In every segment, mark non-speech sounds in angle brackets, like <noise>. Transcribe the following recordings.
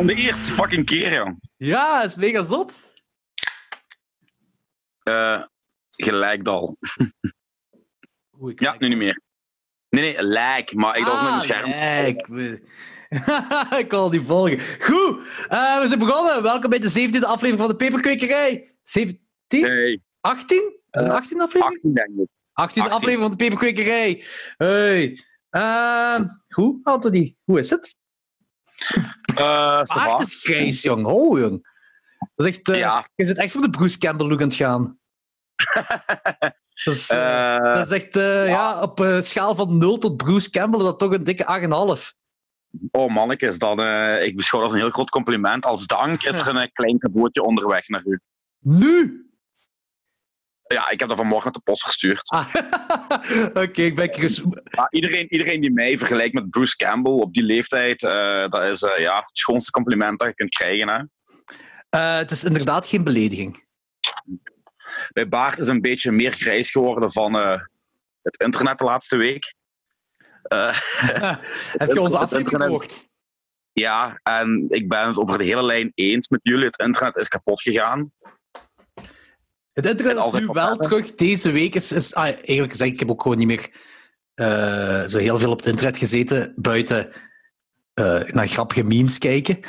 Om de eerste fucking keer, jong. ja, is mega zot. Eh gelijkdal. Oeh, ik Ja, nu niet meer. Nee, nee, lijk, maar ik dacht met mijn scherm. Ah, Kijk. <laughs> ik kan die volgen. Goed, eh, we zijn begonnen. Welkom bij de 17e aflevering van de Peperkwekerij. 17? Nee, 18? Is het een 18e aflevering? 18 denk ik. 18e 18. aflevering van de Peperkwekerij. Hey. Uh, goed, Anthony. Hoe is het? Paard is grijs, jong. Oh, jong. Dat is echt, eh, Ja. Je zit echt voor de Bruce Campbell look aan het gaan. <laughs> dat, is, eh, dat is echt, eh, ja. op een schaal van 0 tot Bruce Campbell is dat toch een dikke 8,5. oh mannetjes, dan, ik beschouw dat als een heel groot compliment. Als dank is er een klein cadeautje onderweg naar u. Nu! Ja, ik heb dat vanmorgen met de post gestuurd. Ah, <laughs> Oké, ik ben. Maar iedereen, iedereen die mij vergelijkt met Bruce Campbell op die leeftijd, eh, dat is eh, ja, het schoonste compliment dat je kunt krijgen. Hè. Eh, het is inderdaad geen belediging. Mijn baard is een beetje meer grijs geworden van het internet de laatste week. <laughs> <laughs> Heb je onze aflevering gehoord? ja, en ik ben het over de hele lijn eens met jullie. Het internet is kapot gegaan. Het internet is nu wel terug. Deze week is... is ah, eigenlijk gezegd, ik heb ook gewoon niet meer eh, zo heel veel op het internet gezeten, buiten eh, naar grappige memes kijken.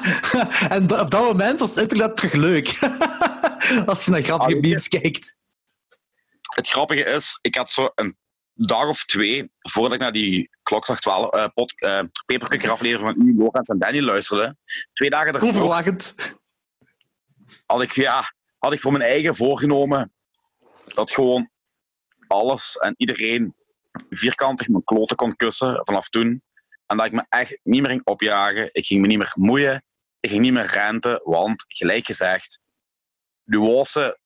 <laughs> en op dat moment was het internet terug leuk. <laughs> Als je naar grappige Ah, memes kijkt. Het grappige is, ik had zo een dag of twee voordat ik naar die klokslag 12 eh pot, eh, aflevering van u, Lorenz en Danny luisterde. Twee dagen daarvoor Onverwacht. had ik, ja, had ik voor mijn eigen voorgenomen dat gewoon alles en iedereen vierkantig mijn kloten kon kussen vanaf toen. En dat ik me echt niet meer ging opjagen. Ik ging me niet meer moeien. Ik ging niet meer renten, want gelijk gezegd, nuance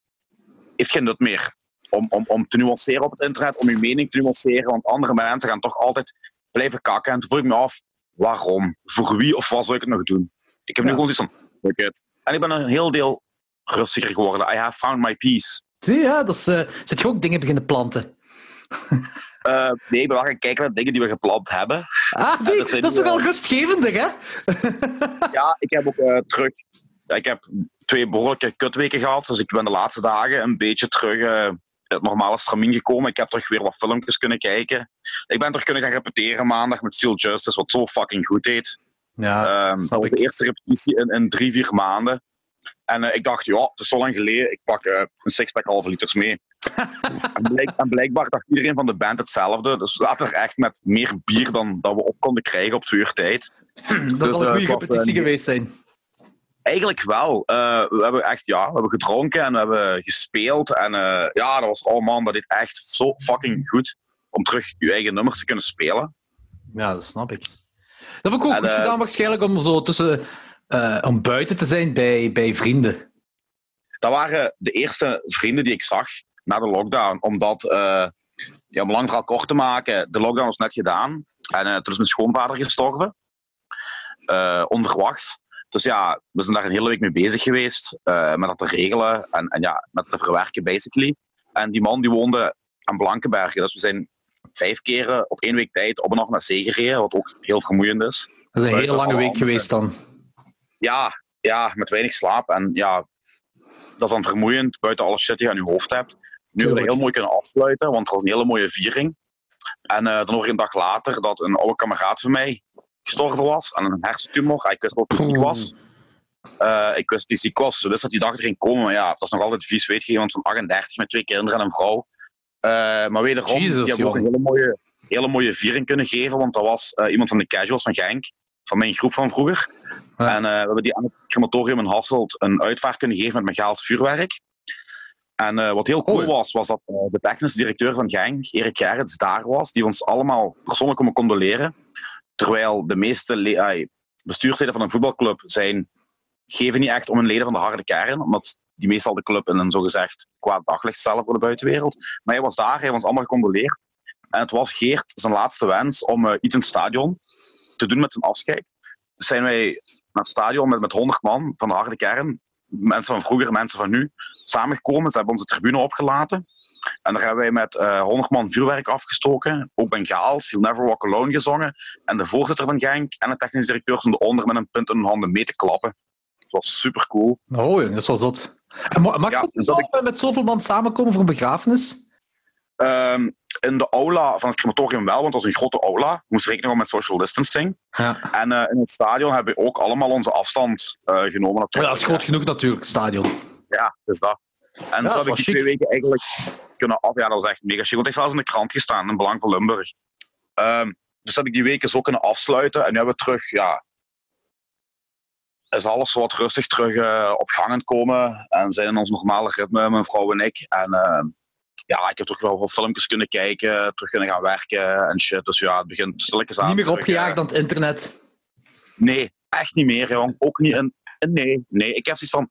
heeft geen nut meer. Om, om, om te nuanceren op het internet, om je mening te nuanceren, want andere mensen gaan toch altijd blijven kakken. En toen vroeg ik me af, waarom? Voor wie of wat zou ik het nog doen? Ik heb nu Ja. gewoon zoiets van, fuck it. En ik ben een heel deel rustiger geworden. I have found my peace. Zie je, ja, dat is, eh, zit je ook dingen beginnen planten. Eh, nee, ik ben wel gaan kijken naar dingen die we gepland hebben. Ah, die, dat is toch al eh, rustgevender, hè? Ja, ik heb ook eh, terug. Ik heb twee behoorlijke kutweken gehad, dus ik ben de laatste dagen een beetje terug eh, het normale stramien gekomen. Ik heb terug weer wat filmpjes kunnen kijken. Ik ben terug kunnen gaan repeteren maandag met Steel Justice, wat zo fucking goed deed. Ja, Ehm, dat was ik. de eerste repetitie in, in drie, vier maanden. En eh, ik dacht, ja, het is zo lang geleden, ik pak eh, een sixpack halve liters mee. <laughs> en, blijk- en blijkbaar dacht iedereen van de band hetzelfde. Dus we zaten er echt met meer bier dan dat we op konden krijgen op twee uur tijd. dat dus, zal een eh, goede repetitie eh, geweest zijn. Eigenlijk wel. Eh, we hebben echt, ja, we hebben gedronken en we hebben gespeeld. En eh, ja, dat was, oh man, dat deed echt zo fucking goed om terug je eigen nummers te kunnen spelen. Ja, dat snap ik. Dat heb ik ook En, goed gedaan, waarschijnlijk, om zo tussen... eh, om buiten te zijn bij, bij vrienden. Dat waren de eerste vrienden die ik zag na de lockdown. Omdat, eh, ja, om lang verhaal kort te maken, de lockdown was net gedaan. En eh, toen is mijn schoonvader gestorven. Onverwachts. Dus ja, we zijn daar een hele week mee bezig geweest. met dat te regelen en, en ja, met het te verwerken, basically. En die man die woonde aan Blankenbergen. Dus we zijn vijf keren op één week tijd op en af naar zee gereden. Wat ook heel vermoeiend is. Dat is een hele lange week geweest dan. Ja, ja, met weinig slaap. En ja, dat is dan vermoeiend, buiten alle shit die je aan je hoofd hebt. Nu hebben we heel mooi kunnen afsluiten, want het was een hele mooie viering. En eh, dan je een dag later dat een oude kameraad van mij gestorven was aan een hersentumor. Ah, Ik wist dat hij ziek was. Eh, ik wist dat hij ziek was, dus dat die dag er ging komen. Maar ja, dat is nog altijd vies, weet je, iemand van 38 met twee kinderen en een vrouw. Eh, maar wederom, Jezus, die hebben ook een hele mooie, hele mooie viering kunnen geven, want dat was eh, iemand van de Casuals van Genk, van mijn groep van vroeger. Ja. En eh, we hebben die aan het crematorium in Hasselt een uitvaart kunnen geven met Megaals vuurwerk. En eh, wat heel cool Cool. was, was dat eh, de technische directeur van Genk, Erik Gerrits, daar was, die ons allemaal persoonlijk komen condoleren. Terwijl de meeste ai, bestuursleden van een voetbalclub zijn, geven niet echt om hun leden van de harde kern, omdat die meestal de club in een zogezegd kwaad daglicht stellen voor de buitenwereld. Maar hij was daar, hij heeft ons allemaal gecondoleerd. En het was Geert zijn laatste wens om iets in het stadion te doen met zijn afscheid. Zijn wij naar het stadion met, met 100 man van de harde kern, mensen van vroeger, mensen van nu, samengekomen. Ze hebben onze tribune opgelaten. En daar hebben wij met eh 100 man vuurwerk afgestoken. Ook Bengaals, You'll Never Walk Alone gezongen. En de voorzitter van Genk en de technisch directeur stonden onder met een punt in hun handen mee te klappen. Dat was super cool. Oh, dat is wel zot. En ma- mag Ja, dat dus dat wel met zoveel man samenkomen voor een begrafenis? Ehm, in de aula van het crematorium wel, want dat was een grote aula. We moesten rekening houden met social distancing. Ja. En eh, in het stadion hebben we ook allemaal onze afstand eh, genomen. Ja, dat is groot genoeg natuurlijk, het stadion. Ja, dus dat. En zo is heb wel ik die chic. twee weken eigenlijk kunnen af. Ja, dat was echt mega chic. Want het heeft zelfs in de krant gestaan, in Belang van Limburg. Ehm, dus heb ik die weken zo kunnen afsluiten. En nu hebben we terug, ja... Is alles wat rustig terug eh, op gang het komen. En we zijn in ons normale ritme, mijn vrouw en ik. En ehm, ja, ik heb toch wel wat filmpjes kunnen kijken, terug kunnen gaan werken en shit. Dus ja, het begint stilletjes aan. Niet meer opgejaagd eh, aan het internet. Nee, echt niet meer, jong. Ook niet in. Nee, nee. Ik heb zoiets van.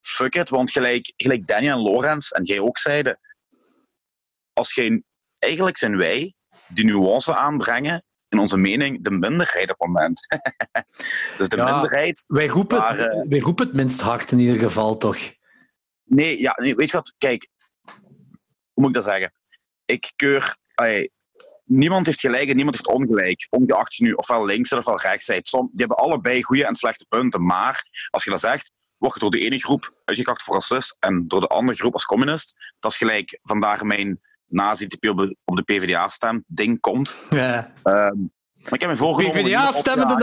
Fuck it, want gelijk, gelijk Danny en Lorenz en jij ook zeiden. Als geen. Eigenlijk zijn wij die nuance aanbrengen in onze mening de minderheid op het moment. <laughs> dus de Ja. minderheid. Wij roepen, Maar, eh, wij roepen het minst hard in ieder geval, toch? Nee, ja, nee, weet je wat? Kijk, moet ik dat zeggen? Ik keur. niemand heeft gelijk en niemand heeft ongelijk. Ongeacht je nu ofwel links ofwel rechts zit. Som, die hebben allebei goede en slechte punten. Maar als je dat zegt, word je door de ene groep uitgekakt voor racist en door de andere groep als communist. Dat is gelijk vandaag mijn nazi-type op de, op de PvdA-stem ding komt. Ja. Ehm, maar ik heb me voorgenomen... om PvdA niet stemmende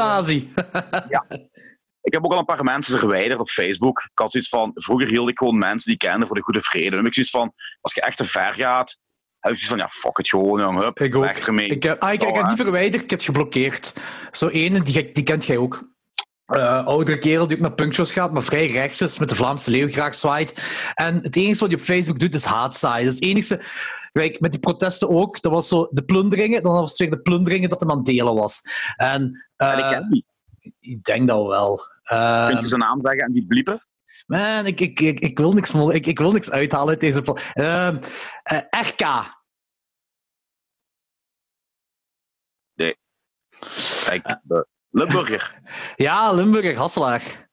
<laughs> Ik heb ook al een paar mensen verwijderd op Facebook. Ik had zoiets van, vroeger hield ik gewoon mensen die ik kende voor de goede vrede. Nu heb ik zoiets van, als je echt te ver gaat, heb ik zoiets van, ja, fuck het gewoon, jong, hup, Ik ook. weg ermee. Ik heb, ah, ik, heb die verwijderd, ik heb het geblokkeerd. Zo ene, die, die kent jij ook. Eh, oudere kerel die ook naar punkshows gaat, maar vrij rechts is, met de Vlaamse leeuw graag zwaait. En het enige wat hij op Facebook doet, is haatzaaien. Dat is het enige... Kijk, met die protesten ook, dat was zo de plunderingen, dan was het weer de plunderingen dat hem aan het delen was. En, eh, en ik ken die. ik denk dat wel. Eh, Kun je zijn naam zeggen en die bliepen? man, ik, ik, ik, ik wil niks, ik, ik wil niks uithalen uit deze... pla- Ehm, eh, RK. Kijk, de Limburger. <laughs> Ja, Limburger, Hasselaar.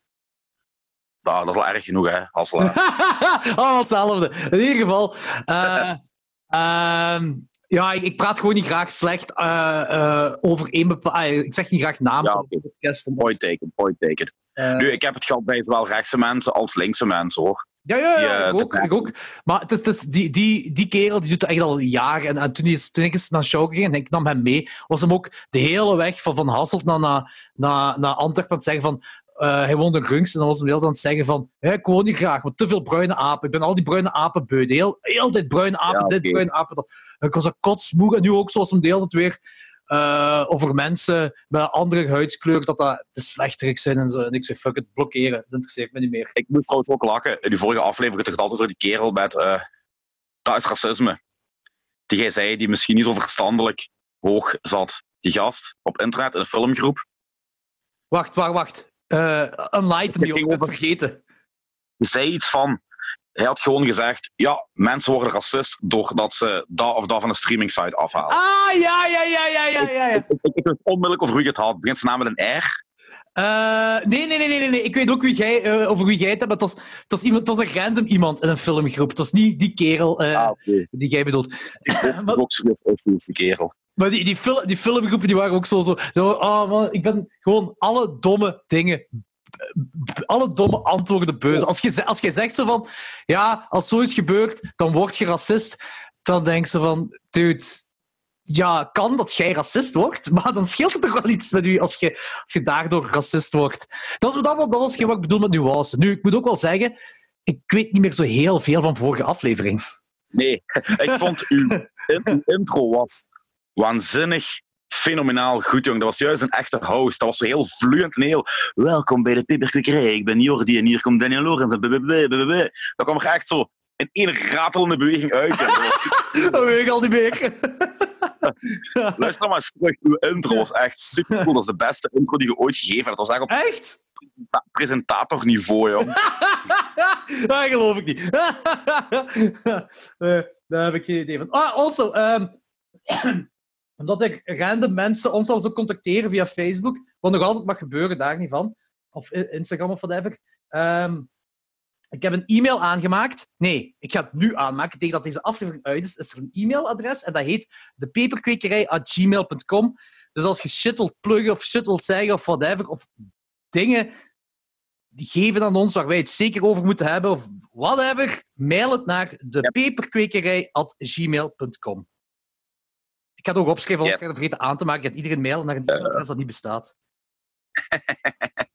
Nou, dat is al erg genoeg, hè, Hasselaar. Allemaal <laughs> hetzelfde. In ieder geval. eh, ehm, ja, ik, praat gewoon niet graag slecht eh, eh, over één bepaalde. ik zeg niet graag namen Ja, Point taken, point taken. Eh, Nu, ik heb het gehad bij zowel rechtse mensen als linkse mensen, hoor. ja, ja, ja eh, ik, ook, ik ook. Maar het is, het is, die, die, die kerel die doet het echt al jaren. En, en toen, is, toen ik eens naar show ging en ik nam hem mee, was hem ook de hele weg van, van Hasselt naar, naar, naar, naar Antwerpen aan het zeggen van. eh, hij woonde in Runks en dan was hele tijd aan het zeggen van "Hé, ik woon niet graag, maar te veel bruine apen. Ik ben al die bruine apen beu. Heel, heel dit bruine apen, Ja, dit bruine apen. Dat. Ik was een kotsmoe en nu ook zoals hem de hele tijd weer eh, over mensen met een andere huidskleur dat dat te slechterig zijn en zo. En ik zeg fuck het, blokkeren. Dat interesseert me niet meer. Ik moest trouwens ook lachen. In die vorige aflevering het altijd over die kerel met... eh dat is racisme. Die jij zei, die misschien niet zo verstandelijk hoog zat. Die gast op internet in een filmgroep. Wacht, wacht, wacht. Eh Unlighten, die ook vergeten. Zei iets van... Hij had gewoon gezegd... Ja, mensen worden racist doordat ze dat of dat van een streaming site afhalen. Ah, ja, ja, ja, ja, ja, ja. Ik, ik, ik wist onmiddellijk over wie het had. Begint zijn naam met een R. Eh, nee, nee, nee, nee, nee. Ik weet ook wie jij, eh, over wie jij het hebt. maar Het was, het, was iemand, het was een random iemand in een filmgroep. Het was niet die kerel eh, Ah, die jij bedoelt. Dat <laughs> is ook serieus issues, die kerel. Maar die, die, fil die filmgroepen die waren ook zo... zo, zo oh man, ik ben gewoon alle domme dingen... Alle domme antwoorden beuze. Als je, als je zegt zo van... Ja, als zoiets gebeurt, dan word je racist. Dan denk ze van... Dude... Ja, kan dat jij racist wordt, <laughs> maar dan scheelt het toch wel iets met u als je, als je daardoor racist wordt. Dat was, dat, dat was wat ik bedoel met nuance. Nu, ik moet ook wel zeggen, ik weet niet meer zo heel veel van vorige aflevering. Nee, <laughs> ik vond uw intro was waanzinnig fenomenaal goed, jong. Dat was juist een echte host. Dat was zo heel vloeiend en heel... Welkom bij de Peperkwekerij. Ik ben Jordi en hier komt Daniel Lorenz. Dat kwam er echt zo in één ratelende beweging uit. Dat <laughs> weet ik al niet meer. <laughs> Luister maar eens terug. Uw intro was echt super cool. Dat is de beste intro die je ooit gegeven hebt. Dat was echt op Echt? presentatorniveau, jong. <laughs> dat geloof ik niet. Eh, daar heb ik geen idee van. Ah, also, ehm, <clears throat> omdat ik random mensen ons wel zo contacteren via Facebook, wat nog altijd mag gebeuren, daar niet van. Of Instagram of whatever. Ehm, Ik heb een e-mail aangemaakt. Nee, ik ga het nu aanmaken. Tegen dat deze aflevering uit is, is er een e-mailadres en dat heet depeperkwekerij.gmail.com. Dus als je shit wilt pluggen of shit wilt zeggen of whatever, of dingen die geven aan ons waar wij het zeker over moeten hebben, of whatever, mail het naar depeperkwekerij.gmail.com. Ik ga het ook opschrijven, anders Yes. ik vergeten aan te maken. Dat iedereen mailen naar een e-mailadres dat niet bestaat.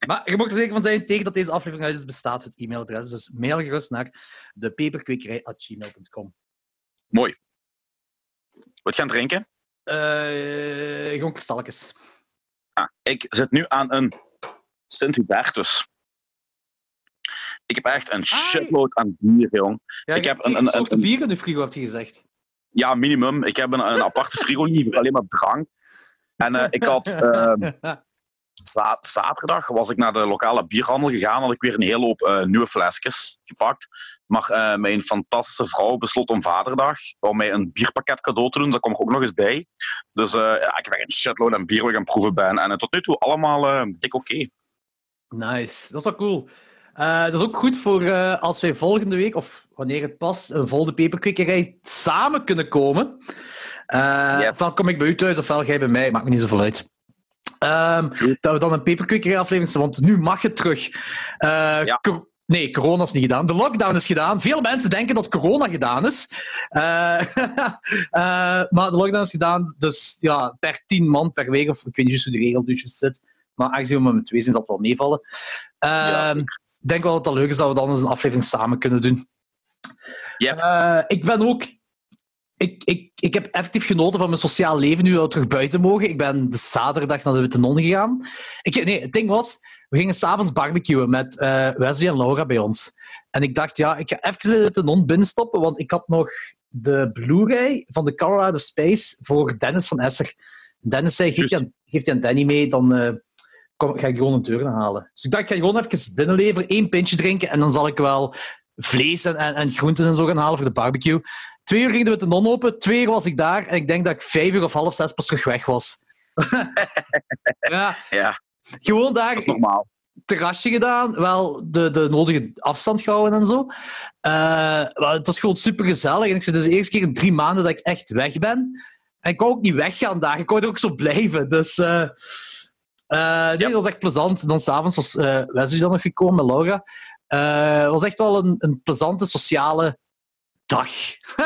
maar je mag er zeker van zijn, tegen dat deze aflevering uit is, bestaat het e-mailadres. Dus mail gerust naar depeperkwekerij.gmail.com. Mooi. Wat gaan drinken? Eh gewoon kristalletjes. Ah, ik zit nu aan een Sint-Hubertus. Ik heb echt een shitload aan bier, jong. Ja, Ik heb een- een- soorten een- bier in de frigo, heb je gezegd. Ja, minimum. Ik heb een, een aparte frigo voor alleen maar drank. En eh, ik had <laughs> za- zaterdag was ik naar de lokale bierhandel gegaan. Had ik weer een hele hoop eh, nieuwe flesjes gepakt. Maar eh, mijn fantastische vrouw besloot om vaderdag om mij een bierpakket cadeau te doen. Daar kom ik ook nog eens bij. Dus ja, ik heb echt een shitload aan bier waar ik aan het proeven ben. En tot nu toe allemaal dik oké. Nice, dat is wel cool. Eh, dat is ook goed voor eh, als wij volgende week, of wanneer het past, een volgende peperkwekerij samen kunnen komen. Eh Yes. Ofwel kom ik bij u thuis, ofwel jij bij mij, maakt me niet zoveel uit. Ehm, dat we dan een peperkwekerij aflevering want nu mag het terug. Ja. Nee, corona is niet gedaan. De lockdown is gedaan. Veel mensen denken dat corona gedaan is. <laughs> Maar de lockdown is gedaan, dus ja, per tien man per week, of ik weet niet juist hoe de regel dus zit. Maar aangezien we maar met twee zijn, zal het wel meevallen. Ja, Ehm, denk wel dat het leuk is dat we dan eens een aflevering samen kunnen doen. Yep. Eh, ik ben ook... Ik, ik, ik heb effectief genoten van mijn sociaal leven nu we terug buiten mogen. Ik ben de zaterdag naar de Witte Non gegaan. Ik, nee, het ding was, we gingen s'avonds barbecuen met eh, Wesley en Laura bij ons. En ik dacht, ja, ik ga even bij de Witte Non binnenstoppen, want ik had nog de Blu-ray van de Colorado Space voor Dennis van Esser. Dennis zei, geef die aan, geef aan Danny mee, dan eh, kom, ga ik gewoon een deur halen. Dus ik dacht, ik ga gewoon even binnenleveren, één pintje drinken en dan zal ik wel vlees en, en, en groenten en zo gaan halen voor de barbecue. Twee uur ging de Witte Non open, twee uur was ik daar en ik denk dat ik vijf uur of half zes pas terug weg was. <laughs> ja, Ja, gewoon daar dat is normaal. terrasje gedaan, wel de, de nodige afstand gehouden en zo. Maar het was gewoon super gezellig. En ik zit dus de eerste keer in drie maanden dat ik echt weg ben. En ik wou ook niet weggaan daar. Ik wou er ook zo blijven. Dus eh, eh, nee, dat was echt plezant. Dan s'avonds was eh Wesley dan nog gekomen met Laura. Eh, Het was echt wel een, een plezante sociale dag.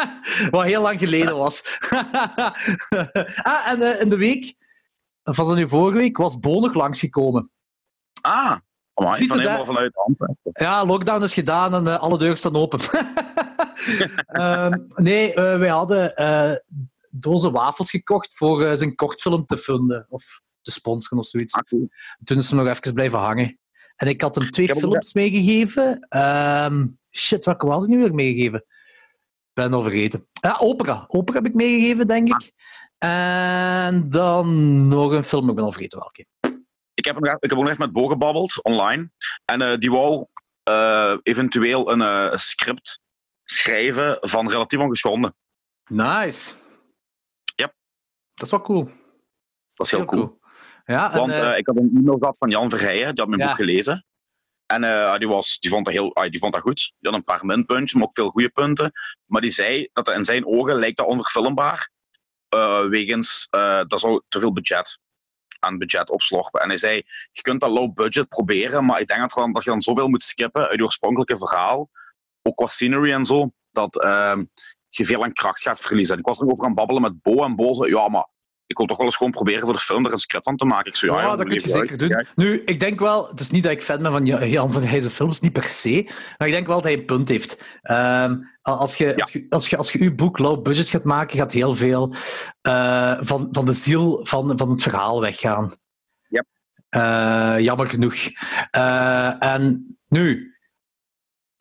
<laughs> Wat heel lang geleden was. <laughs> ah, en eh, in de week, of was dat nu vorige week, was Bo nog langsgekomen. Ah, ik Ziet van helemaal vanuit Antwerpen. Ja, lockdown is gedaan en eh, alle deuren staan open. <laughs> Ehm, nee, eh, wij hadden eh dozen wafels gekocht voor eh, zijn kortfilm te vinden. Of te sponsoren of zoiets. Ah. Toen is hem nog even blijven hangen. En ik had hem twee films meegegeven. Ehm, shit, welke was ik nu weer meegegeven? Ik ben al vergeten. Ja, opera. Opera heb ik meegegeven, denk ik. En dan nog een film, ik ben al vergeten welke. Ik heb, nog- ik heb ook nog even met Bo gebabbeld, online. En eh, die wou eh, eventueel een eh, script schrijven van relatief ongeschonden. Nice. Yep. Dat is wel cool. Dat is heel cool. Ja, en, Want eh, eh, ik had een e-mail gehad van Jan Verheijen, die had mijn Ja. boek gelezen. En eh, die, was, die, vond dat heel, ah, die vond dat goed. Die had een paar minpuntjes, maar ook veel goede punten. Maar die zei dat in zijn ogen lijkt dat onverfilmbaar. wegens, dat zou te veel budget aan budget opslorpen. En hij zei, je kunt dat low budget proberen, maar ik denk dat, gewoon, dat je dan zoveel moet skippen uit je oorspronkelijke verhaal, ook qua scenery en zo, dat ehm, je veel aan kracht gaat verliezen. En ik was er over aan babbelen met Bo en Bo zei, ja, maar ik wil toch wel eens gewoon proberen voor de film er een script van te maken. Ik ja, ja, ja, dat kun je zeker doen. Ja, Nu, ik denk wel, het is niet dat ik fan ben van Jan- van Heijzen films, niet per se, maar ik denk wel dat hij een punt heeft. Ehm, als, je, als, je, als, je, als je uw boek low budget gaat maken, gaat heel veel eh, van, van de ziel van, van het verhaal weggaan. Yep. Eh, jammer genoeg. Eh, en nu,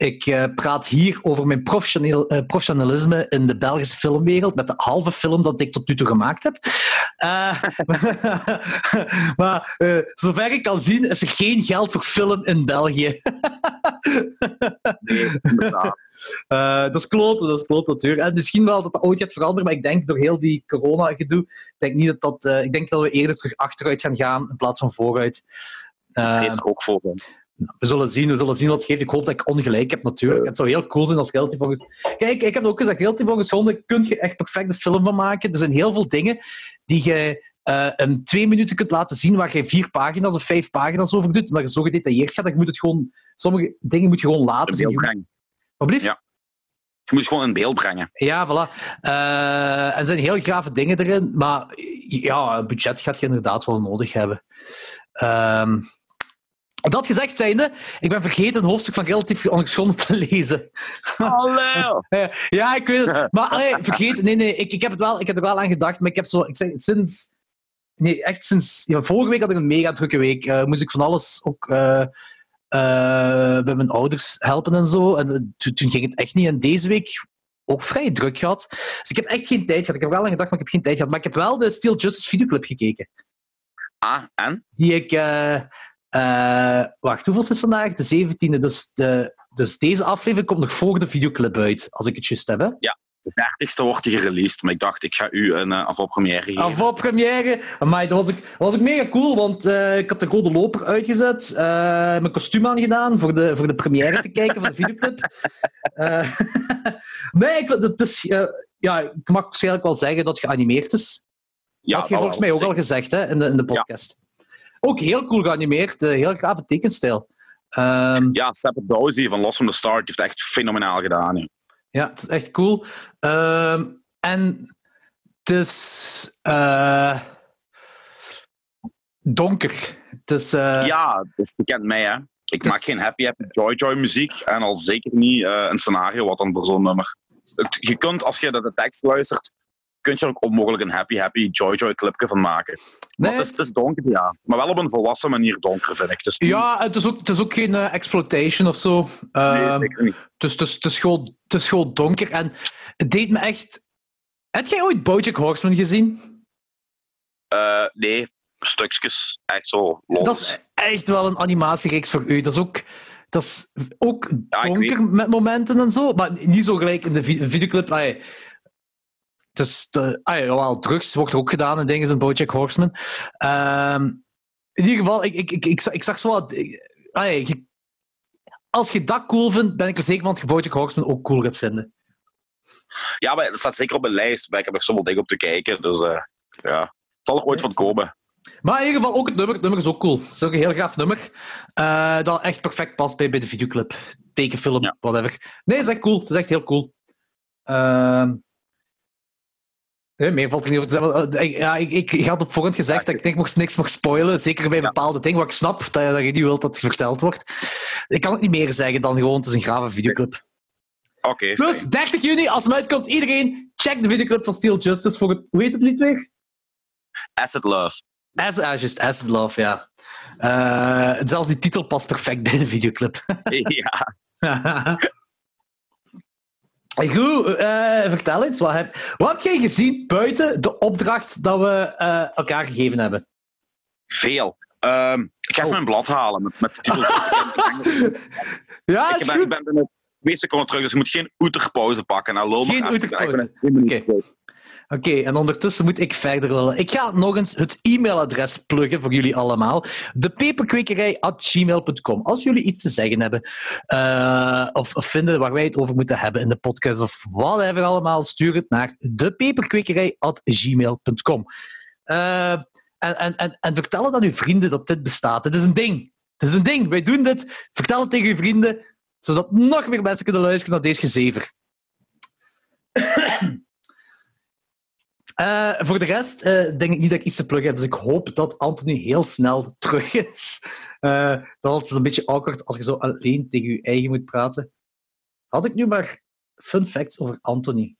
ik eh, praat hier over mijn professioneel, eh, professionalisme in de Belgische filmwereld, met de halve film dat ik tot nu toe gemaakt heb. Eh, <laughs> maar zover ik kan zien, is er geen geld voor film in België. nee, <laughs> dat is kloten, dat is kloten natuurlijk. En misschien wel dat dat ooit gaat veranderen, maar ik denk door heel die corona-gedoe, ik denk niet dat dat... ik denk dat we eerder terug achteruit gaan gaan in plaats van vooruit. Vrees er ook voor. We zullen zien, we zullen zien wat het geeft. Ik hoop dat ik ongelijk heb, natuurlijk. Het zou heel cool zijn als Guilty Volgens... Kijk, ik heb ook gezegd, Guilty Volgens Honden kun je echt perfect een film van maken. Er zijn heel veel dingen die je uh, een twee minuten kunt laten zien waar je vier pagina's of vijf pagina's over doet, maar je zo gedetailleerd gaat, dat je moet het gewoon... Sommige dingen moet je gewoon laten zien. Wat Ja. Je moet gewoon in beeld brengen. Ja, voilà. Uh, er zijn heel grave dingen erin, maar ja, budget gaat je inderdaad wel nodig hebben. Um, dat gezegd zijnde, ik ben vergeten een hoofdstuk van Relatief Ongeschonden te lezen. Hallo! <laughs> ja, ik weet het. Maar allee, vergeet, nee, nee, ik, ik, heb het wel, ik heb er wel aan gedacht, maar ik heb zo, ik zeg, sinds, nee, echt sinds, ja, vorige week had ik een mega drukke week. Uh, moest ik van alles ook uh, uh, bij mijn ouders helpen en zo. En toen ging het echt niet. En deze week ook vrij druk gehad. Dus ik heb echt geen tijd gehad. Ik heb er wel aan gedacht, maar ik heb geen tijd gehad. Maar ik heb wel de Steel Justice videoclip gekeken. Ah, en? Die ik... Uh, wacht, hoeveel is het vandaag? De 17e. Dus, de, dus deze aflevering komt nog voor de videoclip uit, als ik het juist heb. Hè? Ja, de 30ste wordt hij gereleased, maar ik dacht, ik ga u een uh, avant-première geven. Avant-première? Maar dat was ik, dat was ik mega cool, want uh, ik had de Golden Loper uitgezet, uh, mijn kostuum aangedaan voor de, voor de première te kijken van de videoclip. <laughs> <laughs> nee, ik, dat is, ja, ik mag waarschijnlijk wel zeggen dat het geanimeerd is. Ja, dat had je volgens mij ook al gezegd hè, in, de, in de podcast. Ja. Ook heel cool geanimeerd, heel grave tekenstijl. Um, ja, Dozy van Lost from the Start heeft echt fenomenaal gedaan. Ja, ja het is echt cool. Um, en het is uh, donker. Het is, uh... Ja, dat is bekend mij, hè. Ik maak geen happy happy joy joy muziek en al zeker niet uh, een scenario wat dan voor zo'n nummer. Het, je kunt, als je de tekst luistert, kun je er ook onmogelijk een happy happy joy joy clipje van maken. Nee. Het, is, het, is, donker, ja. Maar wel op een volwassen manier donker, vind ik. Dus ja, het is ook, het is ook geen uh, exploitation of zo. Uh, nee, ehm, zeker niet. Dus het is, het, is gewoon, het is gewoon donker. En het deed me echt... Heb jij ooit Bojack Horseman gezien? Uh, nee, stukjes. Echt zo los. Dat is echt wel een animatiereeks voor u. Dat is ook... Dat is ook ja, donker met momenten en zo, maar niet zo gelijk in de videoclip. Ay, het is de, ah ja, drugs wordt ook gedaan en dingen in Bojack Horseman. Um, in ieder geval, ik, ik, ik, ik, ik zag zo wat... Ah ja, als je dat cool vindt, ben ik er zeker van dat je Bojack Horseman ook cool gaat vinden. Ja, maar het staat zeker op mijn lijst. Maar ik heb er zoveel dingen op te kijken. Dus uh, ja, het zal er ooit van komen. Maar in ieder geval ook het nummer. Het nummer is ook cool. Het is ook een heel gaaf nummer. Uh, dat echt perfect past bij, bij de videoclip. Tekenfilm, ja. whatever. Nee, het is echt cool. Het is echt heel cool. Uh, Nee, meer valt er niet over te zeggen. Eh, ja, ik, ik, ik had op voorhand gezegd dat ik denk, mocht niks mag spoilen. Zeker bij bepaalde dingen, wat ik snap, dat, dat je niet wilt dat het verteld wordt. Ik kan het niet meer zeggen dan gewoon, het is een grave videoclip. Oké. dus 30 juni, als het uitkomt, iedereen check de videoclip van Steel Justice voor het... Hoe heet het lied weer? Acid Love. As, ah, just Acid Love, ja. Uh, zelfs die titel past perfect bij de videoclip. <laughs> ja. <laughs> Goed, uh, vertel eens. Wat heb, wat heb jij gezien buiten de opdracht dat we uh, elkaar gegeven hebben? Veel. Uh, ik ga even oh. mijn blad halen met, met de titel. <laughs> ja, is ik ben, goed. Ik ben binnen twee seconden terug, dus je moet geen oeterpauze pakken. Nou, geen oeterpauze. Oké. Okay. Oké, en ondertussen moet ik verder lullen. Ik ga nog eens het e-mailadres pluggen voor jullie allemaal. Depeperkwekerij.gmail.com. Als jullie iets te zeggen hebben uh, of, of, vinden waar wij het over moeten hebben in de podcast of whatever allemaal, stuur het naar depeperkwekerij.gmail.com. Uh, en, en, en, en vertel het aan uw vrienden dat dit bestaat. Het is een ding. Het is een ding. Wij doen dit. Vertel het tegen uw vrienden, zodat nog meer mensen kunnen luisteren naar deze gezever. Uh, voor de rest uh, denk ik niet dat ik iets te pluggen heb. Dus ik hoop dat Anthony heel snel terug is. Uh, dat is een beetje awkward als je zo alleen tegen je eigen moet praten. Had ik nu maar fun facts over Anthony?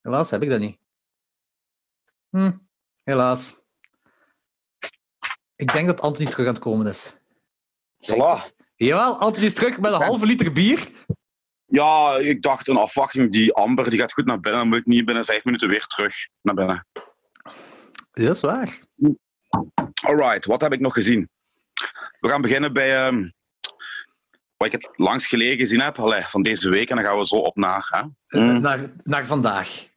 Helaas heb ik dat niet. Hm, helaas. Ik denk dat Anthony terug aan het komen is. Salah. Jawel, Anthony is terug met een halve liter bier. Ja, ik dacht een afwachting. Die Amber die gaat goed naar binnen. Dan moet ik niet binnen vijf minuten weer terug naar binnen. Dat is waar. Alright, wat heb ik nog gezien? We gaan beginnen bij um, wat ik het langst geleden gezien heb Allee, van deze week. En dan gaan we zo op naar... Hè? Mm. Naar, naar vandaag.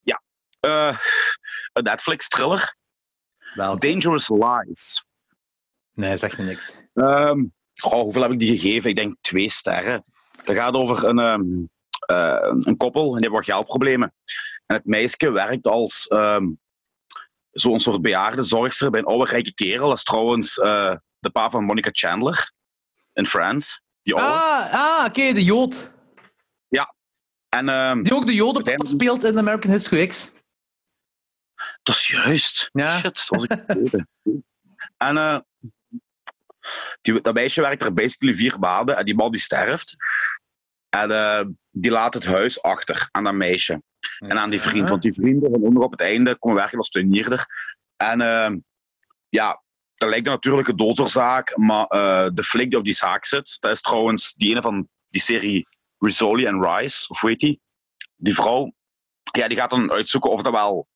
Ja. Uh, een Netflix-thriller. Dangerous Lies. Nee, zeg me niks. Um, goh, hoeveel heb ik die gegeven? Ik denk twee sterren. Dat gaat over een, ehm, eh, een koppel en die hebben wat geldproblemen. En het meisje werkt als ehm, zo'n soort bejaarde zorgster bij een oude rijke kerel. Dat is trouwens eh, de pa van Monica Chandler in Friends. Die oude. Ah, ah oké, de Jood. En ehm, Die ook de Joden speelt in American History X. dat is juist. Ja. Shit, dat was ik vergeten. <laughs> En eh, die, dat meisje werkt er basically vier maanden en die man die sterft. En eh, die laat het huis achter aan dat meisje. En aan die vriend. Want die vrienden van onder op het einde komen werken als tuinierder. En ehm, ja, dat lijkt natuurlijk een doodsoorzaak. Maar eh, de flik die op die zaak zit, dat is trouwens die ene van die serie Rizzoli and Rice, of heet die? Die vrouw, ja, die gaat dan uitzoeken of dat wel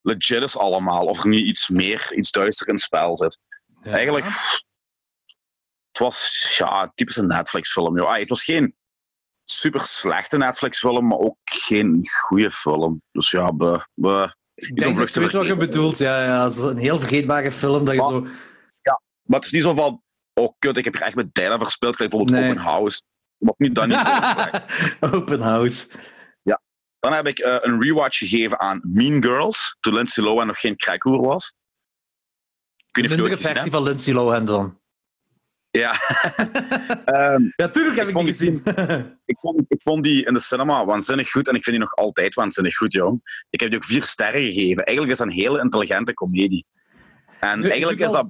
legit is allemaal. Of er niet iets meer, iets duister in het spel zit. Ja. Eigenlijk, pff, het was ja, typisch een Netflix-film. joh. Ah, het was geen super slechte Netflix-film, maar ook geen goede film. Dus ja, be, be, Ik denk ik weet wat je bedoelt. Ja, ja, zo een heel vergeetbare film dat je Maar- zo... Maar het is niet zo van, oh kut, ik heb hier echt met tijd aan verspild. Kijk bijvoorbeeld Nee. Open House. Was niet dat niet. <laughs> Open House. Dan heb ik eh, een rewatch gegeven aan Mean Girls, toen Lindsay Lohan nog geen krijghoer was. Ik weet niet of je versie van Lindsay Lohan dan. Ja. <laughs> Ehm, Ja, tuurlijk heb Ik ik, die gezien. <laughs> ik, vond, ik vond die in de cinema waanzinnig goed en ik vind die nog altijd waanzinnig goed, jong. Ik heb die ook vier sterren gegeven. Eigenlijk is dat een hele intelligente komedie. En Nu, eigenlijk is dat,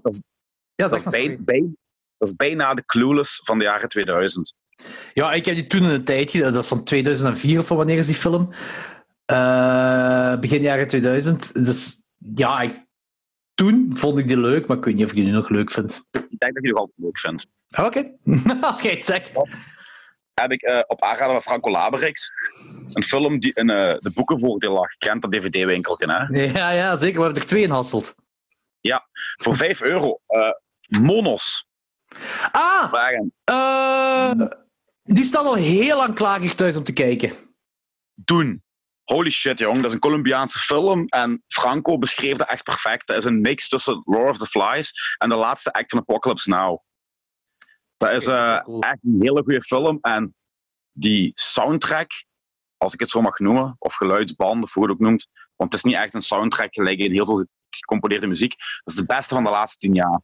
ja, dat, is maar, bij, sorry. bij- dat is bijna de Clueless van de jaren 2000. Ja, ik heb die toen in een tijd gezien. Dat is van 2004 of van wanneer is die film? Eh, begin jaren 2000. Dus ja, ik, toen vond ik die leuk, maar ik weet niet of ik die nu nog leuk vind. Ik denk dat je die nog altijd leuk vindt. Ah, Oké, <laughs> als jij het zegt. Heb ik eh, op aanraden van Franco Laberix een film die in eh, de boekenvoordeel lag. Kent dat dvd-winkelje, hè? Ja, ja, zeker. We hebben er twee in Hasselt. Voor 5 euro. eh, Monos. Ah, die staat al heel lang klaar thuis om te kijken. Doen. Holy shit, jong. Dat is een Colombiaanse film. En Franco beschreef dat echt perfect. Dat is een mix tussen Lord of the Flies en de laatste act van Apocalypse Now. Dat is eh, echt een hele goede film. En die soundtrack, als ik het zo mag noemen, of geluidsband, of hoe je het ook noemt. Want het is niet echt een soundtrack gelijk in heel veel gecomponeerde muziek. Dat is de beste van de laatste tien jaar.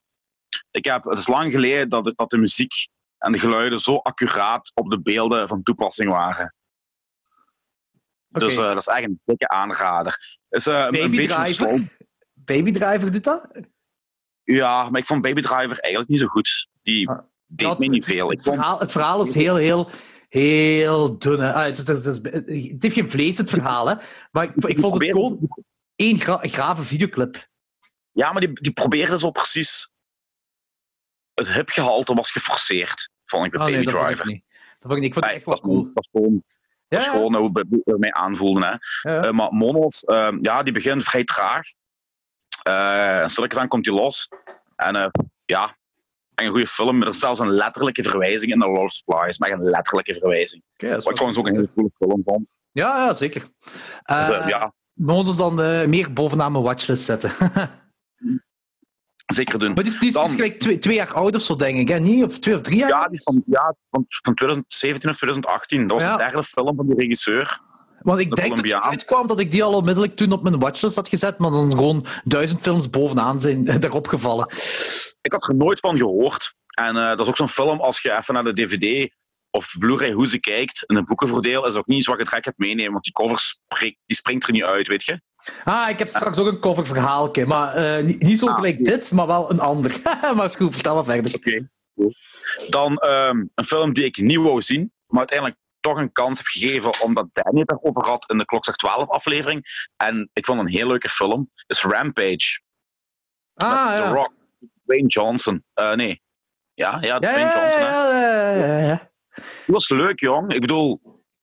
Ik heb, het is lang geleden dat, het- dat de muziek en de geluiden zo accuraat op de beelden van toepassing waren. Dus eh, dat is echt een dikke aanrader. Is, eh, een- Baby beetje een Driver? Baby Driver doet dat? Ja, maar ik vond Baby Driver eigenlijk niet zo goed. Die Ah, deed Dat- mij niet veel. Ik Het vond, verhaal, het verhaal is heel, heel, heel dun. hè. Ah, het, is- het, is- het heeft geen vlees, het verhaal. Hè. Maar ik, ik vond het gewoon één gra grave videoclip. Ja, maar die, die probeerde zo precies... Het hipgehalte was geforceerd, vond ik bij Oh, nee, Baby dat vond ik niet. Dat vond ik, niet. ik vond het echt wel cool. dat gewoon, dat is gewoon hoe we ermee aanvoelden. Hè. Eh, maar Monos, eh, ja, die begint vrij traag. Eh en stilletjes aan komt hij los. En eh, ja, een goede film. Er is zelfs een letterlijke verwijzing in The Lord of the Flies. Maar een letterlijke verwijzing. Wat ik trouwens ook een hele coole film vond. Ja, ja, zeker. Dus, ja, ons dan meer bovenaan mijn watchlist zetten. <laughs> zeker doen. maar die is, die is, gelijk twee, twee jaar ouder, zo denk ik. Hè? Niet? Of twee of drie jaar? Ja, die is van, ja, van, van 2017 of 2018. Dat was Ja. de derde film van die regisseur. Want ik de denk dat het uitkwam dat ik die al onmiddellijk toen op mijn watchlist had gezet, maar dan gewoon duizend films bovenaan zijn daarop gevallen. Ik had er nooit van gehoord. En eh, dat is ook zo'n film, als je even naar de DVD of Blu-ray hoe ze kijkt, in een boekenvoordeel, is ook niet iets wat je direct gaat meenemen, want die cover spreekt, die springt er niet uit, weet je. Ah, ik heb straks ook een coververhaaltje, maar eh, niet, niet zo Ah, gelijk dit, maar wel een ander. <laughs> maar goed, vertel maar verder. Oké. Dan ehm, een film die ik niet wou zien, maar uiteindelijk toch een kans heb gegeven omdat Danny het daarover had in de Klokslag 12 aflevering. En ik vond een heel leuke film. is Rampage. Ah, met The ja. Rock. Dwayne Johnson. Eh, nee. Ja, ja, Ja, Dwayne ja, Johnson. hè. ja, ja, ja, ja. Die was leuk, jong. Ik bedoel,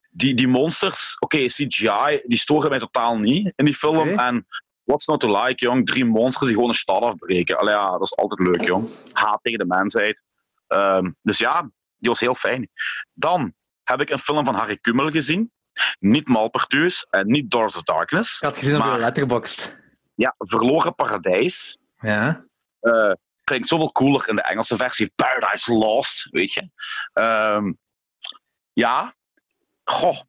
die, die monsters, oké, CGI, die storen mij totaal niet in die film. En what's not to like, jong? Drie monsters die gewoon een stad afbreken. Allee, ja, dat is altijd leuk, jong. Haat tegen de mensheid. Ehm, dus ja, die was heel fijn. Dan heb ik een film van Harry Kummel gezien. Niet Malpertuus en niet Doors of Darkness. Ik had gezien op Maar- de letterboxd. Ja, Verloren Paradijs. Ja. Eh, klinkt zoveel cooler in de Engelse versie. Paradise Lost, weet je. Ehm, ja. Goh.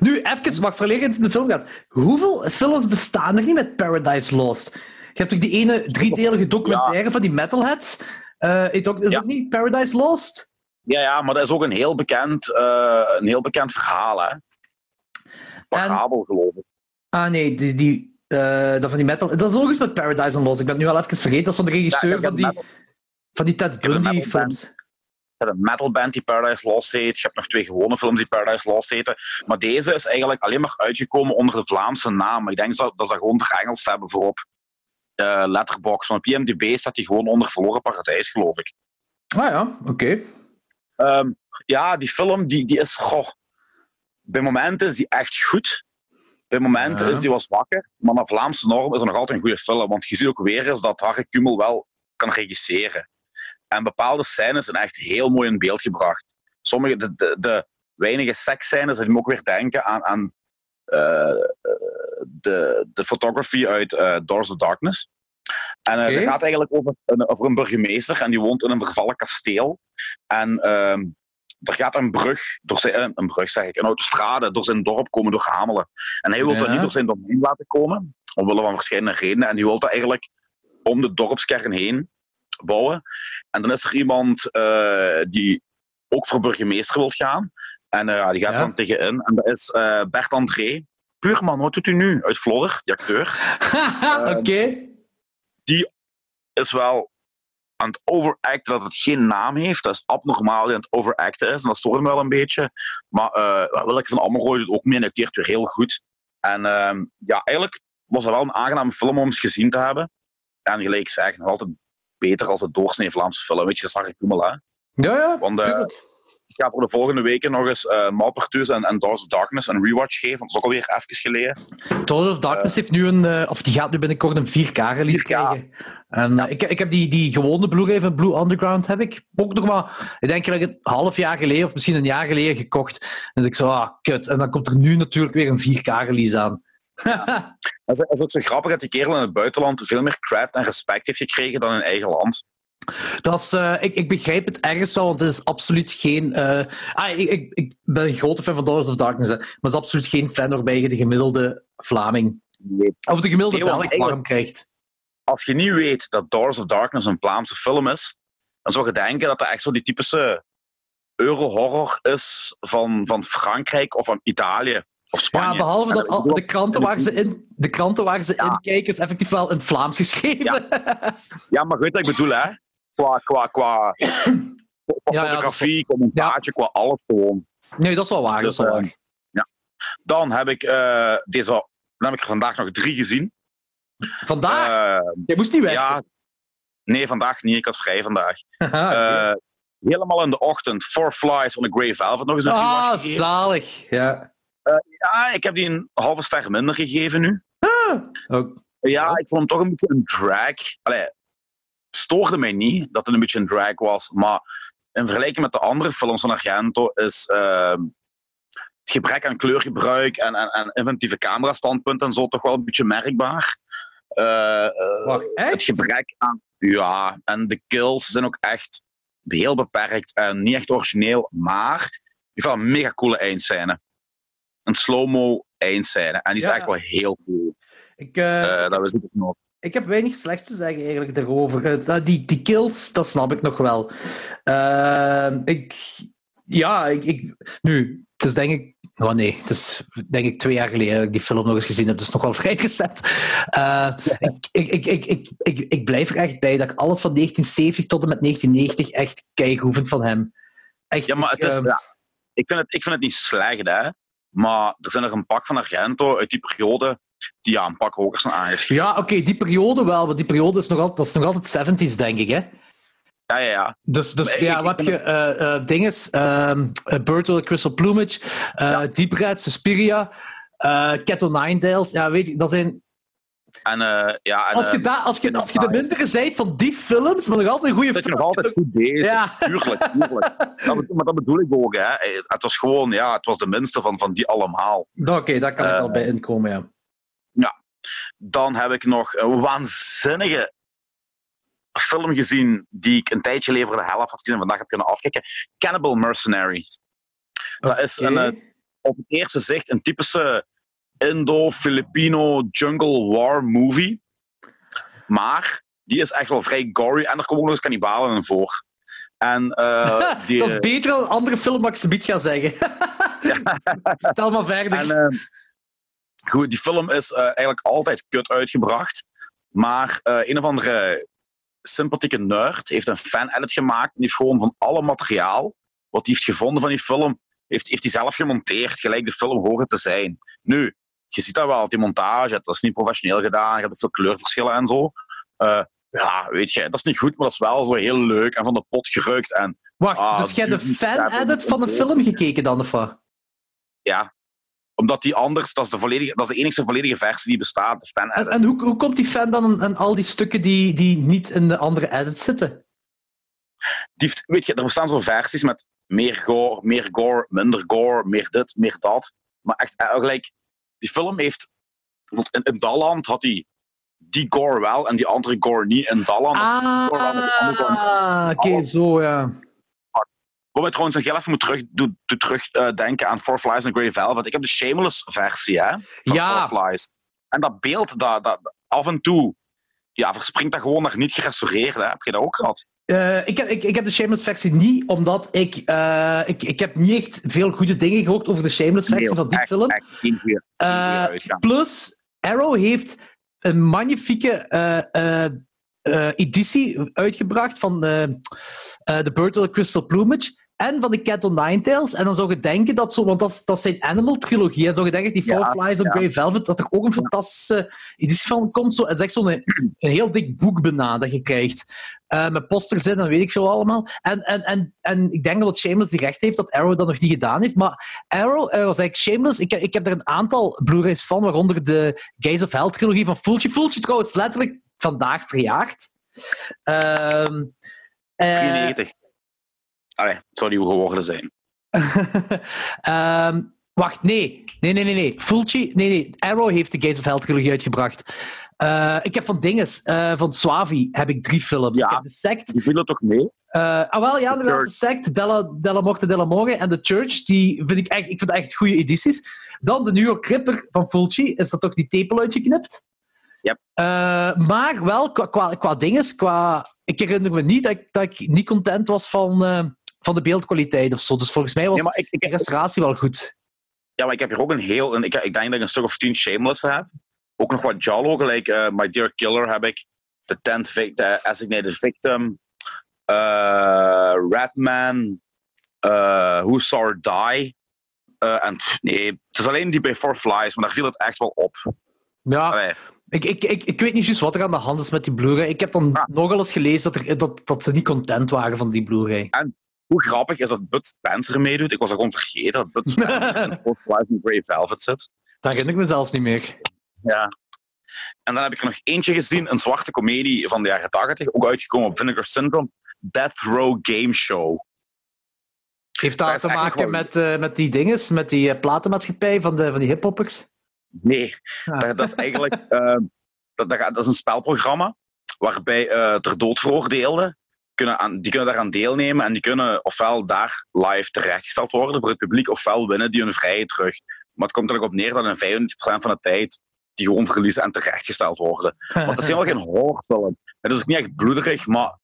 Nu, even, mag verlegen in de film gaat. Hoeveel films bestaan er niet met Paradise Lost? Je hebt toch die ene driedelige documentaire van die metalheads? Uh, is dat Ja. niet Paradise Lost? Ja, ja, maar dat is ook een heel bekend, eh, een heel bekend verhaal, hè. Parabel, geloof ik. Ah nee, die, die, eh, dat van die metal... Dat is ook eens met Paradise Lost. Ik ben het nu wel even vergeten. Dat is van de regisseur Ja, van, die, metal- van die Ted heb een metal hebt metalband die Paradise Lost heet. Je hebt nog twee gewone films die Paradise Lost heten. Maar deze is eigenlijk alleen maar uitgekomen onder de Vlaamse naam. Maar ik denk dat, dat ze gewoon verengeld hebben voor op eh, Letterboxd. Want op IMDb staat die gewoon onder Verloren Paradijs, geloof ik. Ah ja, oké. Ehm, ja, die film die, die is... Goh, bij momenten is die echt goed. Bij momenten Ja. is die wat zwakker. Maar naar Vlaamse norm is het nog altijd een goede film. Want je ziet ook weer eens dat Harry Kumel wel kan regisseren. En bepaalde scènes zijn echt heel mooi in beeld gebracht. Sommige, de, de, de weinige seksscènes, die me ook weer denken aan, aan eh, eh, de, de photography uit eh, Doors of Darkness. En het gaat eigenlijk over een, over een burgemeester en die woont in een vervallen kasteel. En ehm, er gaat een brug, door zijn, een brug zeg ik, een autostrade door zijn dorp komen door Hamelen. En hij wil dat niet door zijn domein laten komen, omwille van verschillende redenen. En die wil dat eigenlijk om de dorpskern heen bouwen. En dan is er iemand eh, die ook voor burgemeester wil gaan. En eh, ja, die gaat Ja. er dan tegenin. En dat is eh, Bert André. Puurman, wat doet u nu? Uit Vlodder, die acteur. <laughs> oké. Is wel aan het overacten dat het geen naam heeft. Dat is abnormaal die aan het overacten is. En dat stoort me wel een beetje. Maar uh, Willeke van Ammerooy doet ook mee en acteert weer heel goed. En ehm, ja, eigenlijk was het wel een aangename film om eens gezien te hebben. En gelijk zeg, nog altijd beter als het doorsnee Vlaamse film. Weet je, dat zag ik Kumel, hè. Ja, ja. Want eh, ik ga voor de volgende weken nog eens uh, Malpertus en, en Doors of Darkness een rewatch geven. Want dat is ook alweer even geleden. Doors of Darkness heeft nu een, uh, of die gaat nu binnenkort een 4K-release 4K. krijgen. En ik, ik heb die, die gewone Blu-ray van Blue Underground heb ik ook nog maar, ik denk een half jaar geleden of misschien een jaar geleden gekocht. En dus ik zo, ah, kut. En dan komt er nu natuurlijk weer een 4K-release aan. <laughs> Ja. Het is ook zo grappig dat die kerel in het buitenland veel meer cred en respect heeft gekregen dan in eigen land. Dat is, uh, ik, ik, begrijp het ergens wel, want het is absoluut geen. Uh, ah, ik, ik, ik, ben een grote fan van Doors of Darkness, hè, maar het is absoluut geen fan waarbij je de gemiddelde Vlaming nee. of de gemiddelde nee, Belg warm krijgt. Als je niet weet dat Doors of Darkness een Vlaamse film is, dan zou je denken dat dat echt zo die typische euro-horror is van, van Frankrijk of van Italië. Of Spanje. Ja, behalve dat al, de kranten waar ze in, de kranten waar ze Ja. in kijken, is effectief wel in het Vlaams geschreven. Ja, maar weet wat ik bedoel, hè? Qua, qua, qua, qua Ja, ja, fotografie, commentaartje, qua alles gewoon. Nee, dat is wel waar. Dus, dat is wel eh, waar. Ja. Dan heb ik eh, deze, dan heb ik er vandaag nog drie gezien. Vandaag? Eh, Je moest niet weg. ja, nee, vandaag niet. Ik had vrij vandaag. <laughs> Ah, helemaal in de ochtend. Four Flies on a Grey Velvet nog eens een ah, zalig. Ja. Ja, ik heb die een halve ster minder gegeven nu. Ook. Ja, Ja. ik vond hem toch een beetje een drag. Allee, het stoorde mij niet dat het een beetje een drag was, maar in vergelijking met de andere films van Argento is ehm, het gebrek aan kleurgebruik en, en, en inventieve camerastandpunten en zo toch wel een beetje merkbaar. Eh, eh, Wacht, echt? het gebrek aan... Ja, en de kills zijn ook echt heel beperkt en niet echt origineel, maar heeft wel een mega coole eindscène. Een slow-mo eindscène. En die is Ja. echt wel heel cool. Ik, eh, Eh, dat wist ik nog. ik heb weinig slechts te zeggen eigenlijk daarover. Eh, Die, die kills, dat snap ik nog wel. Ik, ja, ik, ik, nu, het is denk ik. Oh nee, het is denk ik twee jaar geleden dat ik die film nog eens gezien heb, dus nog wel <laughs> vrij. Eh, ik, ik, ik, ik, ik, blijf er echt bij dat ik alles van 1970 tot en met 1990 echt keigoed vind van hem. Echt, Ja, maar ik, het is, ja, ik, vind het, ik vind het niet slecht, hè. Maar er zijn er een pak van Argento uit die periode die ja, een pak hoger zijn aangeschreven. ja, oké, die periode wel, want die periode is nog altijd, dat is nog altijd 70s, denk ik, hè? Ja, ja, ja. Dus, dus ja, wat heb vind je? eh eh dinges, ehm uh, Bird with a Crystal Plumage, eh Ja. Deep Red, Suspiria, eh Cat Nine Tails. Ja, weet je, dat zijn... En, eh, ja, en, Als je, eh, da, als, je, als je de mindere zijt van die films, maar nog altijd een goede dat je film... nog altijd goed bezig. Ja. Tuurlijk, tuurlijk. <laughs> Dat, be- maar dat bedoel ik ook, hè. Het was gewoon, ja, het was de minste van, van die allemaal. Oké, daar kan ik Eh, wel bij inkomen, ja. Dan heb ik nog een waanzinnige film gezien die ik een tijdje geleden voor de helft had gezien en vandaag heb kunnen afkijken. Cannibal Mercenary. Dat is een, eh, op het eerste zicht een typische Indo-Filipino jungle war movie. Maar die is echt wel vrij gory en er komen ook nog eens kannibalen in voor. En eh, <laughs> die, dat is beter dan een andere film wat ik ze ga zeggen. <laughs> <laughs> Tel maar verder. En, ehm, goed, die film is eh, eigenlijk altijd kut uitgebracht. Maar eh, een of andere sympathieke nerd heeft een fan-edit gemaakt. En die heeft gewoon van alle materiaal wat hij heeft gevonden van die film, heeft, heeft hij zelf gemonteerd, gelijk de film horen te zijn. Nu, je ziet dat wel, die montage, dat is niet professioneel gedaan, je hebt veel kleurverschillen en zo. Eh, ja, weet je, dat is niet goed, maar dat is wel zo heel leuk en van de pot gerukt. En Wacht, ah, dus jij hebt de fan-edit van de film gekeken dan, of wat? ja, omdat die anders, dat is de, volledige, dat is de enige volledige versie die bestaat, de fan-edit. En, en hoe, hoe komt die fan dan aan, al die stukken die, die niet in de andere edit zitten? die weet je, er bestaan zo versies met meer gore, meer gore, minder gore, meer dit, meer dat. Maar echt, eh, gelijk, die film heeft. In, in Dalland had hij die gore wel en die andere gore niet. In Dalland. Ah, oké, zo ja. Wat mij trouwens nog heel even moet terug, terugdenken aan Four Flies and Grey Velvet. Ik heb de Shameless versie, hè? Van Ja. Four Flies. En dat beeld, dat, dat, af en toe, ja, verspringt dat gewoon naar niet gerestaureerd. Hè? Heb je dat ook gehad? Eh, ik, heb, ik, ik heb de Shameless versie niet, omdat ik, eh, ik... Ik heb niet echt veel goede dingen gehoord over de Shameless versie Nee, van die echt, film. Echt Eh. Plus, Arrow heeft een magnifieke editie uitgebracht van The Bird the Crystal Plumage en van de Cat on Nine Tails. En dan zou je denken dat zo, want dat dat zijn Animal trilogie, en zou je denken dat die Ja, Four Flies on ja. Grey Velvet, dat er ook een fantastische editie van komt. Zo, het is echt zo'n een heel dik boek bijna dat je krijgt. eh, met posters in en weet ik veel allemaal. En, en, en, en ik denk dat Shameless die recht heeft dat Arrow dat nog niet gedaan heeft. Maar Arrow eh, was eigenlijk Shameless. Ik, ik heb er een aantal Blu-rays van, waaronder de Gaze of Hell trilogie van Fulci. Fulci trouwens letterlijk vandaag verjaard. Ehm eh, 93. Allee, het zou die geworden zijn. <laughs> Ehm, wacht, nee. Nee, nee, nee. nee. Fulci, nee, nee. Arrow heeft de Gaze of Hell trilogie uitgebracht. Eh, ik heb van Dinges, eh, van Swavi, heb ik drie films. Ja. Ik heb de Sect, Die vielen toch mee? Eh, ah, wel, ja, The de. Sect, Della, Della Morte Della More en The Church, die vind ik echt, ik vind echt goede edities. Dan de New York Ripper van Fulci, is dat toch die tepel uitgeknipt? Yep. Eh, maar wel, qua, qua, qua dinges, qua... Ik herinner me niet dat ik, dat ik niet content was van, van de beeldkwaliteit of zo. Dus volgens mij was Ja, maar ik, de ik, restauratie wel goed. ja, maar ik heb hier ook een heel... Een, ik, ik denk dat ik een stuk of tien Shameless heb. Ook nog wat Jallo, gelijk eh, My Dear Killer heb ik. The Tenth Vic- The Assignated Victim. eh Ratman. eh Who Saw Her Die. Eh, en nee, het is alleen die bij Four Flies, maar daar viel het echt wel op. Ja, Allee, ik, ik, ik, ik weet niet juist wat er aan de hand is met die Blu-ray. Ik heb dan Ah. nogal eens gelezen dat, er, dat, dat ze niet content waren van die Blu-ray. Hoe grappig is dat Bud Spencer meedoet? Ik was dat gewoon vergeten dat Bud Spencer <laughs> in Flies and Grey Velvet zit. Dat herinner ik me zelfs niet meer. Ja. En dan heb ik er nog eentje gezien, een zwarte komedie van de jaren 80, ook uitgekomen op Vinegar Syndrome. Death Row Game Show. Heeft Dat te maken met, eh, met die dinges, met die eh, platenmaatschappij van, de, van die hiphoppers? Nee, Ja. dat, dat is eigenlijk eh, dat, dat, is een spelprogramma waarbij ter dood veroordeelden kunnen aan, die kunnen daaraan deelnemen en die kunnen ofwel daar live terechtgesteld worden voor het publiek, ofwel winnen die hun vrijheid terug. Maar het komt er ook op neer dat in 95% van de tijd die gewoon verliezen en terechtgesteld worden. Want het is helemaal geen horrorfilm. Het is ook niet echt bloederig, maar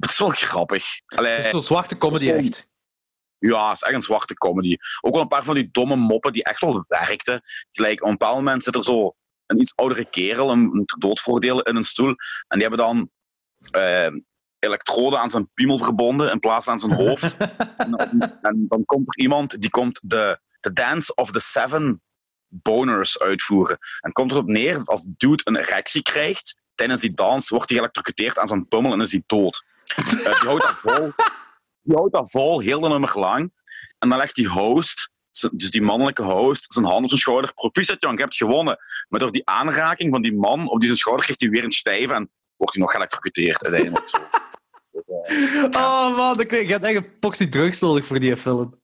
het is wel grappig. Allee, Het is zo'n zwarte comedy echt. ja, het is echt een zwarte comedy. Ook wel een paar van die domme moppen die echt wel werkten. Gelijk, op een bepaald moment zit er zo een iets oudere kerel, een, een ter dood veroordelen, in een stoel. En die hebben dan eh, elektroden aan zijn piemel verbonden in plaats van aan zijn hoofd. <laughs> en, en dan komt er iemand die komt de, de Dance of the Seven Boners uitvoeren. En komt erop neer dat als de dude een erectie krijgt, tijdens die dans wordt hij geëlectrocuteerd aan zijn pummel en is hij dood. Eh, die houdt dat vol. Die houdt dat vol, heel de nummer lang. En dan legt die host, dus die mannelijke host, zijn hand op zijn schouder. Proficiat, Jan, je hebt gewonnen. Maar door die aanraking van die man op die zijn schouder krijgt hij weer een stijve en wordt hij nog geëlectrocuteerd uiteindelijk. Zo. Dus, Oh man, ik had echt een poxy drugs nodig voor die film.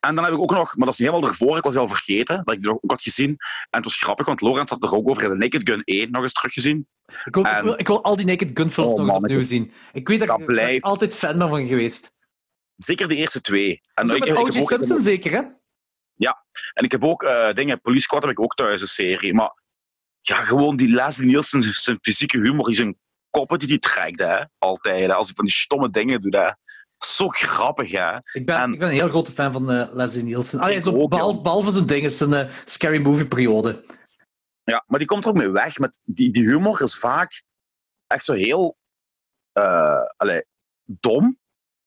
En dan heb ik ook nog, maar dat is niet helemaal ervoor, ik was al vergeten dat ik die nog ook had gezien. En het was grappig, want Laurent had er ook over in de Naked Gun 1 nog eens teruggezien. Ik wil, ik wil, ik wil al die Naked Gun films Oh, nog eens opnieuw zien. Ik weet dat, Dat ik altijd fan ben van geweest. Zeker de eerste twee. En, Zo ik, met O.J. ook, Simpson zeker, hè? en ik heb ook eh, dingen, Police Squad heb ik ook thuis, een serie. Maar ja, gewoon die Leslie Nielsen, zijn fysieke humor, die zijn koppen die hij trekt, hè. Altijd, hè. Als hij van die stomme dingen doet, hè. Zo grappig, hè. Ik ben, En- ik ben een heel grote fan van eh, Leslie Nielsen. Allee, Ik zo, ook, behalve, behalve zijn dingen, zijn eh, Scary Movie-periode. Ja, maar die komt er ook mee weg. Met die, die humor is vaak echt zo heel eh, allee, dom.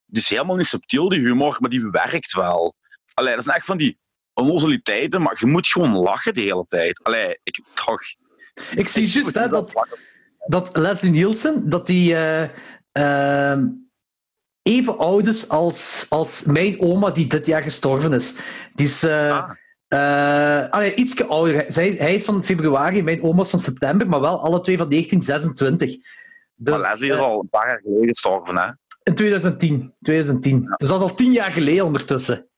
Die is helemaal niet subtiel, die humor, maar die werkt wel. Allee, dat zijn echt van die onnozeliteiten, maar je moet gewoon lachen de hele tijd. Allee, ik toch. Ik zie juist dat. Dat Leslie Nielsen dat die, eh, ehm, even oud is als, als mijn oma die dit jaar gestorven is. Die is eh Ah. allee, ietsje ouder. Zij, hij is van februari, mijn oma is van september, maar wel alle twee van 1926. Dus, maar Leslie is al een paar jaar geleden gestorven, hè? in 2010. 2010. Dus dat is al tien jaar geleden ondertussen.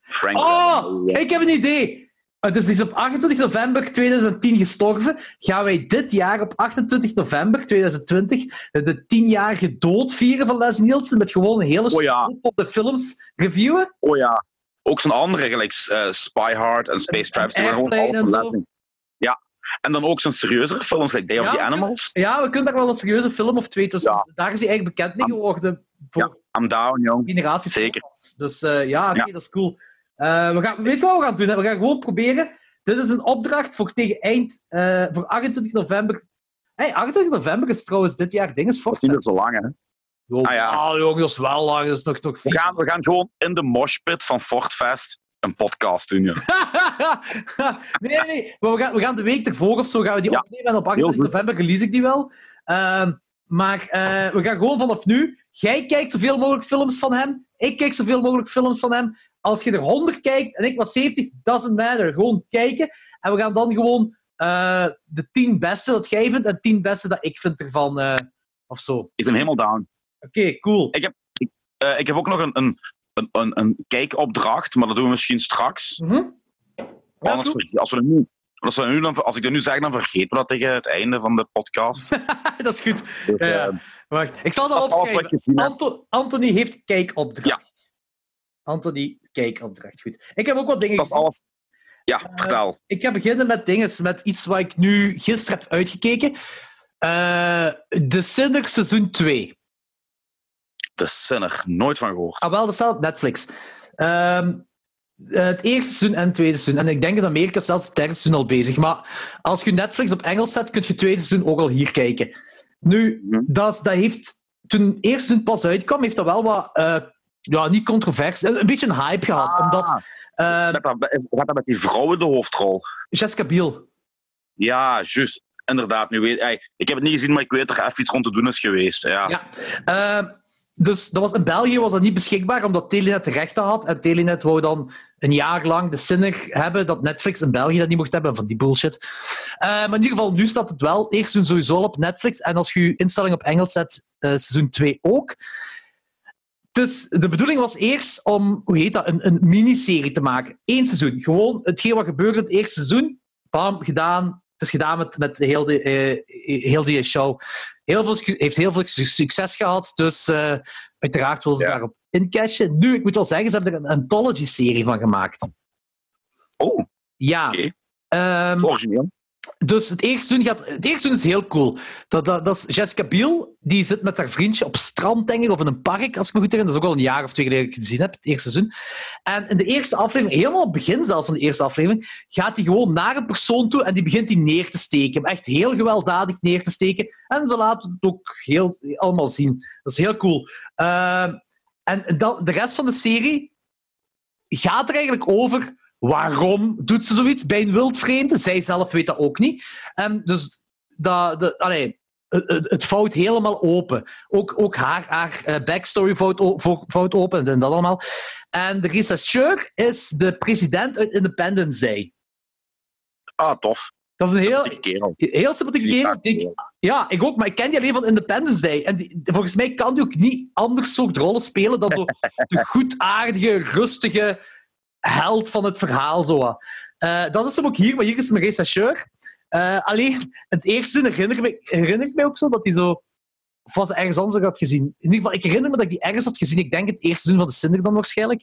Frank. Oh, ik heb een idee. Uh, Dus die is op 28 november 2010 gestorven. Gaan wij dit jaar op 28 november 2020 de tienjarige dood vieren van Les Nielsen met gewoon een hele Oh ja. op de films reviewen? Oh ja. Ook zijn andere, gelijk eh, Spy Hard en Space Traps. die waren gewoon en zo. Ja. En dan ook zijn serieuzere films, like Day of the Animals. Ja, we kunnen daar wel een serieuze film of twee tussen. Ja. Daar is hij eigenlijk bekend mee geworden voor I'm down, jong. generaties. Zeker. Dus eh, ja, oké, Ja. dat is cool. Eh, we gaan, weet je wat we gaan doen? hè? We gaan gewoon proberen. Dit is een opdracht voor tegen eind, eh, voor 28 november. Hey, 28 november is trouwens dit jaar dinges Dat is niet meer zo lang, hè. Oh, Ah, ja. ah, jongen, dat is wel lang. Dat is nog, nog We gaan, we gaan gewoon in de moshpit van Fortfest een podcast doen, joh. <laughs> nee, nee. Maar we gaan, we gaan de week ervoor of zo gaan we die Ja, opnemen. En op 28 goed. november release ik die wel. Ehm, maar eh, we gaan gewoon vanaf nu. Jij kijkt zoveel mogelijk films van hem. Ik kijk zoveel mogelijk films van hem. Als je er 100 kijkt en ik maar 70, doesn't matter. Gewoon kijken. En we gaan dan gewoon eh, de 10 beste dat jij vindt en 10 beste dat ik vind ervan. eh, of zo. Oké, Ik ben helemaal down. cool. Eh, ik heb ook nog een, een, een, een, kijkopdracht, maar dat doen we misschien straks. Ja, is Anders, goed. als, we nu, als, we nu dan, als ik dat nu zeg, dan vergeten we dat tegen het einde van de podcast. <laughs> dat is goed. Dus, Ja. Wacht, ik zal dat opschrijven. wat. Anto Anthony heeft kijkopdracht. Anthony, kijkopdracht. Goed. Ik heb ook wat dingen Dat is alles. Ja, Eh, vertel. Ik ga beginnen met dingen, met iets wat ik nu gisteren heb uitgekeken. Eh The Sinner seizoen 2. De Sinner, nooit van gehoord. Ah, wel, dat staat op Netflix. Ehm, het eerste seizoen en het tweede seizoen. En ik denk in Amerika zelfs het derde seizoen al bezig. Maar als je Netflix op Engels zet, kun je het tweede seizoen ook al hier kijken. Nu, Mhm. dat, dat heeft, toen het eerste seizoen pas uitkwam, heeft dat wel wat, eh, ja, niet controversie, een beetje een hype gehad. Ah. Omdat Met dat, gaat dat met die vrouw in de hoofdrol? Jessica Biel, Ja, juist. Inderdaad. Nu weet, ey, ik heb het niet gezien, maar ik weet dat er even iets rond te doen is geweest. Ja. Ja. Eh, dus dat was, in België was dat niet beschikbaar, omdat Telenet de rechten had. En Telenet wou dan een jaar lang de zinnig hebben dat Netflix in België dat niet mocht hebben. Van die bullshit. Maar in ieder geval, nu staat het wel. Eerst seizoen sowieso al op Netflix. En als je je instelling op Engels zet, eh, seizoen 2 ook. Dus de bedoeling was eerst om, hoe heet dat, een, een miniserie te maken. Eén seizoen. Gewoon hetgeen wat gebeurde in het eerste seizoen. Bam, gedaan. Het is gedaan met, met heel, de, eh, heel die show. Heel veel, heeft heel veel su- succes gehad. Dus eh, uiteraard willen ze Ja. daarop incashen. Nu, ik moet wel zeggen, ze hebben er een anthology-serie van gemaakt. Oh, Ja. Oké. Ehm, origineel. Dus het eerste seizoen, gaat, het eerste seizoen is heel cool. Dat, dat, dat is Jessica Biel, die zit met haar vriendje op strand, denk of in een park, als ik me goed herinner. Dat is ook al een jaar of twee geleden dat ik het gezien heb, het eerste seizoen. En in de eerste aflevering, helemaal het begin zelfs van de eerste aflevering, gaat hij gewoon naar een persoon toe en die begint die neer te steken. Echt heel gewelddadig neer te steken. En ze laten het ook heel, allemaal zien. Dat is heel cool. Ehm, en dan, de rest van de serie gaat er eigenlijk over waarom doet ze zoiets bij een wildvreemde. Zij zelf weet dat ook niet. En dus dat, allee, het, vouwt helemaal open. Ook, ook haar, haar eh, backstory vouwt open en dat allemaal. En de rechercheur is de president uit Independence Day. Ah, tof. Dat is een heel, kerel. heel sympathieke kerel. ik- ja, ik ook, maar ik ken die alleen van Independence Day. En die, volgens mij kan die ook niet anders soort rollen spelen dan zo <laughs> de goedaardige, rustige held van het verhaal. Zo. Eh, dat is hem ook hier, maar hier is hem rechercheur. Uh, alleen, het eerste herinner, me, ik mij ook zo dat hij zo... Was ergens anders had gezien? In ieder geval, ik herinner me dat die ergens had gezien. Ik denk het eerste seizoen van de Cinder dan waarschijnlijk.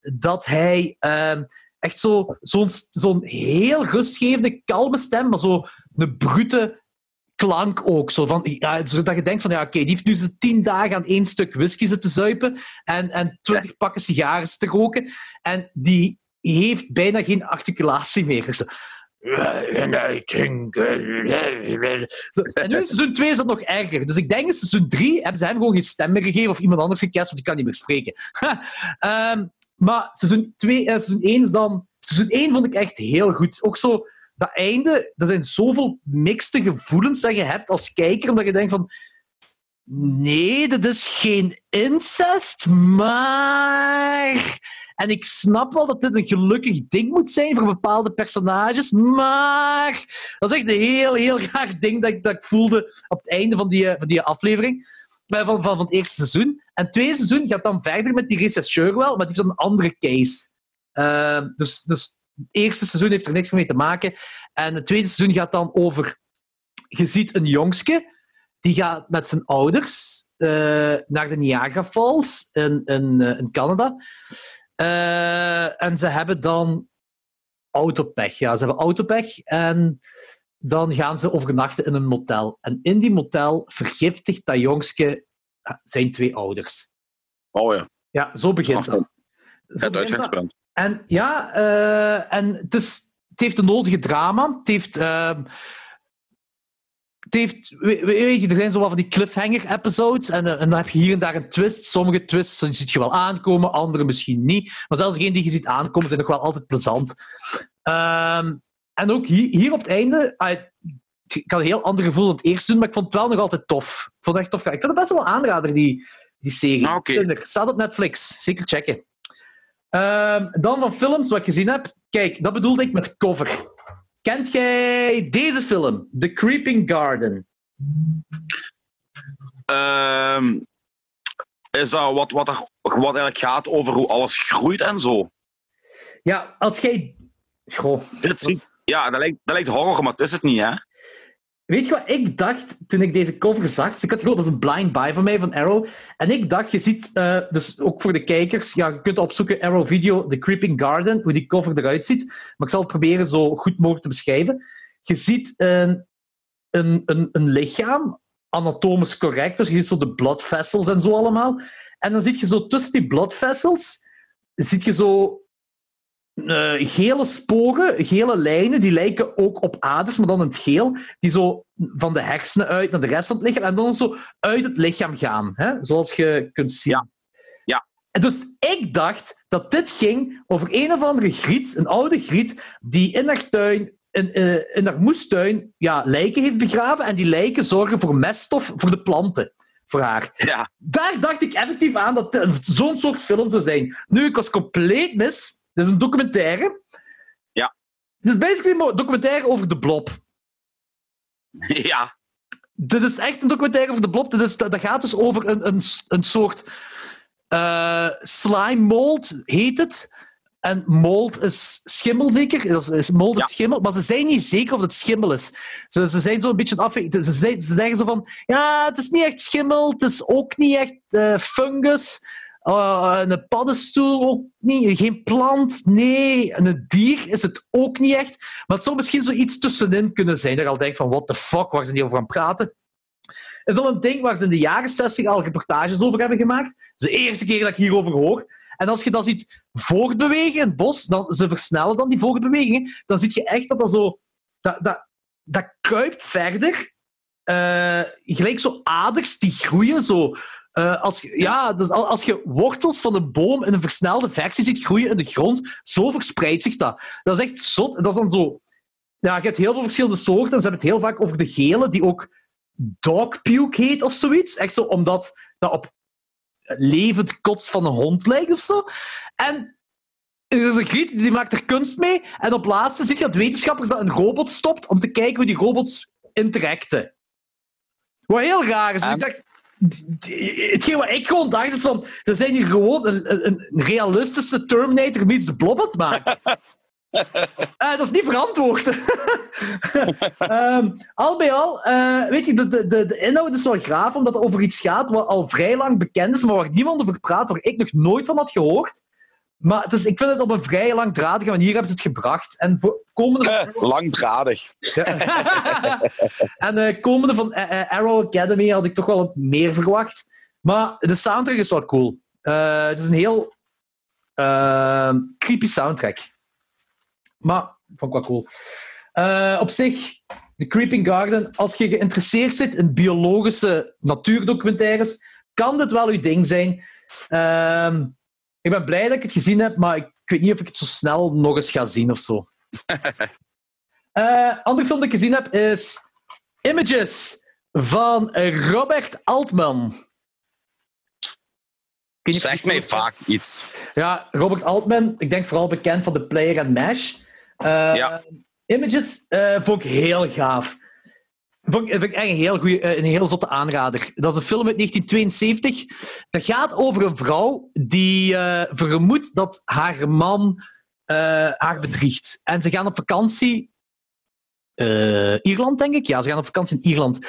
Dat hij uh, echt zo'n zo zo'n heel rustgevende, kalme stem, maar zo een brute klank ook. Zo van, ja, zodat je denkt van, ja, oké, die heeft nu ze tien dagen aan één stuk whisky zitten zuipen en, en twintig pakken sigaren te roken. En die heeft bijna geen articulatie meer. Zo, en nu seizoen 2 is dat nog erger. Dus ik denk in seizoen 3 hebben ze hem gewoon geen stem meer gegeven of iemand anders gecast, want die kan niet meer spreken. um, <laughs> maar seizoen, 2, uh, seizoen 1 is dan... Seizoen 1 vond ik echt heel goed. Ook zo dat einde, er zijn zoveel mixte gevoelens dat je hebt als kijker, omdat je denkt van... Nee, dat is geen incest, maar... En ik snap wel dat dit een gelukkig ding moet zijn voor bepaalde personages, maar... Dat is echt een heel, heel raar ding dat ik, dat ik voelde op het einde van die, van die aflevering. Van, van, van het eerste seizoen. En het tweede seizoen gaat dan verder met die rechercheur wel, maar die heeft een andere case. Uh, dus, dus het eerste seizoen heeft er niks mee te maken. En het tweede seizoen gaat dan over... Je ziet een jongske, die gaat met zijn ouders uh, naar de Niagara Falls in, in, uh, in Canada. Uh, en ze hebben dan autopech. Ja, ze hebben autopech en dan gaan ze overnachten in een motel. En in die motel vergiftigt dat jongske zijn twee ouders. Oh ja. Ja, zo begint dat. Zo het uitgangspunt. En ja, uh, en het, is, het heeft de nodige drama. Het heeft... Uh, het heeft, weet je, er zijn zo wat van die cliffhanger-episodes en, en, dan heb je hier en daar een twist. Sommige twists zie je wel aankomen, andere misschien niet. Maar zelfs degene die je ziet aankomen, zijn nog wel altijd plezant. Um, en ook hier, hier op het einde, ik had een heel ander gevoel dan het eerste doen, maar ik vond het wel nog altijd tof. Ik vond het echt tof. Ik vind het best wel een aanrader, die, die serie. Ah, okay. Staat op Netflix. Zeker checken. Um, dan van films, wat ik gezien heb. Kijk, dat bedoelde ik met cover. Kent jij deze film? The Creeping Garden. Um, is dat wat, wat, er, wat eigenlijk gaat over hoe alles groeit en zo? Ja, als jij... Goh, Dit ja, dat lijkt, dat lijkt horror, maar het is het niet, hè? Weet je wat ik dacht toen ik deze cover zag? Dus ik had gehoord, dat is een blind buy van mij van Arrow. En ik dacht, je ziet, uh, dus ook voor de kijkers, ja, je kunt opzoeken Arrow Video, The Creeping Garden, hoe die cover eruit ziet. Maar ik zal het proberen zo goed mogelijk te beschrijven. Je ziet een, een, een, een lichaam, anatomisch correct, dus je ziet zo de blood vessels en zo allemaal. En dan zie je zo tussen die blood vessels, je zo uh, gele sporen, gele lijnen, die lijken ook op aders, maar dan in het geel, die zo van de hersenen uit naar de rest van het lichaam en dan zo uit het lichaam gaan, hè? zoals je kunt zien. Ja. ja. En dus ik dacht dat dit ging over een of andere griet, een oude griet, die in haar tuin in, uh, in haar moestuin ja, lijken heeft begraven en die lijken zorgen voor meststof voor de planten. Voor haar. Ja. Daar dacht ik effectief aan dat zo'n soort film zou zijn. Nu, ik was compleet mis. Dit is een documentaire. Ja. Het is basically een documentaire over de blob. <laughs> Ja. Dit is echt een documentaire over de blob. Dit is, dat gaat dus over een, een, een soort uh, slime mold, heet het. En mold is schimmel zeker. Dat is, mold is ja. schimmel. Maar ze zijn niet zeker of het schimmel is. Ze, ze zijn zo een beetje af. Ze, ze, zeggen zo van: ja, het is niet echt schimmel. Het is ook niet echt uh, fungus. Uh, een paddenstoel ook niet. Geen plant, nee. een dier is het ook niet echt. Maar het zou misschien zoiets tussenin kunnen zijn. Dat je al denkt van, what the fuck, waar ze niet over aan praten. is al een ding waar ze in de jaren 60 al reportages over hebben gemaakt. Dat is de eerste keer dat ik hierover hoor. En als je dat ziet voortbewegen in het bos, dan, ze versnellen dan die voortbewegingen, dan zie je echt dat dat zo... Dat, dat, dat kruipt verder. Uh, gelijk zo aders die groeien, zo uh, als, ja, dus als je wortels van een boom in een versnelde versie ziet groeien in de grond, zo verspreidt zich dat. Dat is echt zot. En dat is dan zo... Ja, je hebt heel veel verschillende soorten. En ze hebben het heel vaak over de gele, die ook dog puke heet of zoiets. Echt zo, omdat dat op levend kots van een hond lijkt of zo. En is een griet, die maakt er kunst mee. En op laatste zie je dat wetenschappers dat een robot stopt om te kijken hoe die robots interacten. Wat heel raar is. Dus ik dacht, hetgeen wat ik gewoon dacht is van, ze zijn hier gewoon een, realistische Terminator meets de Blob aan het maken. <laughs> Eh, dat is niet verantwoord. <laughs> Ehm, al bij al, eh, weet je, de, de, de, de inhoud is wel graaf, omdat het over iets gaat wat al vrij lang bekend is, maar waar niemand over praat, waar ik nog nooit van had gehoord. Maar is, ik vind het op een vrij langdradige manier hebben ze het gebracht. En voor komende... Eh, langdradig. <laughs> en uh, komende van Arrow Academy had ik toch wel meer verwacht. Maar de soundtrack is wel cool. het is een heel creepy soundtrack. Maar vond ik wel cool. Op zich, The Creeping Garden, als je geïnteresseerd zit in biologische natuurdocumentaires, kan dit wel uw ding zijn. Uh, ik ben blij dat ik het gezien heb, maar ik weet niet of ik het zo snel nog eens ga zien of zo. uh, <laughs> andere film die ik gezien heb is Images van Robert Altman. Zeg mij vaak iets. Ja, Robert Altman, ik denk vooral bekend van The Player and Mash. Uh, ja. Images uh, vond ik heel gaaf. Vond, vind ik echt een heel, goeie, uh, een heel zotte aanrader. Dat is een film uit 1972. Dat gaat over een vrouw die vermoedt dat haar man haar bedriegt. En ze gaan op vakantie Ierland, denk ik. Ja, ze gaan op vakantie in Ierland.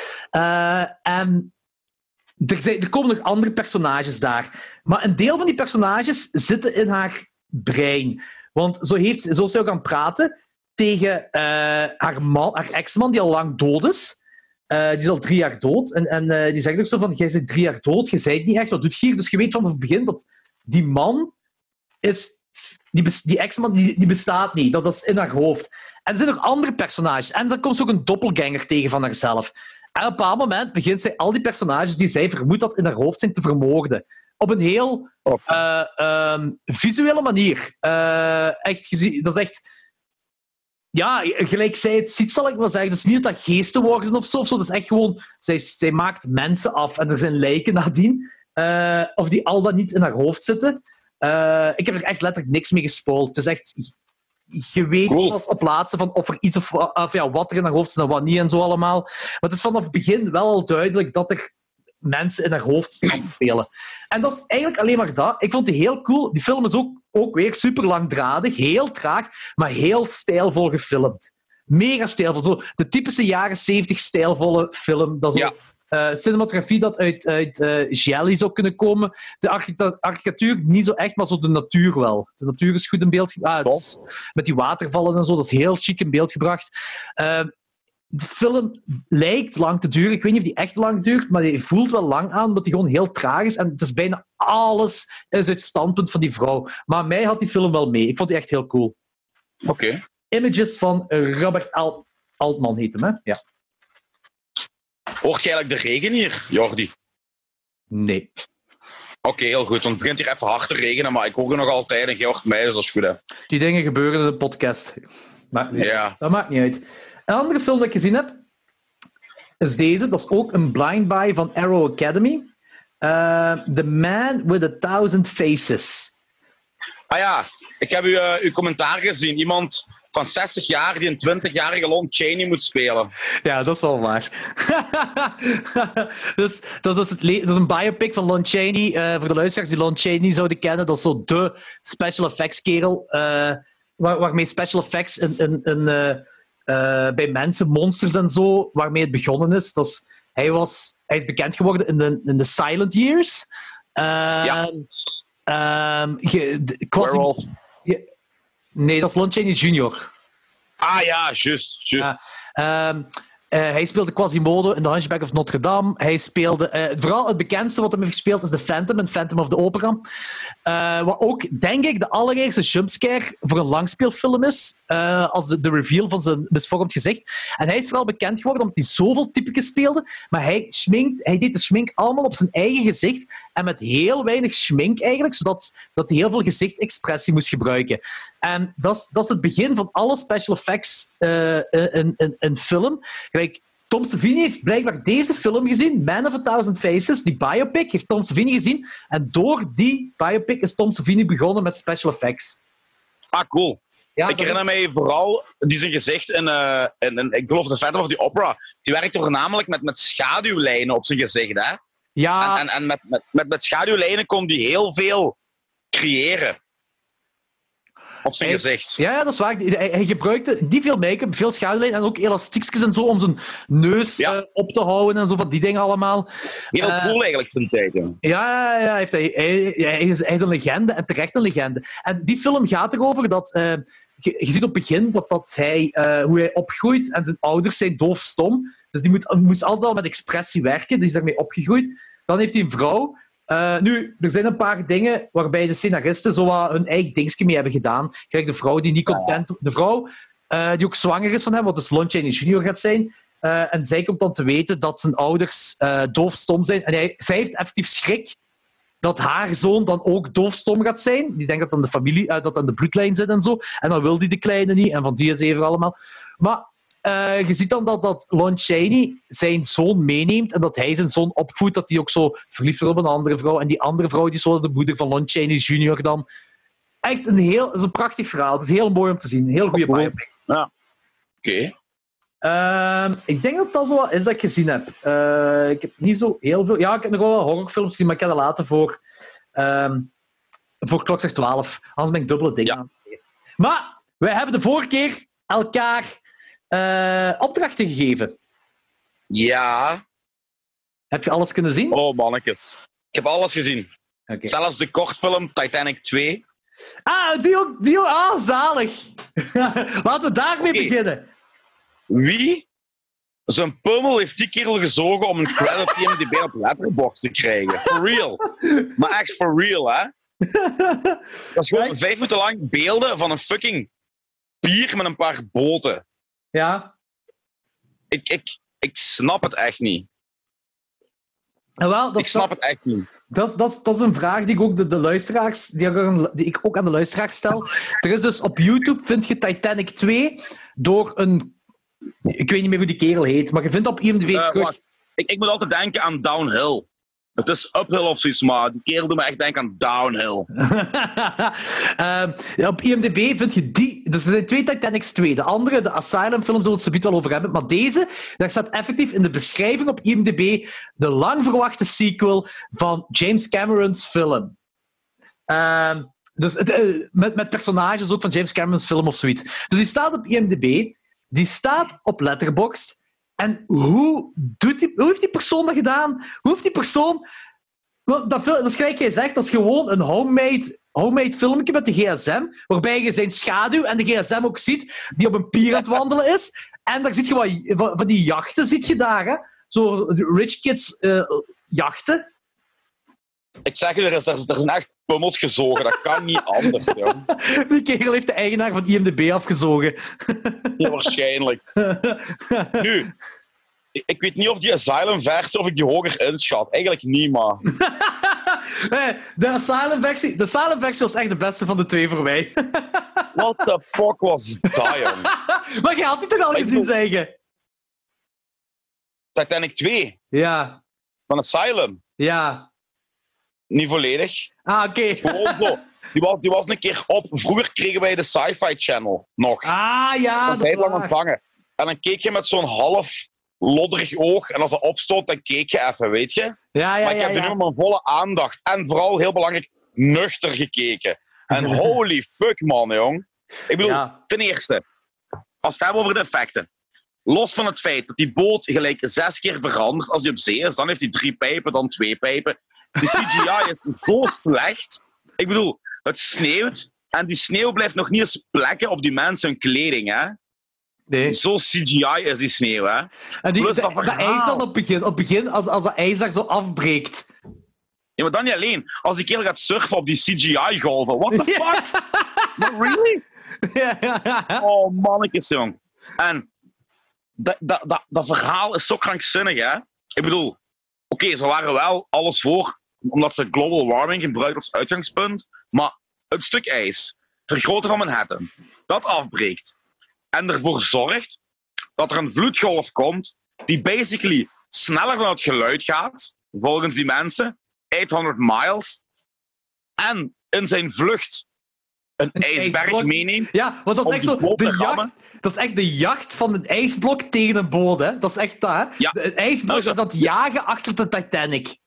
en er, zijn, er, komen nog andere personages daar. Maar een deel van die personages zitten in haar brein. Want zo, heeft, zo ze ook gaan praten tegen uh, haar, man, haar ex-man, die al lang dood is. Uh, die is al drie jaar dood. En, en uh, die zegt ook zo van, jij bent drie jaar dood, je zei het niet echt, wat doet je hier? Dus je weet vanaf het begin dat die man is... Die, die ex-man die, die bestaat niet. Dat, dat is in haar hoofd. En er zijn nog andere personages. En dan komt ze ook een doppelganger tegen van haarzelf. En op een bepaald moment begint zij al die personages die zij vermoedt dat in haar hoofd zijn te vermoorden op een heel uh, um, visuele manier. Echt gezien, dat is echt. Ja, gelijk zij het ziet, zal ik wel zeggen. Het is niet dat dat geesten worden of zo. Of zo. Dat is echt gewoon. Zij, zij maakt mensen af en er zijn lijken nadien. Uh, of die al dan niet in haar hoofd zitten. ik heb er echt letterlijk niks mee gespoeld. Het is echt. Je weet cool. pas op laatste van of er iets of, of ja, wat er in haar hoofd zit en wat niet en zo allemaal. Maar het is vanaf het begin wel al duidelijk dat er mensen in haar hoofd spelen. En dat is eigenlijk alleen maar dat. Ik vond die heel cool. Die film is ook, ook weer super langdradig, heel traag, maar heel stijlvol gefilmd. Mega stijlvol. Zo de typische jaren 70 stijlvolle film. Dat zo, ja. Uh, cinematografie dat uit, uit uh, zou kunnen komen. De architectuur niet zo echt, maar zo de natuur wel. De natuur is goed in beeld gebracht. Ah, met die watervallen en zo, dat is heel chic in beeld gebracht. Uh, de film lijkt lang te duren. Ik weet niet of die echt lang duurt, maar die voelt wel lang aan, omdat die gewoon heel traag is. En het is bijna alles is het standpunt van die vrouw. Maar mij had die film wel mee. Ik vond die echt heel cool. Oké. Images van Robert Altman heet hem, hè? Ja. Hoort je eigenlijk de regen hier, Jordi? Nee. Oké, heel goed. Want het begint hier even hard te regenen, maar ik hoor er nog altijd en je hoort mij, dus dat is goed. Hè. Die dingen gebeuren in de podcast. Maakt niet ja. Dat maakt niet uit. Een andere film dat ik gezien heb, is deze. Dat is ook een blind buy van Arrow Academy. Uh, The Man with a Thousand Faces. Ah ja, ik heb uw, uh, uw commentaar gezien. Iemand van 60 jaar die een 20-jarige Lon Chaney moet spelen. Ja, dat is wel waar. <laughs> dus, dat, is het dat is een biopic van Lon Chaney. Uh, voor de luisteraars die Lon Chaney zouden kennen, dat is zo de special effects kerel. Uh, waar, waarmee special effects in, in, in uh, bij mensen, monsters en zo, waarmee het begonnen is. Dus hij, was, hij is bekend geworden in de, in de Silent Years. Uh, ja. Um, Werewolf. nee, dat is Lon Chaney Jr. Ah ja, juist. juist. Uh, um, uh, hij speelde Quasimodo in The Hunchback of Notre Dame. Hij speelde... Uh, vooral het bekendste wat hij heeft gespeeld is The Phantom in Phantom of the Opera. Uh, wat ook, denk ik, de allereerste jumpscare voor een langspeelfilm is. als de, de, reveal van zijn misvormd gezicht. En hij is vooral bekend geworden omdat hij zoveel typetjes speelde. Maar hij, schminkt, hij deed de schmink allemaal op zijn eigen gezicht. En met heel weinig schmink eigenlijk. Zodat dat hij heel veel gezichtexpressie moest gebruiken. En dat is, dat is het begin van alle special effects in, in, in film. Kijk, Tom Savini heeft blijkbaar deze film gezien, Man of a Thousand Faces, die biopic, heeft Tom Savini gezien. En door die biopic is Tom Savini begonnen met special effects. Ah, cool. Ja, ik herinner mij vooral die zijn gezicht in, uh, in, in, ik geloof de Phantom of the Opera. Die werkt toch namelijk met, met schaduwlijnen op zijn gezicht, hè? Ja. En, en, en met, met, met, met schaduwlijnen kon die heel veel creëren. Op zijn Hij- gezicht. Ja, ja, dat is waar. Hij, hij gebruikte niet veel make-up, veel schaduwlijn en ook elastiekjes en zo om zijn neus Ja. eh, op te houden en zo van die dingen allemaal. Heel Eh, cool eigenlijk die tijd. ja. Ja, ja, heeft, hij, hij, hij is, hij is een legende en terecht een legende. En die film gaat erover dat. eh, je, je ziet op het begin dat, dat hij, hoe hij opgroeit en zijn ouders zijn doofstom. Dus die moet, moest altijd al met expressie werken, die is daarmee opgegroeid. Dan heeft hij een vrouw. Eh, nu, er zijn een paar dingen waarbij de scenaristen zo wat hun eigen dingetje mee hebben gedaan. Kijk, de vrouw die niet content... De vrouw eh, die ook zwanger is van hem, wat dus Lon Chaney Jr. gaat zijn. Eh, en zij komt dan te weten dat zijn ouders doofstom zijn. En hij, zij heeft effectief schrik dat haar zoon dan ook doofstom gaat zijn. Die denkt dat dan de familie, dat dan de bloedlijn zit en zo. En dan wil die de kleine niet. En van die is even allemaal. Maar eh, je ziet dan dat, dat Lon Chaney zijn zoon meeneemt en dat hij zijn zoon opvoedt, dat hij ook zo verliefd wordt op een andere vrouw. En die andere vrouw die is zo de moeder van Lon Chaney Jr. dan. Echt een heel... Het is een prachtig verhaal. Het is heel mooi om te zien. Een heel goede biopic. Oké. Ehm, ik denk dat dat zo wat is dat ik gezien heb. Eh, ik heb niet zo heel veel... Ja, ik heb nog wel wat horrorfilms gezien, maar ik heb dat later voor... ehm voor klokslag 12. Anders ben ik dubbele dingen Ja. aan het doen. Maar wij hebben de vorige keer elkaar eh, opdrachten gegeven. Ja. Heb je alles kunnen zien? Oh, mannetjes. Ik heb alles gezien. Oké. Zelfs de kortfilm Titanic 2. Ah, die ook. Die ook. Ah, zalig. <laughs> Laten we daarmee beginnen. Wie zijn pummel heeft die kerel gezogen om een credit op IMDb op Letterboxd te krijgen? For real. Maar echt for real, hè? <laughs> Dat is gewoon vijf minuten lang beelden van een fucking pier met een paar boten. Ja. Ik, ik, ik snap het echt niet. En wel, dat Ik snap het echt niet. Dat is, dat, is, dat is een vraag die ik ook de, de luisteraars, die, ik ook aan- die ik ook aan de luisteraars stel. Er is dus op YouTube, vind je Titanic 2 door een... Ik weet niet meer hoe die kerel heet, maar je vindt op IMDb Eh, terug... wacht. Ik, ik moet altijd denken aan Downhill. Het is uphill of zoiets, maar die kerel doet me echt denken aan Downhill. <laughs> Ehm, op IMDb vind je die... Dus er zijn twee Titanics 2. De andere, de Asylum film, zullen we het zo wel over hebben. Maar deze, daar staat effectief in de beschrijving op IMDb de lang verwachte sequel van James Cameron's film. Ehm, dus eh, met, met personages ook van James Cameron's film of zoiets. Dus die staat op IMDb, die staat op Letterboxd. En hoe, doet die, hoe heeft die persoon dat gedaan? Hoe heeft die persoon... Want dat, dat is gelijk jij zegt, dat is gewoon een homemade, homemade filmpje met de gsm, waarbij je zijn schaduw en de gsm ook ziet, die op een pier aan het wandelen is. En daar ziet je wat, van- van die jachten, ziet je daar, hè? Zo rich kids eh, jachten. Ik zeg je, er is, er, er echt pummels gezogen. Dat kan niet <laughs> anders, joh. Die kerel heeft de eigenaar van IMDb afgezogen. Ja, waarschijnlijk. <laughs> Nu, ik, weet niet of die Asylum-versie of ik die hoger inschat. Eigenlijk niet, maar... <laughs> Nee, de Asylum-versie de Asylum-versie was echt de beste van de twee voor mij. What the fuck was dat, maar je had die toch al Ik gezien, zeggen? Titanic 2 Ja, van Asylum. ja. Niet volledig. Ah, oké. <laughs> Zo. Die was, die was een keer op. Vroeger kregen wij de Sci-Fi Channel nog. Ah, ja, Dat dat is lang ontvangen. En dan keek je met zo'n half lodderig oog. En als dat opstond, dan keek je even, weet je? Ja, ja, maar ik heb nu ja. met mijn volle aandacht. En vooral, heel belangrijk, nuchter gekeken. En <laughs> holy fuck, man, jong. Ik bedoel, Ja. ten eerste, als we het hebben over de effecten. Los van het feit dat die boot gelijk zes keer verandert als die op zee is, dan heeft hij drie pijpen, dan twee pijpen. De CGI is zo slecht. Ik bedoel, het sneeuwt en die sneeuw blijft nog niet eens plekken op die mensen hun kleding, hè? Nee. Zo CGI is die sneeuw, hè? En die, Plus dat verhaal. ijs dan op het begin, op het begin als, als dat ijs daar zo afbreekt. Ja, maar dan niet alleen. Als die kerel gaat surfen op die CGI-golven. What the fuck? Really? <laughs> ja, ja, ja. Oh, mannetjes, jong. En dat, dat, dat, dat verhaal is zo krankzinnig, hè? Ik bedoel, oké, ze waren wel alles voor, omdat ze global warming gebruiken als uitgangspunt, maar het stuk ijs, vergroten van Manhattan, dat afbreekt en ervoor zorgt dat er een vloedgolf komt die basically sneller dan het geluid gaat, volgens die mensen, 800 miles, en in zijn vlucht een, Een ijsberg ijsblok. meeneemt. Ja, want dat is echt zo de rammen. jacht. Dat is echt de jacht van een ijsblok tegen een boot, hè? Dat is echt dat, hè? Ja. Een ijsblok Nou, is het jagen achter de Titanic.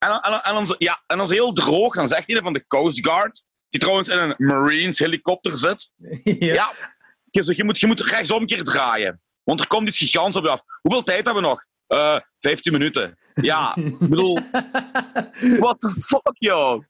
En dan, en, en, zo- ja, en is heel droog. Dan zegt iemand van de Coast Guard. die trouwens in een Marines helikopter zit. <laughs> ja. Ja. Je, moet, je moet rechtsom een keer draaien. Want er komt iets gigantisch op je af. Hoeveel tijd hebben we nog? Eh 15 minuten. Ja, ik bedoel, <laughs> what the fuck, joh.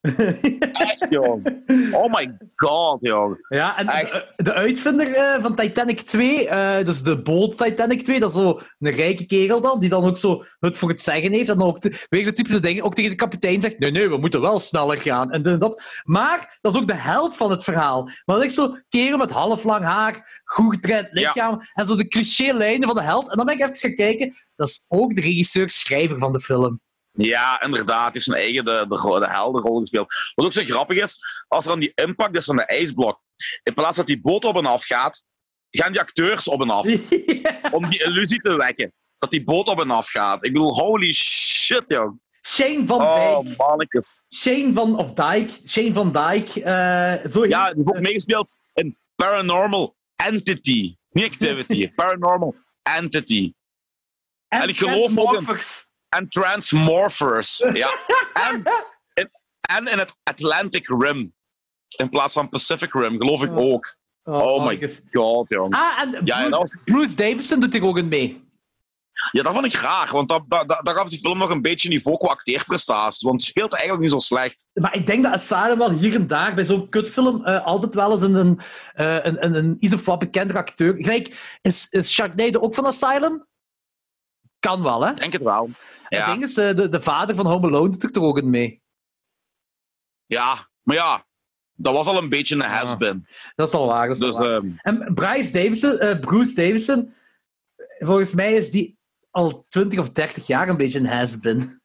Echt, joh. Oh my god, joh. Ja, en Echt. de, de uitvinder eh, van Titanic 2, eh, dus de boot Titanic 2, dat is zo een rijke kerel dan, die dan ook zo het voor het zeggen heeft. En dan ook de, weer de typische dingen, ook tegen de kapitein zegt, nee, nee, we moeten wel sneller gaan. En dat. Maar dat is ook de held van het verhaal. Maar dat is zo kerel met half lang haar, goed getraind lichaam, en zo de cliché-lijnen van de held. En dan ben ik even gaan kijken, dat is ook de regisseur-schrijver van de film. Ja, inderdaad. Hij heeft zijn eigen de, de, de heldenrol gespeeld. Wat ook zo grappig is, als er dan die impact is van de ijsblok, in plaats dat die boot op en af gaat, gaan die acteurs op en af. <laughs> Om die illusie te wekken. Dat die boot op en af gaat. Ik bedoel, holy shit, joh. Shane van Oh, Dijk. mannetjes. Shane van, of Dijk. Shane van Dijk. eh, zo Ja, die heeft ook meegespeeld in Paranormal Entity. Niet Activity, <laughs> Paranormal Entity. En ik geloof Transmorphers. En Transmorphers. Ja. <laughs> En, in, en in het Atlantic Rim. In plaats van Pacific Rim, geloof ik Ja. ook. Oh my mannetjes. god, jong. Ah, en Ja, Bruce, dat was- Bruce Davison doet er ook in mee. Ja, dat vond ik graag, want dat, dat, dat, dat gaf die film nog een beetje niveau qua acteerprestaties. Want die speelt eigenlijk niet zo slecht. Maar ik denk dat Asylum wel hier en daar bij zo'n kutfilm eh, altijd wel eens een, een, eh, een, een, een iets of wat bekendere acteur. Gelijk, is, is Sharknado ook van Asylum? Kan wel, hè? Ik denk het wel. Het ding is, eh, de, de vader van Home Alone doet er toch ook in mee. ja, maar ja, dat was al een beetje een has-been. Dat is al waar. Dat is al Dus waar. ehm, En Bryce Davison, eh, Bruce Davison, volgens mij is die al 20 of 30 jaar een beetje een has-been. <laughs>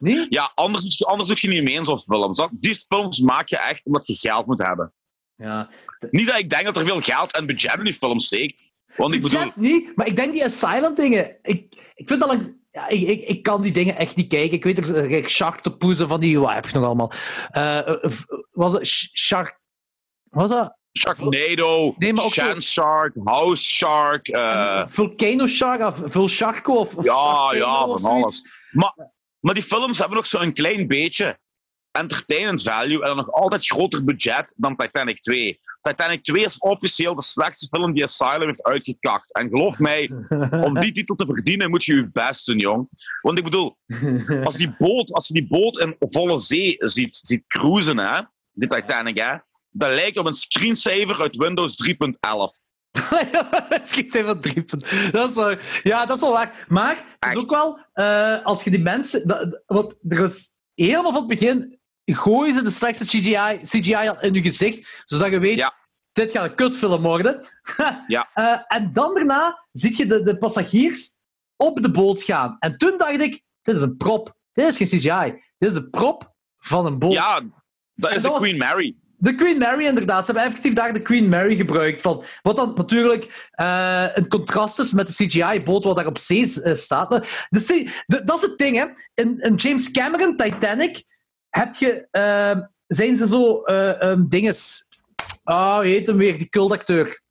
Nee? ja, anders, anders doe je niet mee in zo'n films. Die films maak je echt omdat je geld moet hebben. Ja. Niet dat ik denk dat er veel geld en budget in die film steekt. Want ik bedoel, Budget niet, maar ik denk die Asylum dingen. Ik, ik vind dat lang. Ja, ik, ik, ik kan die dingen echt niet kijken. Ik weet er kijk, Sharktopus van die. Wat heb je nog allemaal? Eh, eh, was het Sh- Shark. Was dat? Sharknado, Nee, maar ook Sand Shark, House Shark. eh, Volcano Shark of Vulsharko of, of ja, ja, van alles. Maar, maar die films hebben nog zo'n klein beetje entertainment value en dan nog altijd groter budget dan Titanic 2. Titanic 2 is officieel de slechtste film die Asylum heeft uitgekakt. En geloof mij, <laughs> om die titel te verdienen moet je je best doen, jong. Want ik bedoel, als, die boot, als je die boot in volle zee ziet, ziet cruisen, hè, die Titanic, hè, dat lijkt op een screensaver uit Windows 3.11. Misschien zijn van drie punten. <laughs> Dat is wel, ja, dat is wel waar. Maar het is ook wel, eh, als je die mensen. Dat, want er is helemaal van het begin. Gooien ze de slechtste CGI, CGI in je gezicht, zodat je weet. Ja. Dit gaat een kutfilm worden. <laughs> Ja. Eh, en dan daarna zie je de, de passagiers op de boot gaan. En toen dacht ik: dit is een prop. Dit is geen CGI. Dit is een prop van een boot. Ja, dat is dat de Queen Mary. De Queen Mary, inderdaad. Ze hebben effectief daar de Queen Mary gebruikt. Van, wat dan natuurlijk eh, een contrast is met de CGI-boot wat daar op zee eh, staat. De- dat is het ding, hè. In, in James Cameron, Titanic, heb je, ehm, zijn ze zo uh, dinges? Ah, oh, heet hem weer, die cultacteur.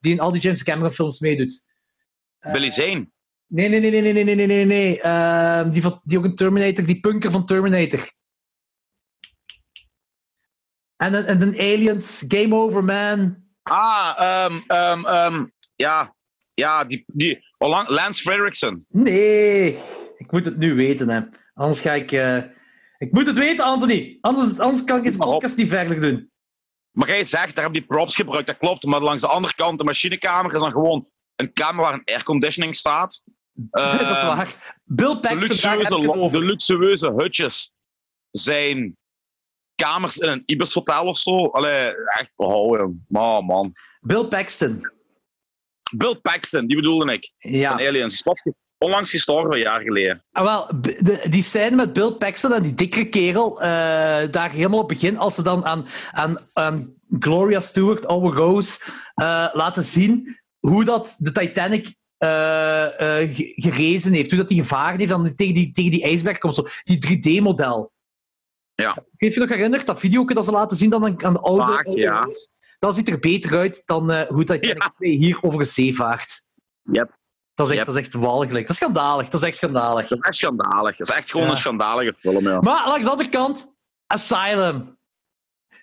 Die in al die James Cameron films meedoet. Eh, Billy Zane? Nee, nee, nee, nee, nee, nee, nee, nee. Uh, die, van, die ook een Terminator, die punker van Terminator. En een en, Aliens, Game Over Man. Ah, um, ja. Ja, die, die, oh, Lance Frederiksen. Nee, ik moet het nu weten, hè. Anders ga ik... Eh, ik moet het weten, Anthony. Anders, anders kan ik deze op. podcast niet verder doen. Maar jij zegt, daar heb je props gebruikt, dat klopt. Maar langs de andere kant, de machinekamer is dan gewoon een kamer waar een airconditioning staat. <laughs> dat is Ehm, waar. Bill De Paxton, luxueuze, de luxueuze hutjes zijn kamers in een Ibis hotel of zo. Allee, echt behouden. Man, man. Bill Paxton. Bill Paxton, die bedoelde ik. Ja. Van Aliens. Onlangs gestorven, een jaar geleden. Ah, wel, de, die scène met Bill Paxton en die dikkere kerel, eh, daar helemaal op het begin, als ze dan aan, aan, aan Gloria Stewart, Oude Rose, eh, laten zien hoe dat de Titanic ge- gerezen heeft, hoe dat die gevaren heeft, en tegen die, tegen die ijsberg komt, zo, die 3D-model. Ja. Heeft je nog herinnerd, dat video dat ze laten zien dan aan, aan de oude, Vaak, oude ja. Dat ziet er beter uit dan hoe Titanic Ja. 2 hier over een zee vaart. Yep. Dat is echt, Yep. dat is echt walgelijk. Dat is schandalig. Dat is echt schandalig. Dat is echt schandalig. Dat is echt gewoon Ja. een schandalige film, ja. Maar langs de andere kant, Asylum.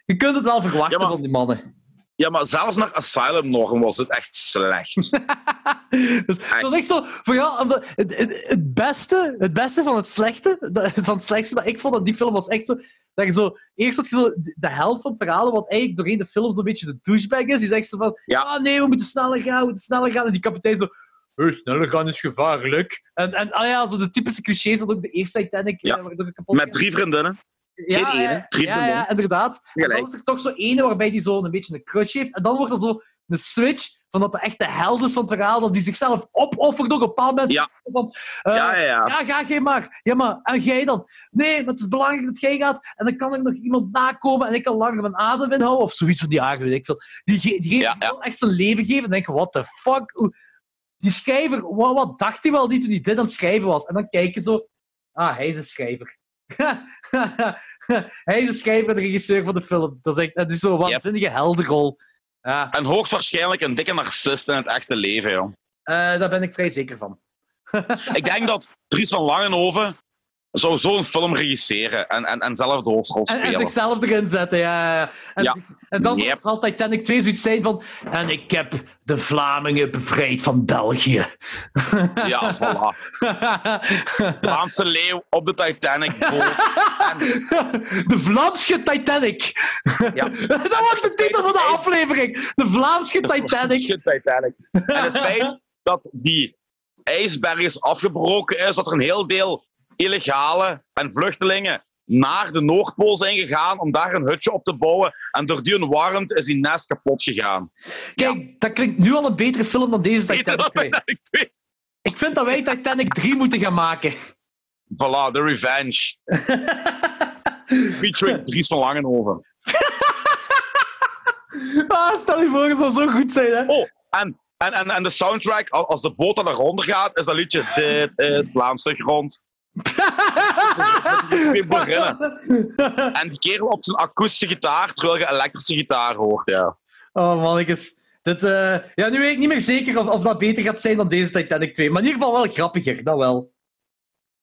Je kunt het wel verwachten Ja, maar- van die mannen. Ja, maar zelfs naar Asylum nog was het echt slecht. <laughs> dus, dat is echt zo... Voor jou, omdat het, het, het beste, het beste van het slechte, dat- van het slechtste dat ik vond aan die film was echt zo... Dat je zo... Eerst had je zo de helft van het verhaal, wat eigenlijk doorheen de film zo'n beetje de douchebag is. Die zegt zo van... Ja. Ah nee, we moeten sneller gaan, we moeten sneller gaan. En die kapitein zo... Hey, sneller gaan is gevaarlijk. En, en ah ja, zo de typische clichés wat ook de eerste Titanic... Ja. eh, waardoor ik kapot Met drie vriendinnen. Ja, Geen ene, ja, drie ja, vriendinnen. ja, inderdaad. En dan is er toch zo ene waarbij die zo een beetje een crush heeft. En dan wordt er zo een switch van dat de echte held is van het verhaal, dat die zichzelf opoffert ook een bepaald moment. Ja. Van, eh, Ja, ja, ja. ja, ga jij maar. Ja, maar. En jij dan? Nee, maar het is belangrijk dat jij gaat. En dan kan er nog iemand nakomen en ik kan langer mijn adem inhouden. Of zoiets van die aard, weet ik veel. Die, ge- die geeft Ja, echt zijn leven geven. En denk je, what the fuck? Die schrijver, wat, wat dacht hij wel niet toen hij dit aan het schrijven was? En dan kijk je zo... Ah, hij is een schrijver. <laughs> hij is de schrijver en de regisseur van de film. Dat is echt dat is zo'n waanzinnige heldenrol. Ja, En hoogstwaarschijnlijk een dikke narcist in het echte leven, joh. eh, daar ben ik vrij zeker van. <laughs> Ik denk dat Dries van Langenhoven zou zo'n film regisseren en, en, en zelf de hoofdrol En, en spelen. zichzelf erin zetten, ja. ja. En, Ja. zich- en dan Yep. zal Titanic 2 zoiets zijn van... En ik heb de Vlamingen bevrijd van België. Ja, <laughs> voilà. Vlaamse leeuw op de Titanic. De Vlaamse Titanic. Ja. <laughs> dat wordt de titel van de aflevering. De Vlaamse Titanic. Titanic. En het feit dat die ijsberg is afgebroken is, dat er een heel deel illegale en vluchtelingen naar de Noordpool zijn gegaan om daar een hutje op te bouwen. En door die warmte is die nest kapot gegaan. Kijk, dat klinkt nu al een betere film dan deze Titanic dan 2. <laughs> Titanic 2. Ik vind dat wij Titanic 3 moeten gaan maken. Voilà, The Revenge. <laughs> Featuring Dries van Langenhoven. <laughs> Ah, stel je voor, het zou zo goed zijn, hè? Oh, en, en, en, en de soundtrack, al- als de boot dan eronder gaat, is dat liedje Dit is Vlaamse grond. En die kerel op zijn akoestische gitaar, terwijl je elektrische gitaar hoort, ja. Oh, mannetjes. Dit, eh, ja, nu weet ik niet meer zeker of, of dat beter gaat zijn dan deze Titanic 2. Maar in ieder geval wel grappiger, dat wel.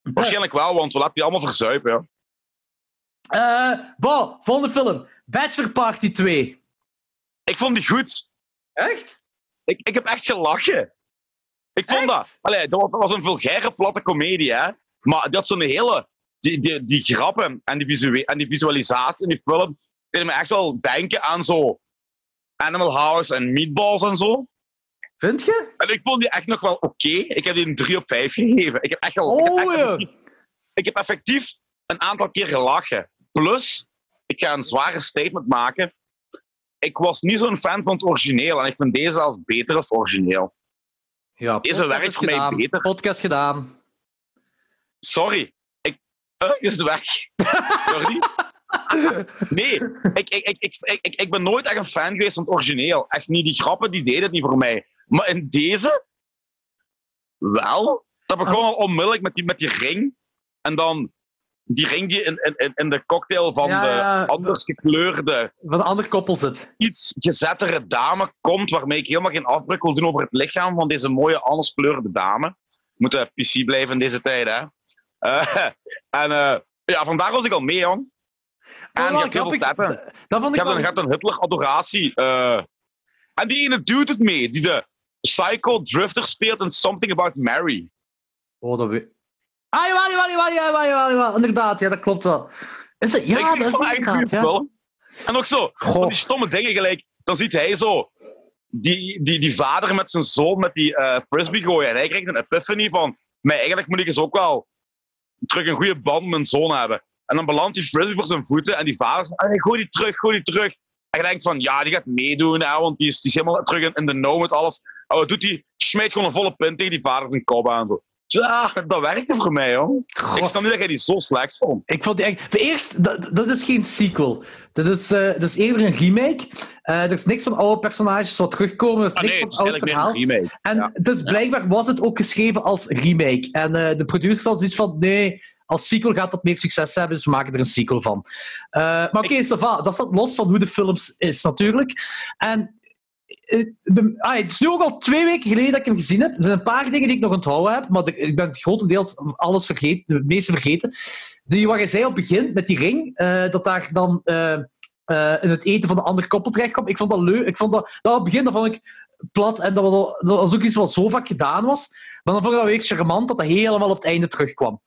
Waarschijnlijk wel, want we laten die allemaal verzuipen, ja. Eh Bo, volgende film. Bachelor Party 2. Ik vond die goed. Echt? Ik, ik heb echt gelachen. Ik vond Echt? dat... Allee, dat was, dat was een vulgaire, platte komedie, hè. Maar die had zo'n hele... Die, die, die grappen en die, en die visualisatie in die film deden me echt wel denken aan zo... Animal House en Meatballs en zo. Vind je? En ik vond die echt nog wel oké. Ik heb die een 3 op 5 gegeven. Ik heb echt wel... ik, heb Oh, echt ja. effectief, ik heb effectief een aantal keer gelachen. Plus, ik ga een zware statement maken. Ik was niet zo'n fan van het origineel. En ik vind deze als beter als het origineel. Ja, Deze werkt voor mij gedaan. beter. Podcast gedaan. Sorry. Ik... Eh, is het weg? <laughs> Sorry? Nee, ik, ik, ik, ik, ik, ben nooit echt een fan geweest van het origineel. Echt niet. Die grappen die deden het niet voor mij. Maar in deze... Wel. Dat begon al onmiddellijk met die, met die ring. En dan die ring die in, in, in de cocktail van Ja, de anders gekleurde, Van een ander koppel zit. iets gezettere dame komt, waarmee ik helemaal geen afbreuk wil doen over het lichaam van deze mooie, anders gekleurde dame. Moeten PC blijven in deze tijd, hè. Eh, <laughs> en eh, ja, vandaar was ik al mee, jong. En je hebt heel veel tetten. Dat vond Je ik hebt een, je hebt een Hitler-adoratie. eh. en die ene dude het mee, die de Psycho Drifter speelt in Something About Mary. Oh, dat weet... Ah, jawel, jawel, jawel, jawel, jawel, jawel. Inderdaad, ja, dat klopt wel. Is het? Ja, ik, dat is een inderdaad, ja. film. En ook zo, die stomme dingen gelijk. Dan ziet hij zo die, die, die vader met zijn zoon met die eh, frisbee gooien. En hij krijgt een epiphany van, maar eigenlijk moet ik eens ook wel terug een goede band met mijn zoon hebben. En dan belandt die frisbee voor zijn voeten en die vader zegt, "Allee, gooi die terug, gooi die terug. En je denkt van, ja, die gaat meedoen, hè, want die is, die is helemaal terug in, de know met alles. En wat doet hij? Smijt gewoon een volle punt tegen die vader zijn kop aan. Zo. Ja, dat werkte voor mij, hoor. Ik snap niet dat jij die zo slecht vond. Ik vond die echt... Eerst, dat, dat is geen sequel. Dat is, eh, dat is eerder een remake. Eh, er is niks van oude personages wat terugkomen. Er is Ah niks nee, van oude verhaal. een remake. En Ja. dus blijkbaar was het ook geschreven als remake. En eh, de producer had zoiets van, nee, als sequel gaat dat meer succes hebben, dus we maken er een sequel van. Maar oké, va. dat staat los van hoe de film is natuurlijk. En de- ah, het is nu ook al twee weken geleden dat ik hem gezien heb. Er zijn een paar dingen die ik nog onthouden heb, maar de- ik ben grotendeels alles vergeten, de meeste vergeten. Die, waar je zei op het begin, met die ring, eh, dat daar dan... eh, eh, in het eten van de andere koppel terechtkwam. Ik vond dat leuk. Ik vond dat, dat op het begin dat vond ik plat en dat was, al- dat was ook iets wat zo vaak gedaan was. Maar dan vond ik dat weer charmant dat dat helemaal op het einde terugkwam.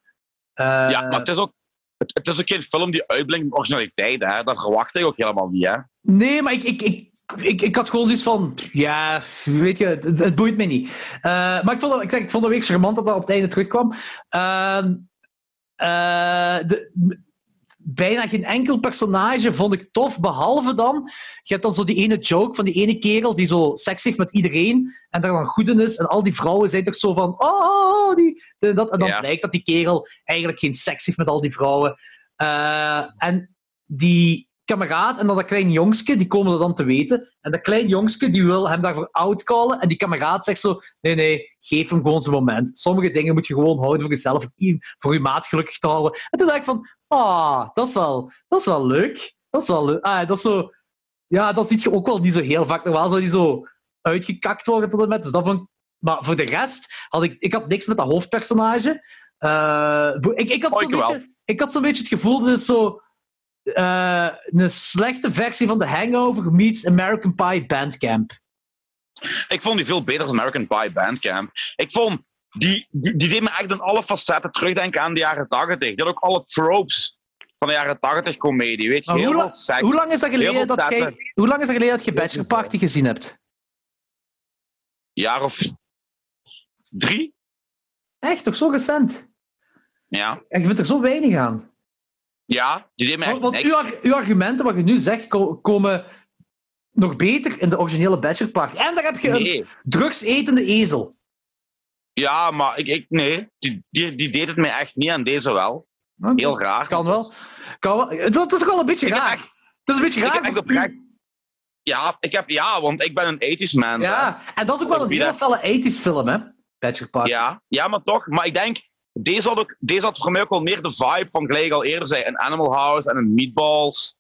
Eh, ja, maar het is ook... Het, het is ook geen film die uitblinkt met originaliteit, hè. Dat verwacht ik ook helemaal niet, hè. Nee, maar ik, ik, ik, ik, ik had gewoon zoiets van... Ja, weet je, het, het boeit me niet. Eh, maar ik vond, dat, ik, zeg, ik vond dat weer charmant dat dat op het einde terugkwam. Ehm, eh, de, bijna geen enkel personage vond ik tof, behalve dan... Je hebt dan zo die ene joke van die ene kerel die zo seks heeft met iedereen en daar dan goed in is. En al die vrouwen zijn toch zo van... Oh, die, de- dat, en dan Ja. blijkt dat die kerel eigenlijk geen seks heeft met al die vrouwen. Eh, en die kameraad en dan dat klein jongske, die komen er dan te weten. En dat klein jongske, die wil hem daarvoor outcallen. En die kameraad zegt zo, nee, nee, geef hem gewoon zijn moment. Sommige dingen moet je gewoon houden voor jezelf, voor je- maat gelukkig te houden. En toen dacht ik van, ah, dat is wel, dat is wel leuk. Dat is wel leuk. Ah, dat is zo... Ja, dat zie je ook wel niet zo heel vaak. Normaal zou die zo uitgekakt worden tot en met. Dus dat vond ik... Maar voor de rest had ik, ik had niks met dat hoofdpersonage. Eh, ik, ik had Oh, zo'n beetje, ik had zo'n beetje het gevoel dat het zo eh, een slechte versie van The Hangover meets American Pie Bandcamp. Ik vond die veel beter dan American Pie Bandcamp. Ik vond... Die, die, die deed me echt in alle facetten terugdenken aan de jaren 80. Die had ook alle tropes van de jaren 80 comedie. Weet je, heel hoe, seks. lang is dat geleden dat jij, hoe lang is dat geleden dat je Bachelor Party gezien hebt? jaar of drie? Echt, toch zo recent? Ja. En je vindt er zo weinig aan. Ja, die deed me echt Want, want uw, uw argumenten, wat je nu zegt, ko- komen nog beter in de originele Bachelor Party. En daar heb je een Nee. drugsetende ezel. Ja, maar ik, ik, nee, die, die, die deed het mij echt niet en deze wel. Heel raar. Kan wel. Kan wel. Het, het is toch wel een beetje Ik raar. echt- het is een beetje ik raar. oprecht- u. Ja, ik heb, ja, want ik ben een 80s man. hè. Ja, en dat is ook wel een heel dat- felle 80s film, hè? Bachelor Party. Ja, ja, maar toch. Maar ik denk, deze had, ook, deze had voor mij ook wel meer de vibe van, gelijk ik al eerder zei, een Animal House en een Meatballs.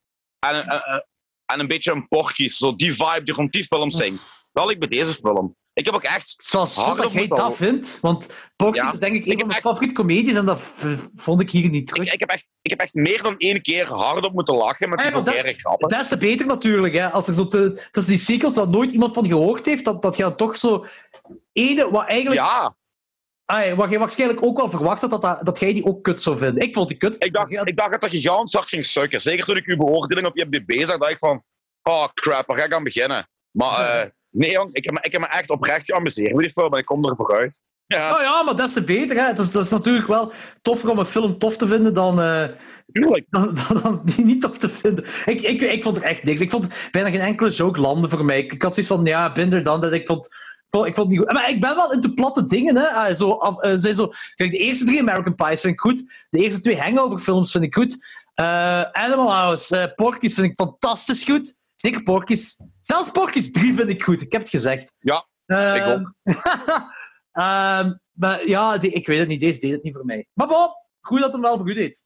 En een, en, en- en een beetje een Porky's. Zo die vibe die rond die film zingt. Dat had ik bij deze film. Ik heb ook echt... Zoals dat jij dat vindt. Want Porky Ja, is denk ik een van mijn echt- favoriete comedies en dat vond ik hier niet terug. Ik, ik, heb echt, ik heb echt meer dan één keer hardop moeten lachen met die Ah, ja, dat- grappen. Des te beter natuurlijk, hè. Als er zo te, tussen die sequels dat nooit iemand van gehoord heeft, dat, dat je dan toch zo... Ene, wat eigenlijk... Ja, Ah, wat je waarschijnlijk ook wel verwacht had, dat, dat, dat jij die ook kut zou vinden. Ik vond die kut. ik dacht, ik dacht dat dat gigantisch hard ging sukken. Zeker toen ik uw beoordeling op je IMDb zag, dacht ik van... Oh crap, waar ga ik aan beginnen? Maar eh, nee jong, ik heb, me, ik heb me echt oprecht geamuseerd met die film en ik kom er vooruit. Ja, Nou ja, maar des te beter. Hè. Het, is, het is natuurlijk wel toffer om een film tof te vinden dan, tuurlijk. <laughs> dan, dan, dan die niet tof te vinden. Ik, ik, ik vond er echt niks. Ik vond bijna geen enkele joke landen voor mij. Ik, had zoiets van, ja, binder dan dat. Ik vond, vond, ik vond het niet goed. Maar ik ben wel into platte dingen. Hè. Ah, zo, af- eh, zijn zo, kijk, de eerste drie American Pies vind ik goed. De eerste twee Hangover films vind ik goed. Eh, Animal House, eh Porky's vind ik fantastisch goed. Zeker Porky's. Zelfs Porky's 3 vind ik goed. Ik heb het gezegd. Ja, Ehm, ik ook. <laughs> ehm, maar ja, die- ik weet het niet. Deze deed het niet voor mij. Maar bon, goed dat hem wel voor u deed.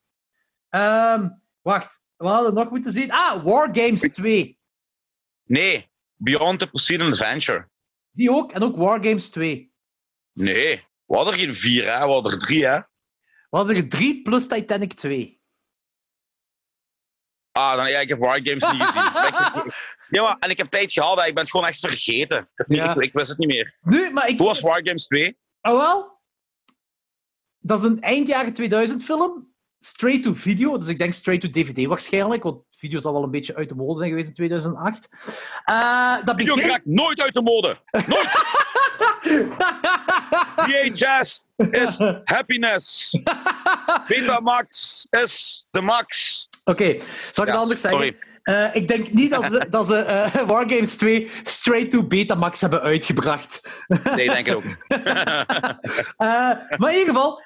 Ehm, wacht, we hadden nog moeten zien. Ah, War Games 2. Nee, Beyond the Preceding Adventure. Die ook. En ook War Games 2. Nee, we hadden er geen vier, hè? we hadden er drie. Hè? We hadden er drie plus Titanic 2. Ah, dan, ja, ik heb War Games niet gezien. <laughs> Maar, en ik heb tijd gehad, hè. ik ben het gewoon echt vergeten. Ik, Ja. ik, ik wist het niet meer. Nu, maar ik... Hoe was War Games 2? Oh wel? Dat is een eind jaren 2000 film. Straight to video. Dus ik denk straight to DVD waarschijnlijk. Want video zal wel een beetje uit de mode zijn geweest in 2008. Eh dat Video begint... raakt nooit uit de mode. VHS <laughs> is happiness. Betamax is de max. Oké, zal ik het anders zeggen? sorry. Eh, ik denk niet dat ze, <laughs> dat ze eh, Wargames 2 straight to Betamax hebben uitgebracht. Nee, denk ik ook. <laughs> Eh, maar in ieder geval,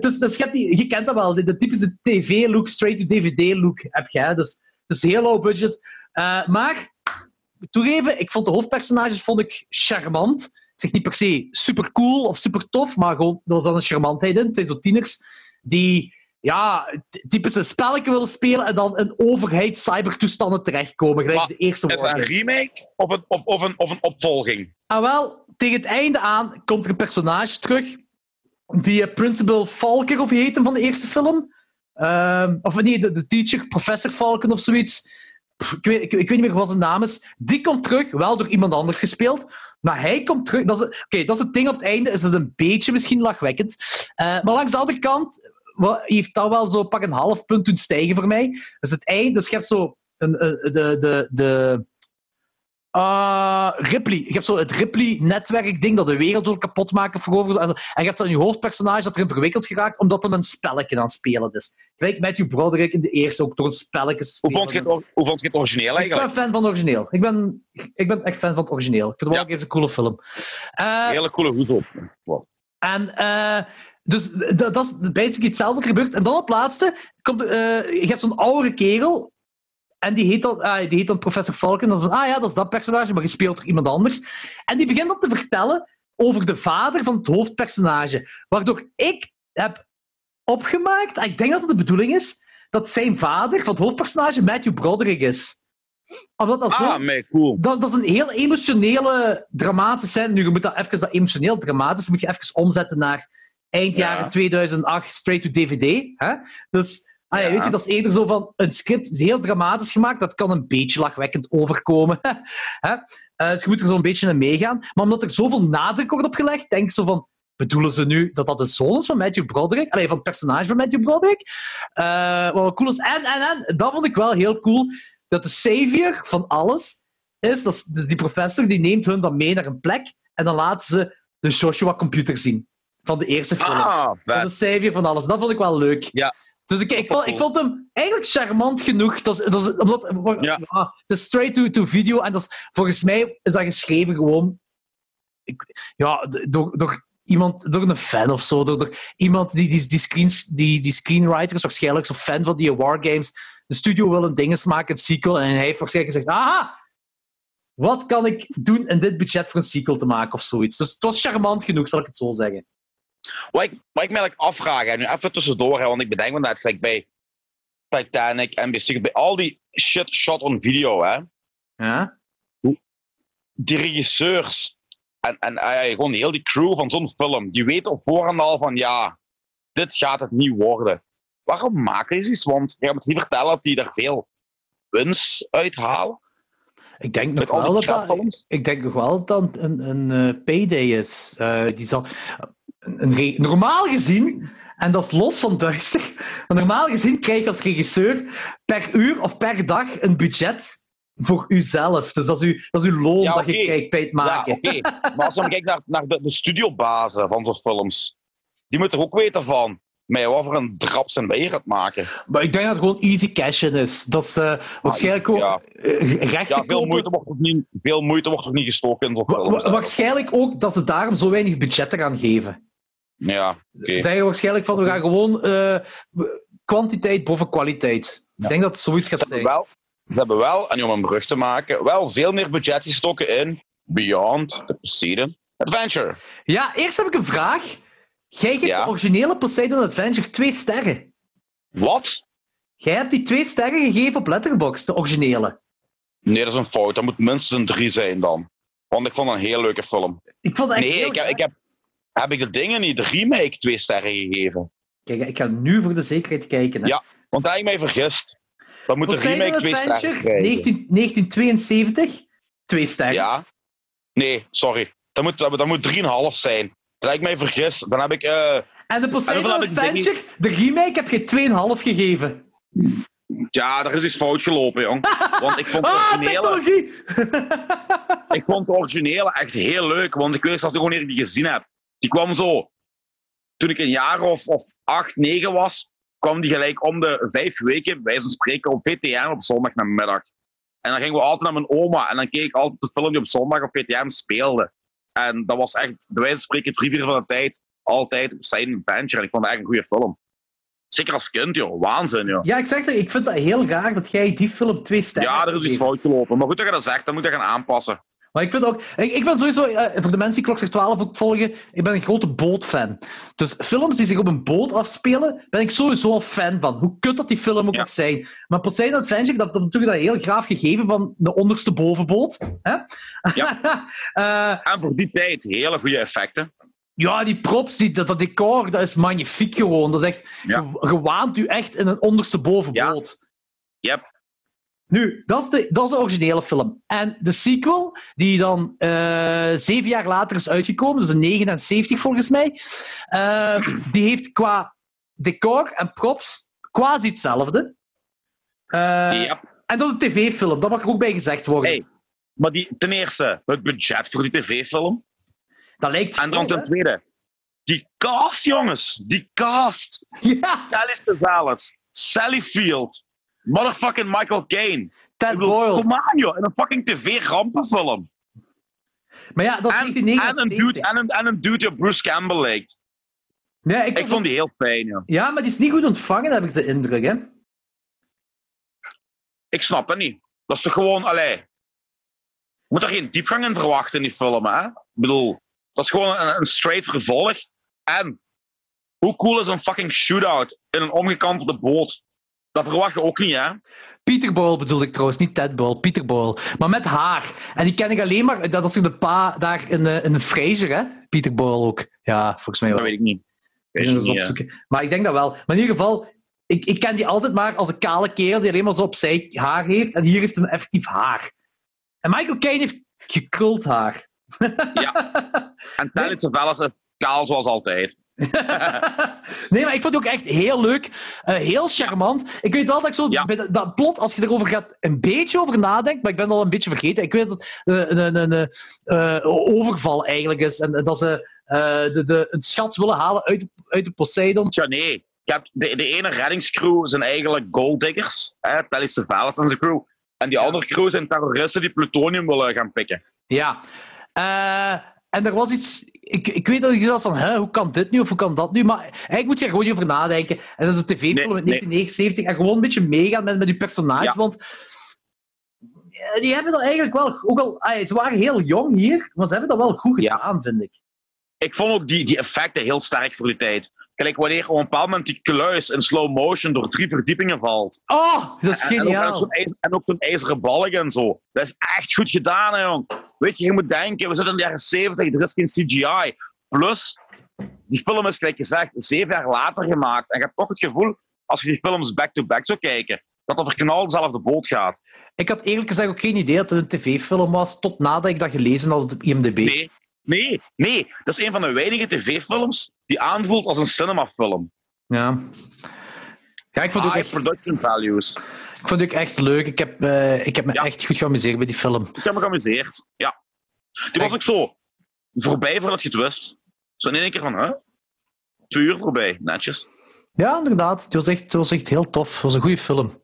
dus, dus je, hebt die, je kent dat wel, de, de typische TV-look, straight-to-DVD-look heb je. hè. Dus, dus heel low budget. Maar, toegeven, ik vond de hoofdpersonages vond ik charmant. Ik zeg niet per se super cool of super tof, maar gewoon, er was dan een charmantheid in. Het zijn zo tieners die ja, typisch een spelletje willen spelen en dan in overheid cybertoestanden terechtkomen. Gelijk Maar de eerste Is het een remake of een, of, of, een, of een opvolging? Ah, wel, tegen het einde aan komt er een personage terug. Die eh, Principal Falker, of wie heet hem van de eerste film? Ehm, of nee, de, de teacher, professor Falken of zoiets. ik, weet, ik, ik weet niet meer wat zijn naam is. Die komt terug, wel door iemand anders gespeeld. Maar hij komt terug. Oké, dat is het ding op het einde. Is het een beetje misschien lachwekkend. Eh, maar langs de andere kant heeft dat wel zo pak een half punt doen stijgen voor mij. Dus het einde, dus je hebt zo een, een- de, de, de ah, Ripley. Je hebt zo het Ripley-netwerk-ding dat de wereld wil kapot maken voorover. En je hebt dan je hoofdpersonage dat erin verwikkeld geraakt omdat hem een spelletje aan het spelen is. Gelijk Matthew Broderick in de eerste ook door een spelletje Hoe vond je het, hoe vond je het origineel Ik ben eigenlijk? fan van het origineel. Ik ben, ik ben echt fan van het origineel. Ik vind het wel Ja. een coole film. Eh, Hele coole hoed op. en eh, dus d- dat is basically hetzelfde er gebeurt. En dan op laatste, komt, eh, je hebt zo'n oudere kerel. En die heet, dan, ah, die heet dan Professor Falcon. Dan is van, ah ja, dat is dat personage, maar gespeeld door iemand anders. En die begint dan te vertellen over de vader van het hoofdpersonage. Waardoor ik heb opgemaakt, en ik denk dat het de bedoeling is, dat zijn vader van het hoofdpersonage Matthew Broderick is. Omdat dat Ah, mee, cool. dat, dat is een heel emotionele, dramatische scène. Nu, je moet dat even, dat emotioneel dramatisch, moet je even omzetten naar eind Ja. jaren 2008, straight to DVD. Hè? Dus, ah ja, weet je, dat is eerder zo van een script heel dramatisch gemaakt, dat kan een beetje lachwekkend overkomen. <laughs> Hè? Eh, dus je moet er zo'n beetje in meegaan. Maar omdat er zoveel nadruk wordt op gelegd, denk ik zo van, bedoelen ze nu dat dat de zoon is van Matthew Broderick? Allee, van het personage van Matthew Broderick? Eh, wat wel cool is. En, en, en, dat vond ik wel heel cool, dat de savior van alles is, dat is die professor, die neemt hun dan mee naar een plek en dan laten ze de Joshua-computer zien. Van de eerste film. Ah, dat is van alles. Dat vond ik wel leuk. Ja. Dus ik, ik, vond, ik vond hem eigenlijk charmant genoeg. Dat is, dat is, omdat, Ja. ah, het is straight to, to video en dat is, volgens mij is dat geschreven gewoon ik, ja, door, door iemand, door een fan of zo. Door, door iemand die, die, die, screens, die, die screenwriter is waarschijnlijk zo'n fan van die wargames. De studio wil een dinges maken, een sequel, en hij heeft waarschijnlijk gezegd: Aha! Wat kan ik doen in dit budget voor een sequel te maken of zoiets? Dus het was charmant genoeg, zal ik het zo zeggen. Wat ik, wat ik me eigenlijk afvraag, en nu even tussendoor, hè, want ik bedenk me net gelijk bij Titanic, NBC, bij al die shit shot on video, hè. Ja? Die regisseurs en, en eh, gewoon heel die crew van zo'n film, die weten op voorhand al van ja, dit gaat het niet worden. Waarom maken ze iets? Want je me niet vertellen dat die er veel winst uithalen. Ik denk nog wel dat dat, ik denk nog wel dat dat een, een, eh, payday is. Eh, die zal, een, normaal gezien, en dat is los van duister, maar normaal gezien krijg je als regisseur per uur of per dag een budget voor uzelf. Dus dat is, uw, dat is uw loon Ja, dat je krijgt bij het Ja, maken. oké. Maar als je dan kijkt naar, naar de, de studiobazen van zo'n films, die moeten er ook weten van met wat voor een drap zijn wij het maken. Maar ik denk dat het gewoon easy cashen is. Dat is eh, waarschijnlijk ook ja. eh, rechten Ja, veel moeite wordt er niet, veel moeite wordt er niet gestoken Wa- wa- waarschijnlijk ook dat ze daarom zo weinig budget eraan geven. Ja. Ze zeggen waarschijnlijk van we gaan gewoon eh, kwantiteit boven kwaliteit. Ja. Ik denk dat het zoiets gaat Ze zijn. wel, ze hebben wel, en om een brug te maken, wel veel meer budget gestoken in Beyond the Poseidon Adventure. Ja, eerst heb ik een vraag. Jij geeft Ja. de originele Poseidon Adventure twee sterren. Wat? Jij hebt die twee sterren gegeven op Letterboxd, de originele. Nee, dat is een fout. Dat moet minstens een 3 zijn dan. Want ik vond het een heel leuke film. Ik vond het echt Nee, heel ik heb, ik heb, heb ik de dingen niet, de remake, twee sterren gegeven. Kijk, ik ga nu voor de zekerheid kijken. Hè. Ja, Want daar heb ik mij vergist. Dan moet de remake twee sterren Adventure, krijgen. 19, 1972, twee sterren. Ja? Nee, sorry. Dat moet, dat, dat moet 3,5 zijn. Dan heb ik mij vergist. Dan heb ik... eh, En de Poseidon En heb ik Adventure, de remake, heb je 2,5 gegeven. ja, er is iets fout gelopen, jong. Want ik vond de <laughs> Ah, originele... <laughs> Ik vond de originele echt heel leuk, want ik weet zelfs nog wanneer ik die gezien heb. Die kwam zo, toen ik een jaar of, of acht, negen was, kwam die gelijk om de vijf weken, bij wijze van spreken, op VTM op zondag namiddag. En dan gingen we altijd naar mijn oma en dan keek ik altijd de film die op zondag op VTM speelde. En dat was echt, bij wijze van spreken, drie, vier van de tijd, altijd zijn Adventure. En ik vond het echt een goede film. Zeker als kind, joh. Waanzin, joh. Ja, ik zeg ik vind dat heel raar dat jij die film twee sterren Ja, er is iets fout gelopen. Maar goed dat je dat zegt, dan moet je dat gaan aanpassen. Maar ik vind ook, ik, ik ben sowieso, eh, voor de mensen die Klokslag 12 ook volgen, ik ben een grote bootfan. Dus films die zich op een boot afspelen, ben ik sowieso al fan van. Hoe kut dat die film ook Ja. mag zijn. Maar Poseidon Adventure, dat, dat natuurlijk dat heel graaf gegeven van de onderste bovenboot. Hè? Ja. <laughs> Eh, En voor die tijd, hele goede effecten. ja, die props, die, dat, dat decor, dat is magnifiek gewoon. Dat is echt, Ja. je, je waant u echt in een onderste bovenboot. Yep. Nu, dat is, de, dat is de originele film. En de sequel, die dan eh, zeven jaar later is uitgekomen, dus in 79 volgens mij, eh, die heeft qua decor en props quasi hetzelfde. Eh, Ja. En dat is een tv-film, dat mag er ook bij gezegd worden. Hey, maar die, ten eerste, het budget voor die tv-film. Dat lijkt En dan ten tweede, die cast, jongens. Die cast. <laughs> Ja, Telly Savalas, Sally Field, motherfucking Michael Caine. Ted Ik bedoel, Boyle. Kom aan, joh. In een fucking tv-rampenfilm. Maar ja, dat is En, en, een 1979. dude, en, een, en een dude die op Bruce Campbell lijkt. Nee, ik, vond die heel fijn, joh. Ja, maar die is niet goed ontvangen, heb ik de indruk. Hè? Ik snap het niet. Dat is toch gewoon, allee. Je moet er geen diepgang in verwachten in die film, hè? Ik bedoel, dat is gewoon een, een straight vervolg. En hoe cool is een fucking shootout in een omgekantelde boot? Dat verwacht je ook niet, hè? Peter Boyle bedoel ik trouwens, niet Ted Boyle, Peter Boyle. Maar met haar. En die ken ik alleen maar, dat is de pa daar in, eh, in Frasier, hè? Peter Boyle ook. Ja, volgens mij Dat wel. weet ik niet. Weet Ik eens niet. Maar ik denk dat wel. Maar in ieder geval, ik, ik ken die altijd maar als een kale kerel die alleen maar zo opzij haar heeft. En hier heeft hij effectief haar. En Michael Caine heeft gekruld haar. <laughs> En Telly Savalas is kaal zoals altijd. <laughs> nee, maar ik vond het ook echt heel leuk. eh, heel charmant. Ik weet wel dat ik zo Ja. dat, dat plot, als je erover gaat, een beetje over nadenkt, maar ik ben al een beetje vergeten. Ik weet dat het een, een, een, eh, overval eigenlijk is. En dat ze eh, de, de, een schat willen halen uit, de- uit de Poseidon. Tja, nee. Je hebt de, de ene reddingscrew zijn eigenlijk golddiggers. Hè? Telly Savalas en zijn crew. En die andere crew zijn terroristen die plutonium willen gaan pikken. Ja. En er was iets... Ik, ik weet dat ik dacht van, hè, hoe kan dit nu of hoe kan dat nu? Maar eigenlijk moet je er gewoon over nadenken. En dat is een tv-film Nee, uit nee. 1979. En gewoon een beetje meegaan met, met die personages. Ja. Want eh, die hebben dat eigenlijk wel... Ook al, ze waren heel jong hier, maar ze hebben dat wel goed Ja. gedaan, vind ik. Ik vond ook die, die effecten heel sterk voor die tijd. Kijk, wanneer op een bepaald moment die kluis in slow motion door drie verdiepingen valt. Oh, dat is En, ook geniaal. zo'n en ook zo'n ijzeren balk en zo. Dat is echt goed gedaan, hè, jong. Weet je, je moet denken, we zitten in de jaren 70, er is geen CGI. Plus, die film is, gelijk gezegd, zeven jaar later gemaakt. En je hebt toch het gevoel, als je die films back-to-back zou kijken, dat dat verknald dezelfde boot gaat. Ik had eerlijk gezegd ook geen idee dat het een tv-film was, tot nadat ik dat gelezen had op IMDb. Nee, nee, nee. Dat is een van de weinige tv-films die aanvoelt als een cinemafilm. Ja. Ja, ik vond het ook echt, production values. ik vond het ook echt leuk. Ik heb, eh, ik heb me Ja. echt goed geamuseerd bij die film. Ik heb me geamuseerd. Ja. Die was ook zo voorbij voordat je het wist. Zo in één keer van, hè? Twee uur voorbij. Netjes. Ja, inderdaad. Het was echt, het was echt heel tof. Het was een goede film.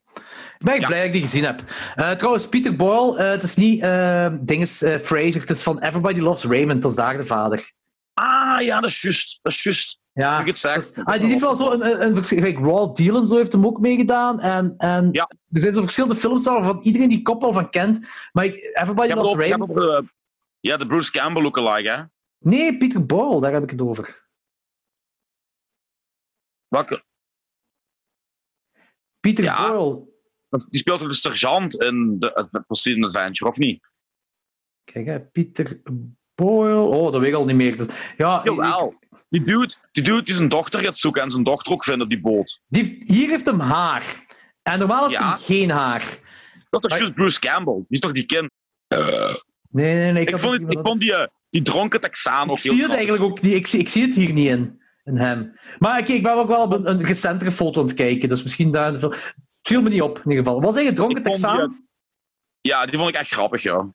Ik ben echt Ja. blij dat ik die gezien heb. Eh, trouwens, Peter Boyle, eh, het is niet eh dinges, Fraser, het is van Everybody Loves Raymond. Dat is daar de vader. Ah, ja, dat is juist. Dat is juist. Ja, Ik het zeg. dat is- ah, die heeft wel zo een, een, een Raw Deal en zo heeft hem ook meegedaan. En, en Ja. er zijn zo verschillende films waarvan iedereen die kop al van kent. Maar ik, Everybody Loves Raymond... ja, de Bruce Campbell lookalike, hè? Nee, Peter Boyle, daar heb ik het over. Welke? Peter Ja. Boyle. Die speelt ook de sergeant in de de Poseidon Adventure, of niet? Kijk, hè, Peter Boyle... Oh, dat weet ik al niet meer. Dus, ja, ik- Jawel. Die dude, die dude die zijn dochter gaat zoeken en zijn dochter ook vindt op die boot. Die hier heeft hem haar. En normaal heeft Ja. hij geen haar. Dat is Maar- juist Bruce Campbell. Die is toch die kind? Nee, nee, nee. Ik, had vond, het ik vond die, eh, die dronken Texaan Ik ook zie heel het grappig. eigenlijk ook niet. Ik zie, ik zie het hier niet in, in hem. Maar oké, ik ben ook wel op een, een recentere foto aan het kijken. Dus misschien daar... Viel me niet op, in ieder geval. Was hij een dronken Ik vond die, Texaan? Ja, die vond ik echt grappig, ja.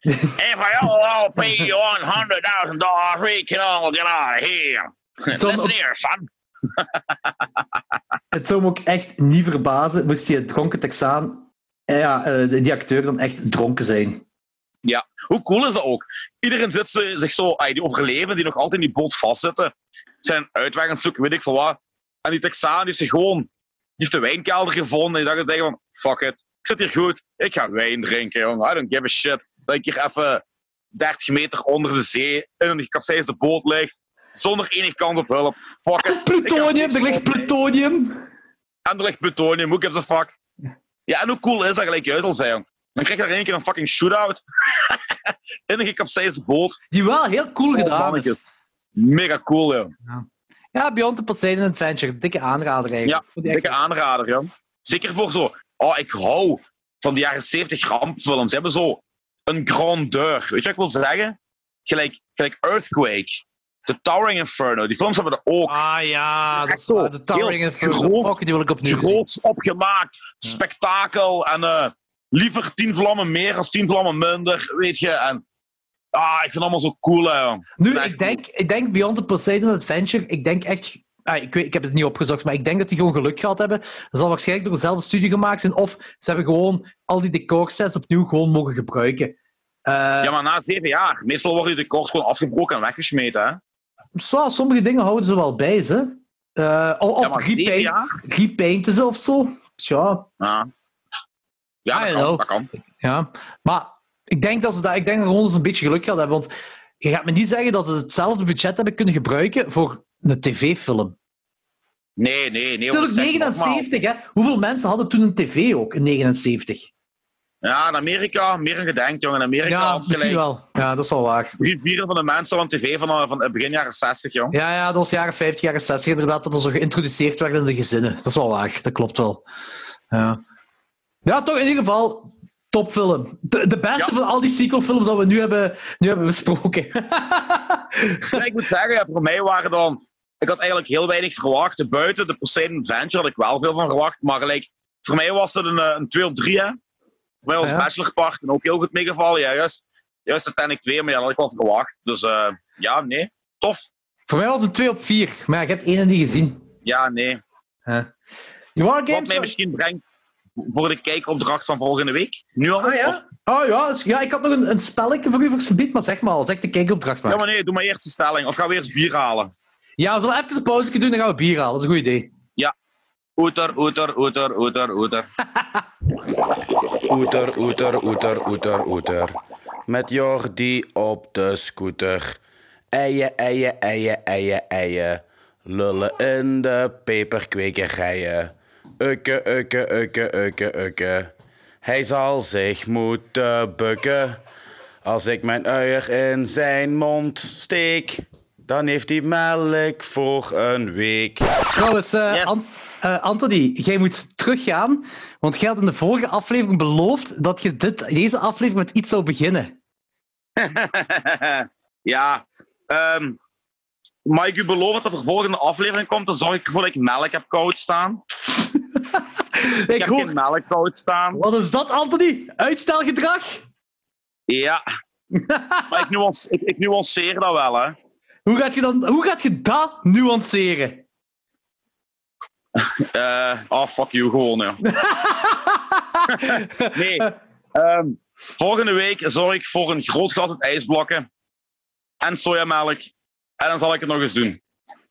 <laughs> If I all pay you $100,000, we can all get out of here. Listen here, son. <laughs> Het zou me ook echt niet verbazen moest die dronken Texaan... eh, Ja, eh, die acteur dan echt dronken zijn. Hoe cool is dat ook? Iedereen zit ze- zich zo, die overleven, die nog altijd in die boot vastzitten, zijn uitweg aan het zoeken, weet ik veel wat. En die Texaan die is zich gewoon, heeft de wijnkelder gevonden en die dacht tegen van, fuck it, ik zit hier goed, ik ga wijn drinken, jongen, I don't give a shit. Dat ik hier even 30 meter onder de zee in een gekapseisde boot ligt, zonder enige kans op hulp. Fuck it. <laughs> Plutonium, Ik er ligt plutonium. En er ligt plutonium, who gives a fuck? Ja, en hoe cool is dat gelijk juist al zei, jong? Dan krijg je er in één keer een fucking shootout. <laughs> in een gekapseisde boot. Die wel heel cool Oh, gedaan is. Mega cool, joh. Ja, Beyond the Poseidon Adventure. Dikke aanrader eigenlijk. Ja, dikke aanrader, joh. Zeker voor zo. Oh, ik hou van de jaren 70 rampfilms. Ze hebben zo een grandeur. Weet je wat ik wil zeggen? Gelijk, gelijk Earthquake. The Towering Inferno. Die films hebben er ook. Ah ja, dat is zo. De Towering Inferno. groot- Fuck, die wil ik opnieuw zien. groots opgemaakt. Ja. Spektakel. En eh, liever tien vlammen meer als tien vlammen minder. Weet je. En ah, ik vind het allemaal zo cool. Hè. Nu, ik denk, ik denk Beyond the Poseidon Adventure, ik denk echt... Ah, ik, weet, ik heb het niet opgezocht, maar ik denk dat die gewoon geluk gehad hebben. Dat zal waarschijnlijk door dezelfde studie gemaakt zijn, of ze hebben gewoon al die decorsets opnieuw gewoon mogen gebruiken. Eh, Ja, maar na zeven jaar. Meestal worden die decors gewoon afgebroken en weggesmeten. Hè? zo, sommige dingen houden ze wel bij, ze. Eh, of Ja, repaint, repainten ze of zo. Tja, Ja, ja kan, dat kan. ja. Maar ik denk dat ze dat, ik denk dat een beetje geluk gehad hebben, want je gaat me niet zeggen dat ze hetzelfde budget hebben kunnen gebruiken voor een tv-film. Nee, nee, nee. Nogmaals, 79, hè? Hoeveel mensen hadden toen een tv ook in 79? Ja, in Amerika, meer dan gedenkt, jongen. In Amerika Ja, misschien gelijk wel. Ja, dat is wel waar. drie vierde van de mensen hadden een tv van, eh, van eh, begin jaren 60, jong. Ja, ja, dat was jaren 50, jaren 60 inderdaad, dat er zo geïntroduceerd werd in de gezinnen. Dat is wel waar, dat klopt wel. Ja, ja toch in ieder geval topfilm. De, de beste Ja. van al die sequelfilms dat we nu hebben, nu hebben besproken. Ja, ik moet zeggen, ja, voor mij waren dan... Ik had eigenlijk heel weinig verwacht. Buiten de Poseidon Adventure had ik wel veel van verwacht. Maar gelijk, voor mij was het een, eh, een 2 op 3, hè. Voor mij was Ja. Bachelor Park en ook heel goed meegevallen. Ja, juist, juist uiteindelijk 2, maar ja, dat had ik wel verwacht. Dus eh, ja, nee. Tof. Voor mij was het 2 op 4, maar je hebt één niet gezien. Ja, nee. You are Wat games? mij misschien brengt voor de kijkopdracht van volgende week. Nu al? Ah ja? Oh ja, dus- ja, ik had nog een, een spelletje voor u voor maar zeg maar al, zeg de kijkopdracht maar. Ja, maar nee, doe maar eerst de stelling. Of gaan we eerst bier halen? Ja, we zullen even een pauze doen, dan gaan we bier halen. Dat is een goed idee. Oeter, oeter, oeter, oeter, oeter. <laughs> Oeter, oeter, oeter, oeter, oeter. Met Jordi op de scooter. Eien, eien, eien, eien, eien. Lullen in de peperkwekerijen. Ukke, ukke, ukke, ukke, ukke. Hij zal zich moeten bukken. Als ik mijn uier in zijn mond steek, dan heeft hij melk voor een week. Trouwens, eh, Yes. Ant- eh, Anthony, jij moet teruggaan, want jij had in de vorige aflevering beloofd dat je dit, deze aflevering met iets zou beginnen. <laughs> ja, ehm mag ik u beloven dat er volgende aflevering komt? Dan zorg ik ervoor dat ik melk heb koud staan. Ik Ik heb hoor... geen staan. Wat is dat, Anthony? Uitstelgedrag? Ja. <laughs> maar ik, nuance, ik, ik nuanceer dat wel, hè. Hoe gaat je, dan, hoe gaat je dat nuanceren? <laughs> Eh, oh, fuck you, gewoon, ja. <laughs> Nee. ehm, volgende week zorg ik voor een groot gat met ijsblokken en sojamelk. En dan zal ik het nog eens doen.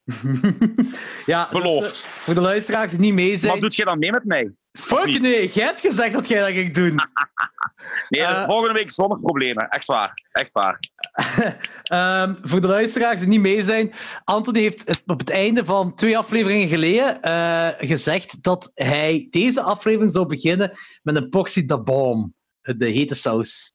<laughs> ja, dus, Beloofd. eh, voor de luisteraars die niet mee zijn... Wat doet je dan mee met mij? Fuck nee, jij hebt gezegd dat jij dat ging doen. <laughs> Nee, Eh. volgende week zonder problemen. Echt waar. Echt waar. <laughs> Ehm, voor de luisteraars die niet mee zijn, Anthony heeft op het einde van twee afleveringen geleden eh, gezegd dat hij deze aflevering zou beginnen met een portie da bom, de hete saus.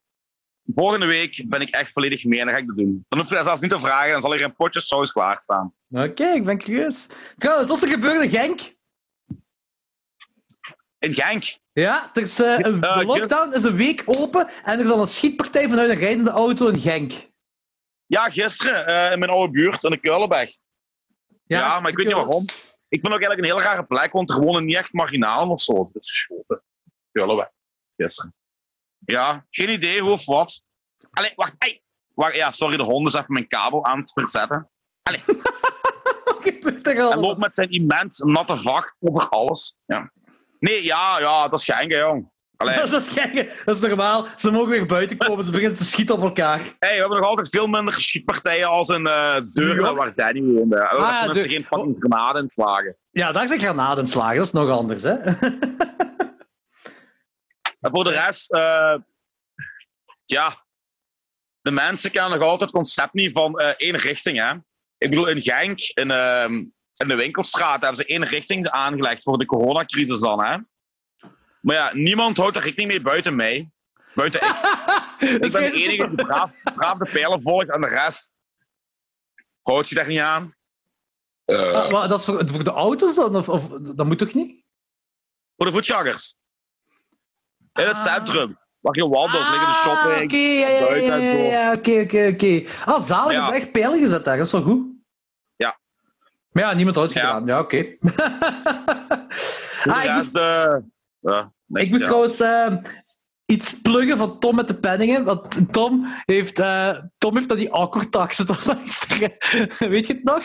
Volgende week ben ik echt volledig mee en dan ga ik dat doen. Dan hoef je dat zelfs niet te vragen, dan zal er een potje saus klaarstaan. Oké, ik ben curieus. Trouwens, wat is er gebeurd in Genk? In Genk. Ja, er is, eh, een, Eh, de lockdown is een week open en er is al een schietpartij vanuit een rijdende auto in Genk. Ja, gisteren eh, in mijn oude buurt, in de Kuilenberg. Ja, maar ik weet niet waarom. Ik vind ook eigenlijk een heel rare plek, want er wonen niet echt marginalen of zo. Is geschoten. Kuilenberg. Gisteren. Ja, geen idee hoe of wat. Allee, wacht. Ja, sorry, de hond is even mijn kabel aan het verzetten. Er <laughs> Hij loopt met zijn immens natte vacht over alles. Ja. Nee, ja, ja, dat is hè, jong. Allee. <laughs> Dat is, gek, dat is normaal. Ze mogen weer buiten komen, ze beginnen te schieten op elkaar. Hey, we hebben nog altijd veel minder geschietpartijen als in uh, Deuren York? waar Danny woonde. Ah, ja, ze Deur- geen fucking granaten inslagen. Ja, daar zijn granadenslagen, dat is nog anders, hè? <laughs> En voor de rest, eh, ja, de mensen kennen nog altijd het concept niet van eh, één richting. Hè? Ik bedoel, in Genk, in, ehm, in de winkelstraat, hebben ze één richting aangelegd voor de coronacrisis dan. Hè? Maar ja, niemand houdt er rekening mee buiten mij. Buiten ik. <laughs> Ik ben de enige die braaf, braaf de pijlen volgt en de rest houdt zich daar niet aan. Maar dat is voor, voor de auto's dan? Of, of, dat moet toch niet? voor de voetgangers. In het Ah. centrum. Waar je wandelt, liggen de Ah, shopping. Oké, ja, oké, oké, oké. Ah, zalig, Ja. is echt pijlen gezet daar, dat is wel goed. Ja. Maar ja, niemand had het Ja. gedaan, ja, oké. Voor <laughs> ah, ik moest, ja, nee, ik moest trouwens eh, iets pluggen van Tom met de penningen, want Tom heeft, eh, Tom heeft dat die awkward zitten luisteren. Weet je het nog?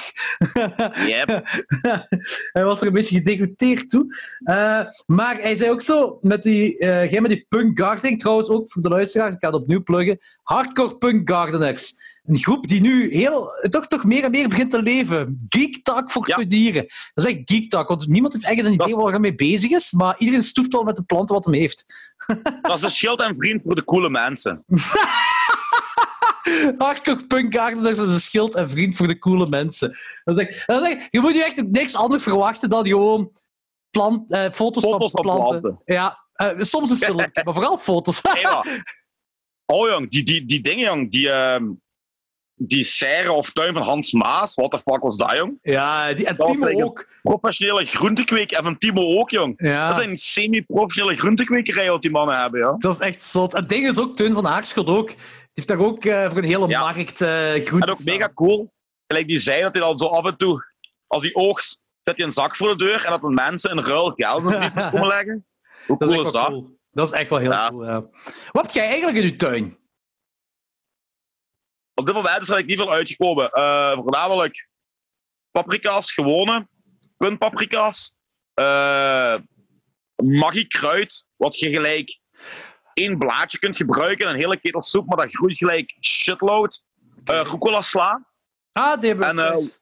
Yep. <laughs> hij was er een beetje gedegoteerd toe. Eh, maar hij zei ook zo, met die, jij met die punk gardening, trouwens ook voor de luisteraars, ik ga het opnieuw pluggen, hardcore punk gardeners. Een groep die nu heel, toch, toch meer en meer begint te leven. Geek Talk voor Ja. tuinieren. Dat is echt Geek Talk, want niemand heeft eigenlijk een Dat idee waar hij mee bezig is, maar iedereen stoeft wel met de planten wat hij heeft. <laughs> Dat is een schild en vriend voor de coole mensen. <laughs> Hardcore gardeners is een schild en vriend voor de coole mensen. Dat is echt- dat is echt- je moet je echt niks anders verwachten dan gewoon plant, eh, foto's, Foto's van van planten. Ja, eh, soms een <laughs> filmpje, maar vooral foto's. Maar- Oh jong, die, die, die dingen jong, die, ehm die serre of tuin van Hans Maas, what the fuck was dat jong? ja, die, en Dat Timo ook. Professionele groentekweek en van Timo ook jong. Ja. Dat zijn semi-professionele groentekwekerij wat die mannen hebben, ja. Dat is echt zot. Het ding is ook, Teun van Aarschot ook. Die heeft daar ook eh, voor een hele Ja. markt eh groenten En ook mega cool. Gelijk die zei dat hij dan zo af en toe, als hij oogst, zet hij een zak voor de deur en dat de mensen in ruil geld in de <laughs> briefjes komen leggen. Hoe Dat cool is is echt wel dat? cool. Dat is echt wel heel Ja. cool, ja. Wat heb jij eigenlijk in je tuin? Op dit moment is er niet veel uitgekomen. Eh, voornamelijk paprika's, gewone puntpaprika's. eh magiekruid, wat je gelijk één blaadje kunt gebruiken een hele ketel soep, maar dat groeit gelijk shitload. Eh rucola sla. Ah, die hebben we En.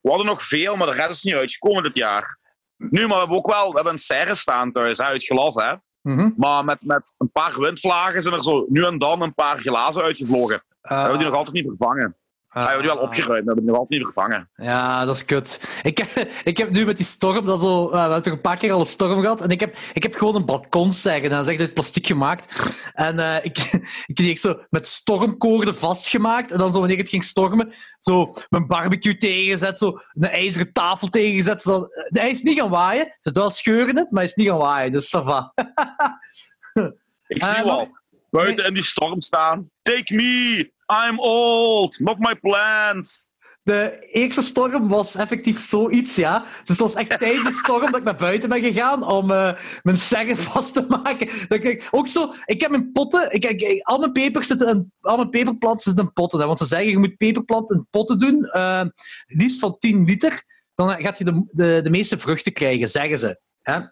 We hadden nog veel, maar de rest is niet uitgekomen dit jaar. Nu, maar we hebben ook wel we hebben een serre staan thuis, hè, uit glas. Hè. Mhm. Maar met, met een paar windvlagen zijn er zo nu en dan een paar glazen uitgevlogen. We hebben die nog altijd niet vervangen. Ah, we hebben die wel opgeruimd, maar we hebben die nog altijd niet vervangen. Ja, dat is kut. Ik heb, <laughs> ik heb nu met die storm, dat zo, eh, we hebben toch een paar keer al een storm gehad, en ik heb, ik heb gewoon een balkonzeggen, en dat is echt uit plastic gemaakt. En eh, ik, <laughs> ik kreeg zo met stormkoorden vastgemaakt, en dan zo wanneer het ging stormen, zo mijn barbecue tegengezet, zo een ijzeren tafel tegengezet. Zodat, eh, hij is niet gaan waaien, het is wel scheuren het, maar hij is niet gaan waaien, dus ça va. <laughs> Ik Eh, zie wel. Buiten in die storm staan. Take me! I'm old! Not my plants! De eerste storm was effectief zoiets, ja. Dus het was echt tijdens de storm dat ik naar buiten ben gegaan om eh, mijn serre <laughs> vast te maken. Dat ik, ook zo, ik heb mijn potten, ik, al, mijn in, al mijn peperplanten zitten in potten. Hè, want ze zeggen, je moet peperplanten in potten doen, eh, liefst van 10 liter. Dan gaat je de, de meeste vruchten krijgen, zeggen ze.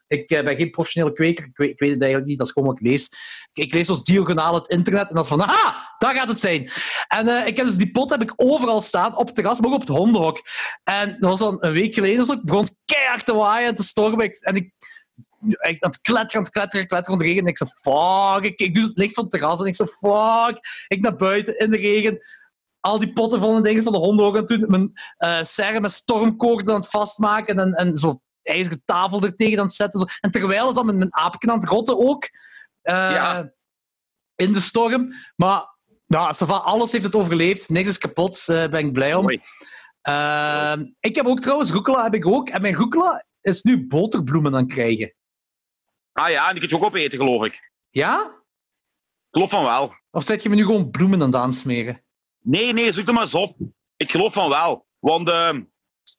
Ik eh, ben geen professionele kweker, ik weet, ik weet het eigenlijk niet, dat is gewoon wat ik lees. Ik, lees zoals diagonaal het internet en is van, aha, daar gaat het zijn. En eh, ik heb dus die pot heb ik overal staan, op het terras, maar ook op het hondenhok. En dat was dan een week geleden, dus ik begon keihard te waaien en te stormen. En ik, echt aan het kletteren, aan het kletteren, kletteren in de regen. En ik zei, fuck, ik, ik doe het licht van het terras en ik zei, fuck. Ik naar buiten in de regen, al die potten en dingen van de hondenhok aan het doen, mijn eh serre met stormkoorden aan het vastmaken en, en zo ijzeren tafel er tegen aan het zetten. Zo. En terwijl is dan mijn, mijn aapje aan het rotten ook. eh, Ja. In de storm. Maar va, alles heeft het overleefd. Niks is kapot. Daar ben ik blij om. Ehm, ik heb ook trouwens, rucola heb ik ook. En mijn rucola is nu boterbloemen aan het krijgen. Ah ja, en die kun je ook opeten, geloof ik. Ja? Klopt van wel. Of zet je me nu gewoon bloemen aan het aansmeren? Nee, nee, zoek er maar eens op. Ik geloof van wel. Want ehm,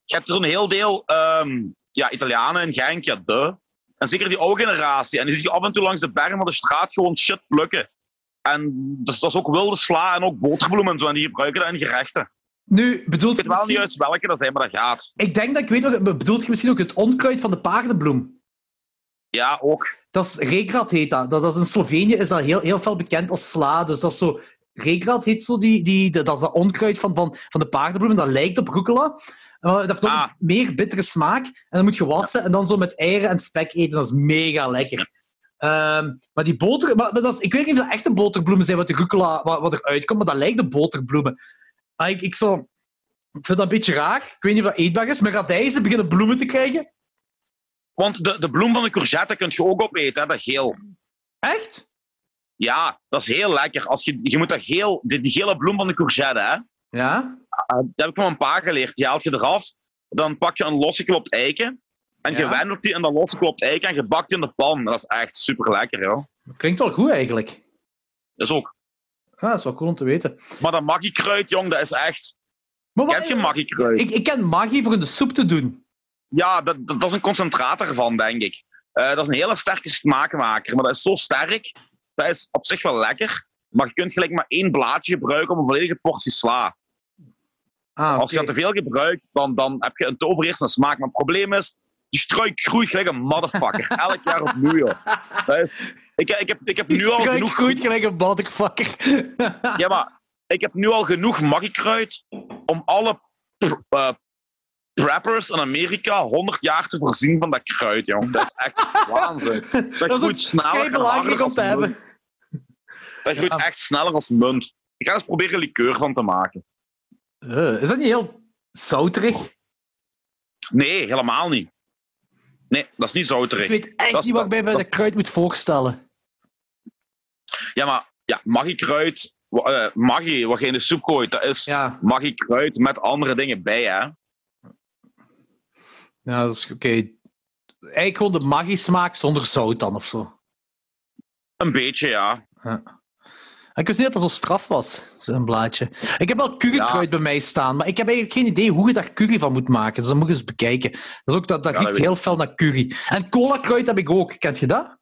je hebt er een heel deel ehm, ja, Italianen in Genk, ja, de. En zeker die oude generatie. En die zie je af en toe langs de bergen van de straat gewoon shit plukken. En dus, dat is ook wilde sla en ook boterbloemen en zo. En die gebruiken dat in gerechten. Nu, bedoelt Ik weet wel niet misschien- juist welke dat zijn, maar dat gaat. Ik denk dat ik weet wat... Bedoelt je misschien ook het onkruid van de paardenbloem? Ja, ook. Dat is Regrad heet dat. dat, dat is in Slovenië is dat heel, heel veel bekend als sla. Dus dat is zo... Regrad heet zo die, die, dat is dat onkruid van, van, van de paardenbloem. Dat lijkt op rucola. Dat heeft nog Ah. een meer bittere smaak. En dan moet je wassen en dan zo met eieren en spek eten. Dat is mega lekker. Ehm, maar die boter... Maar, dat is, ik weet niet of dat echte boterbloemen zijn wat de rucola wat, wat eruit komt, maar dat lijkt op boterbloemen. Maar ik, ik, zo, ik vind dat een beetje raar. Ik weet niet of dat eetbaar is. Maar radijzen beginnen bloemen te krijgen. Want de, de bloem van de courgette kun je ook opeten, hè, dat geel. Echt? Ja, dat is heel lekker. Als je, je moet dat geel, die, die gele bloem van de courgette, hè, Ja? dat heb ik van een pa geleerd. Die haalt je eraf, dan pak je een losgeklopt eiken. En je Ja. wendelt die in dat losgeklopt eiken en je bakt die in de pan. Dat is echt super lekker, joh. Klinkt wel goed eigenlijk. Dat is ook. Ja, dat is wel cool om te weten. Maar dat maggi-kruid, jong, dat is echt... Maar wat- je maggi-kruid? ik, ik ken magie voor in de soep te doen. Ja, dat, dat, dat is een concentraat ervan, denk ik. Eh, dat is een hele sterke smaakmaker, maar dat is zo sterk. Dat is op zich wel lekker. Maar je kunt gelijk maar één blaadje gebruiken om een volledige portie sla. Ah, Als je dat te veel gebruikt, dan, dan heb je een te overheersende smaak. Maar het probleem is, die struik groeit gelijk een motherfucker. <laughs> Elk jaar opnieuw. Dat is, ik, ik, heb, ik heb nu al genoeg... Groeit gelijk een motherfucker. Ja, maar ik heb nu al genoeg magikruid om alle eh, preppers in Amerika 100 jaar te voorzien van dat kruid, jong. Dat is echt <laughs> waanzin. Dat, Dat groeit sneller belangrijk harder om te hebben. munt. Dat groeit Ja. echt sneller als munt. Ik ga eens proberen een liqueur van te maken. Eh, is dat niet heel zouterig? Nee, helemaal niet. Nee, dat is niet Ik zouterig. weet echt Dat niet wat ik bij dat- dat kruid moet voorstellen. Ja, maar ja, magikruid, wa- eh magi, wat je in de soep gooit, dat is Ja, magikruid met andere dingen bij, hè. ja dat is oké. Eigenlijk gewoon de magie smaak zonder zout dan of zo. Een beetje, ja. Ik wist niet dat dat zo straf was, zo'n blaadje. Ik heb wel currykruid Ja. bij mij staan, maar ik heb eigenlijk geen idee hoe je daar curry van moet maken. Dus dat moet je eens bekijken. Dat, is ook, dat, dat Ja, riekt dat heel fel naar curry. En cola-kruid heb ik ook. Kent je dat?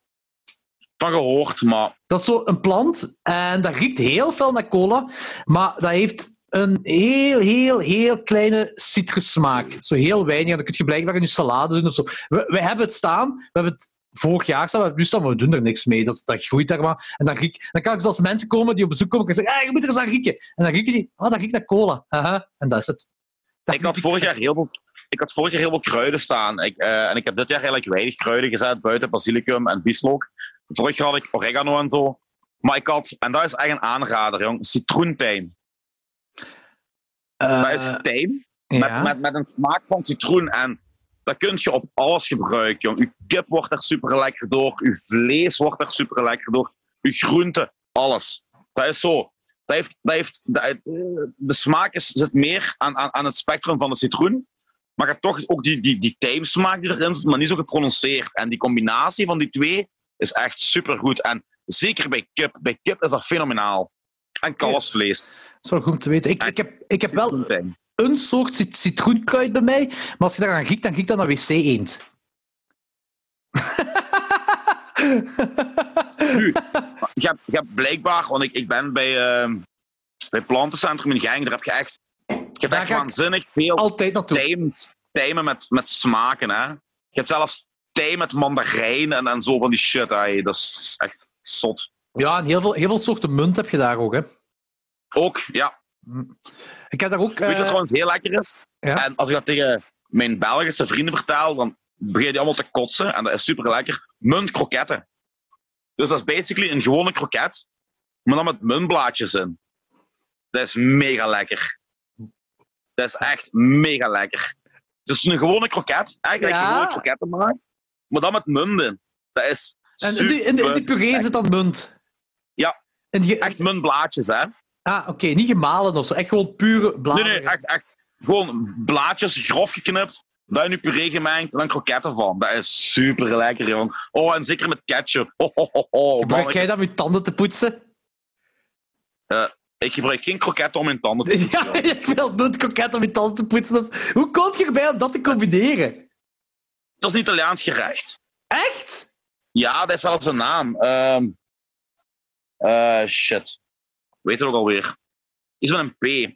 Van gehoord, maar Dat is zo een plant en dat riekt heel veel naar cola, maar dat heeft een heel, heel, heel kleine citrussmaak. Zo heel weinig. En dat kun je blijkbaar in je salade doen of zo. We, we hebben het staan. We hebben het vorig jaar staan. We nu staan, maar we doen er niks mee. Dat, dat groeit daar maar. En dan, riek, dan kan ik zoals mensen komen die op bezoek komen en zeggen, ah, je moet er eens aan rieken. En dan rieken die, oh, dat riekt naar cola. Aha. En dat is het. Dat ik had vorig jaar heel veel, ik had vorig jaar heel veel kruiden staan. Ik, eh, en ik heb dit jaar eigenlijk weinig kruiden gezet, buiten basilicum en bieslook. Vorig jaar had ik oregano en zo. Maar ik had, en dat is echt een aanrader, jong, citroentijm. Eh, Dat is tijm met, ja. met, met een smaak van citroen. En dat kun je op alles gebruiken, jong. Uw kip wordt er super lekker door. Uw vlees wordt er super lekker door. Uw groente, alles. Dat is zo. Dat heeft, dat heeft, dat, eh, de smaak is, zit meer aan, aan, aan het spectrum van de citroen. Maar je hebt toch ook die, die, die tijmsmaak die erin zit, maar niet zo geprononceerd. En die combinatie van die twee is echt supergoed. En zeker bij kip. Bij kip is dat fenomenaal. En kalfsvlees. Dat is wel goed om te weten. Ik, ik, heb, ik heb wel. Een soort cit- citroenkruid bij mij, maar als je daaraan riekt, dan riekt dat naar wc-eend. Nu, je hebt, je hebt blijkbaar, want ik, ik ben bij, ehm bij Plantencentrum in Genk, daar heb je echt, je hebt Daar echt waanzinnig veel Altijd naartoe. tijm, tijmen met, met smaken. Hè? Je hebt zelfs tijm met mandarijn en, en zo van die shit. Hè? Dat is echt zot. Ja, en heel veel, heel veel soorten munt heb je daar ook. Hè. Ook, ja. Ik heb daar ook... Weet je wat trouwens heel lekker is? ja? En als ik dat tegen mijn Belgische vrienden vertel, dan begin die allemaal te kotsen. En dat is super lekker. Muntkroketten. Dus dat is basically een gewone kroket, maar dan met muntblaadjes in. Dat is mega lekker. Dat is echt mega lekker. Het is een gewone kroket, eigenlijk Ja. een gewone kroketten maken, maar dan met munt in. Dat is En in die, in, die, in die puree zit dan munt. Ja. En die, Echt muntblaadjes, hè? Ah, oké. Niet gemalen of zo. Echt gewoon pure Nee, bladeren. nee, echt, echt gewoon blaadjes, grof geknipt, daar je puree gemengd en dan kroketten van. Dat is super lekker, jong. Oh, en zeker met ketchup. Oh, oh, oh, oh, Gebruik jij dat om je tanden te poetsen? Ik gebruik geen kroketten om mijn tanden te <laughs> Ja, poetsen, jong. ik wil muntkroket om je tanden te poetsen. Hoe kom je erbij om dat te combineren? Dat is een Italiaans gerecht. Echt? Ja, dat heeft zelfs een naam. Ehm eh, shit. Weet het ook alweer. Iets met een P.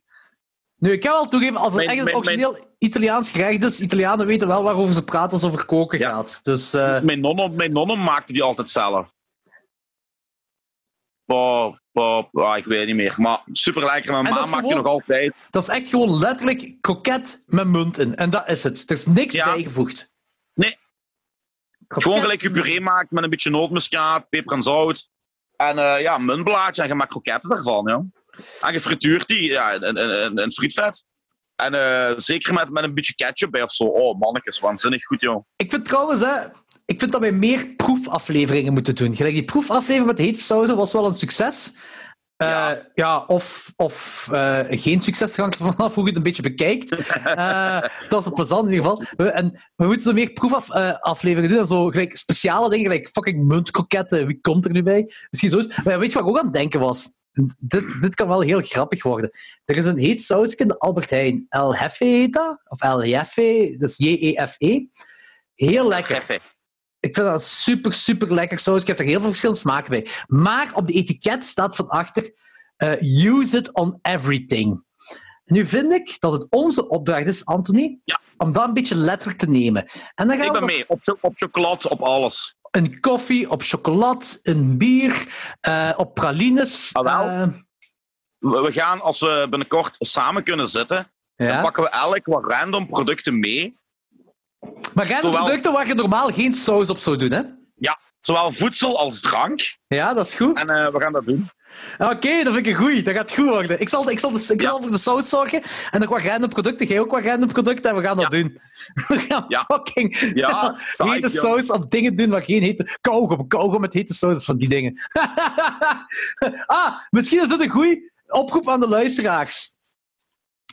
Nu, ik kan wel toegeven, als het Mijn- echt een mijn- origineel Italiaans gerecht is, Italianen weten wel waarover ze praten als het over koken Ja. gaat. Dus eh, Mijn nonno, mijn nonno maakte die altijd zelf. Pop, pop, ah, ik weet niet meer. Maar super lekker. Mijn En ma is maakt die nog altijd. dat is echt gewoon letterlijk kroket met munt in. En dat is het. Er is niks Ja. bijgevoegd. Nee. Kroket Gewoon gelijk je puree maakt met een beetje nootmuskaat, peper en zout. En eh, ja, muntblaadje en je maakt kroketten daarvan. Ja. En je frituurt die ja, in, frietvet. En eh, zeker met, met een beetje ketchup bij of zo. Oh, mannetjes, waanzinnig goed, joh. Ik vind trouwens, hè, ik vind dat wij meer proefafleveringen moeten doen. Gelijk die proefaflevering met hete sauzen was wel een succes. Eh, Ja. ja. of of eh, geen succes, hangt <laughs> vanaf hoe je het een beetje bekijkt. Eh, het was een plezant in ieder geval. We, en we moeten zo meer proefafleveringen doen. En zo gelijk speciale dingen, gelijk fucking muntkroketten. Wie komt er nu bij? Misschien zo is. Maar weet je wat ik ook aan het denken was? Dit, dit kan wel heel grappig worden. Er is een heet sausje in de Albert Heijn. El heet dat. Of El Jefe, dus J-E-F-E. Heel lekker. Ik vind dat een super, super lekker saus. Ik heb er heel veel verschillende smaken bij. Maar op de etiket staat van achter: eh, use it on everything. Nu vind ik dat het onze opdracht is, Anthony, Ja. om dat een beetje letterlijk te nemen. En dan gaan Ik we ben dat- mee. Op, cho- op chocolade, op alles. een koffie, op chocolade, een bier, eh, op pralines. Ah, wel. eh, We we gaan, als we binnenkort samen kunnen zitten, dan pakken we elk wat random producten mee. Maar random zowel- producten waar je normaal geen saus op zou doen, hè? Zowel voedsel als drank. Ja, dat is goed. En eh, we gaan dat doen. Oké, dat vind ik een goeie. Dat gaat goed worden. Ik zal, ik zal, de, ik Ja. zal voor de saus zorgen. En ook wat random producten. Jij ook wat random producten. En we gaan dat doen. <laughs> We gaan Ja. fucking Ja, <laughs> hete saus op dingen doen waar geen hete... Kauwgom, kauwgom met hete saus van die dingen. <laughs> ah, misschien is dit een goeie oproep aan de luisteraars.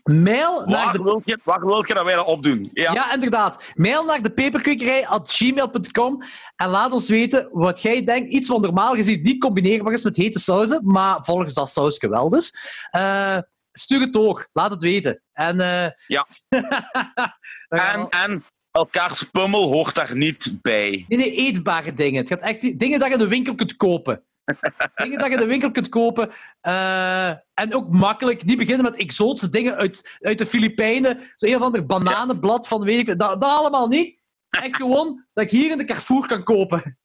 Mail naar Waar de wil je, waar wil je dat wij dat opdoen? Ja. Ja. inderdaad. Mail naar de en laat ons weten wat jij denkt. Iets wat normaal gezien niet combineerbaar is met hete sauzen, maar volgens dat sausje wel dus. Eh, stuur het door. Laat het weten. En, eh, Ja. <laughs> En, we- en elkaars pummel hoort daar niet bij. Nee, nee, eetbare dingen. Het gaat echt dingen dat je in de winkel kunt kopen. Dingen dat je in de winkel kunt kopen. eh, en ook makkelijk. Niet beginnen met exotische dingen uit, uit de Filipijnen. Zo een of ander bananenblad van weet ik dat, dat allemaal niet. Echt gewoon dat ik hier in de Carrefour kan kopen.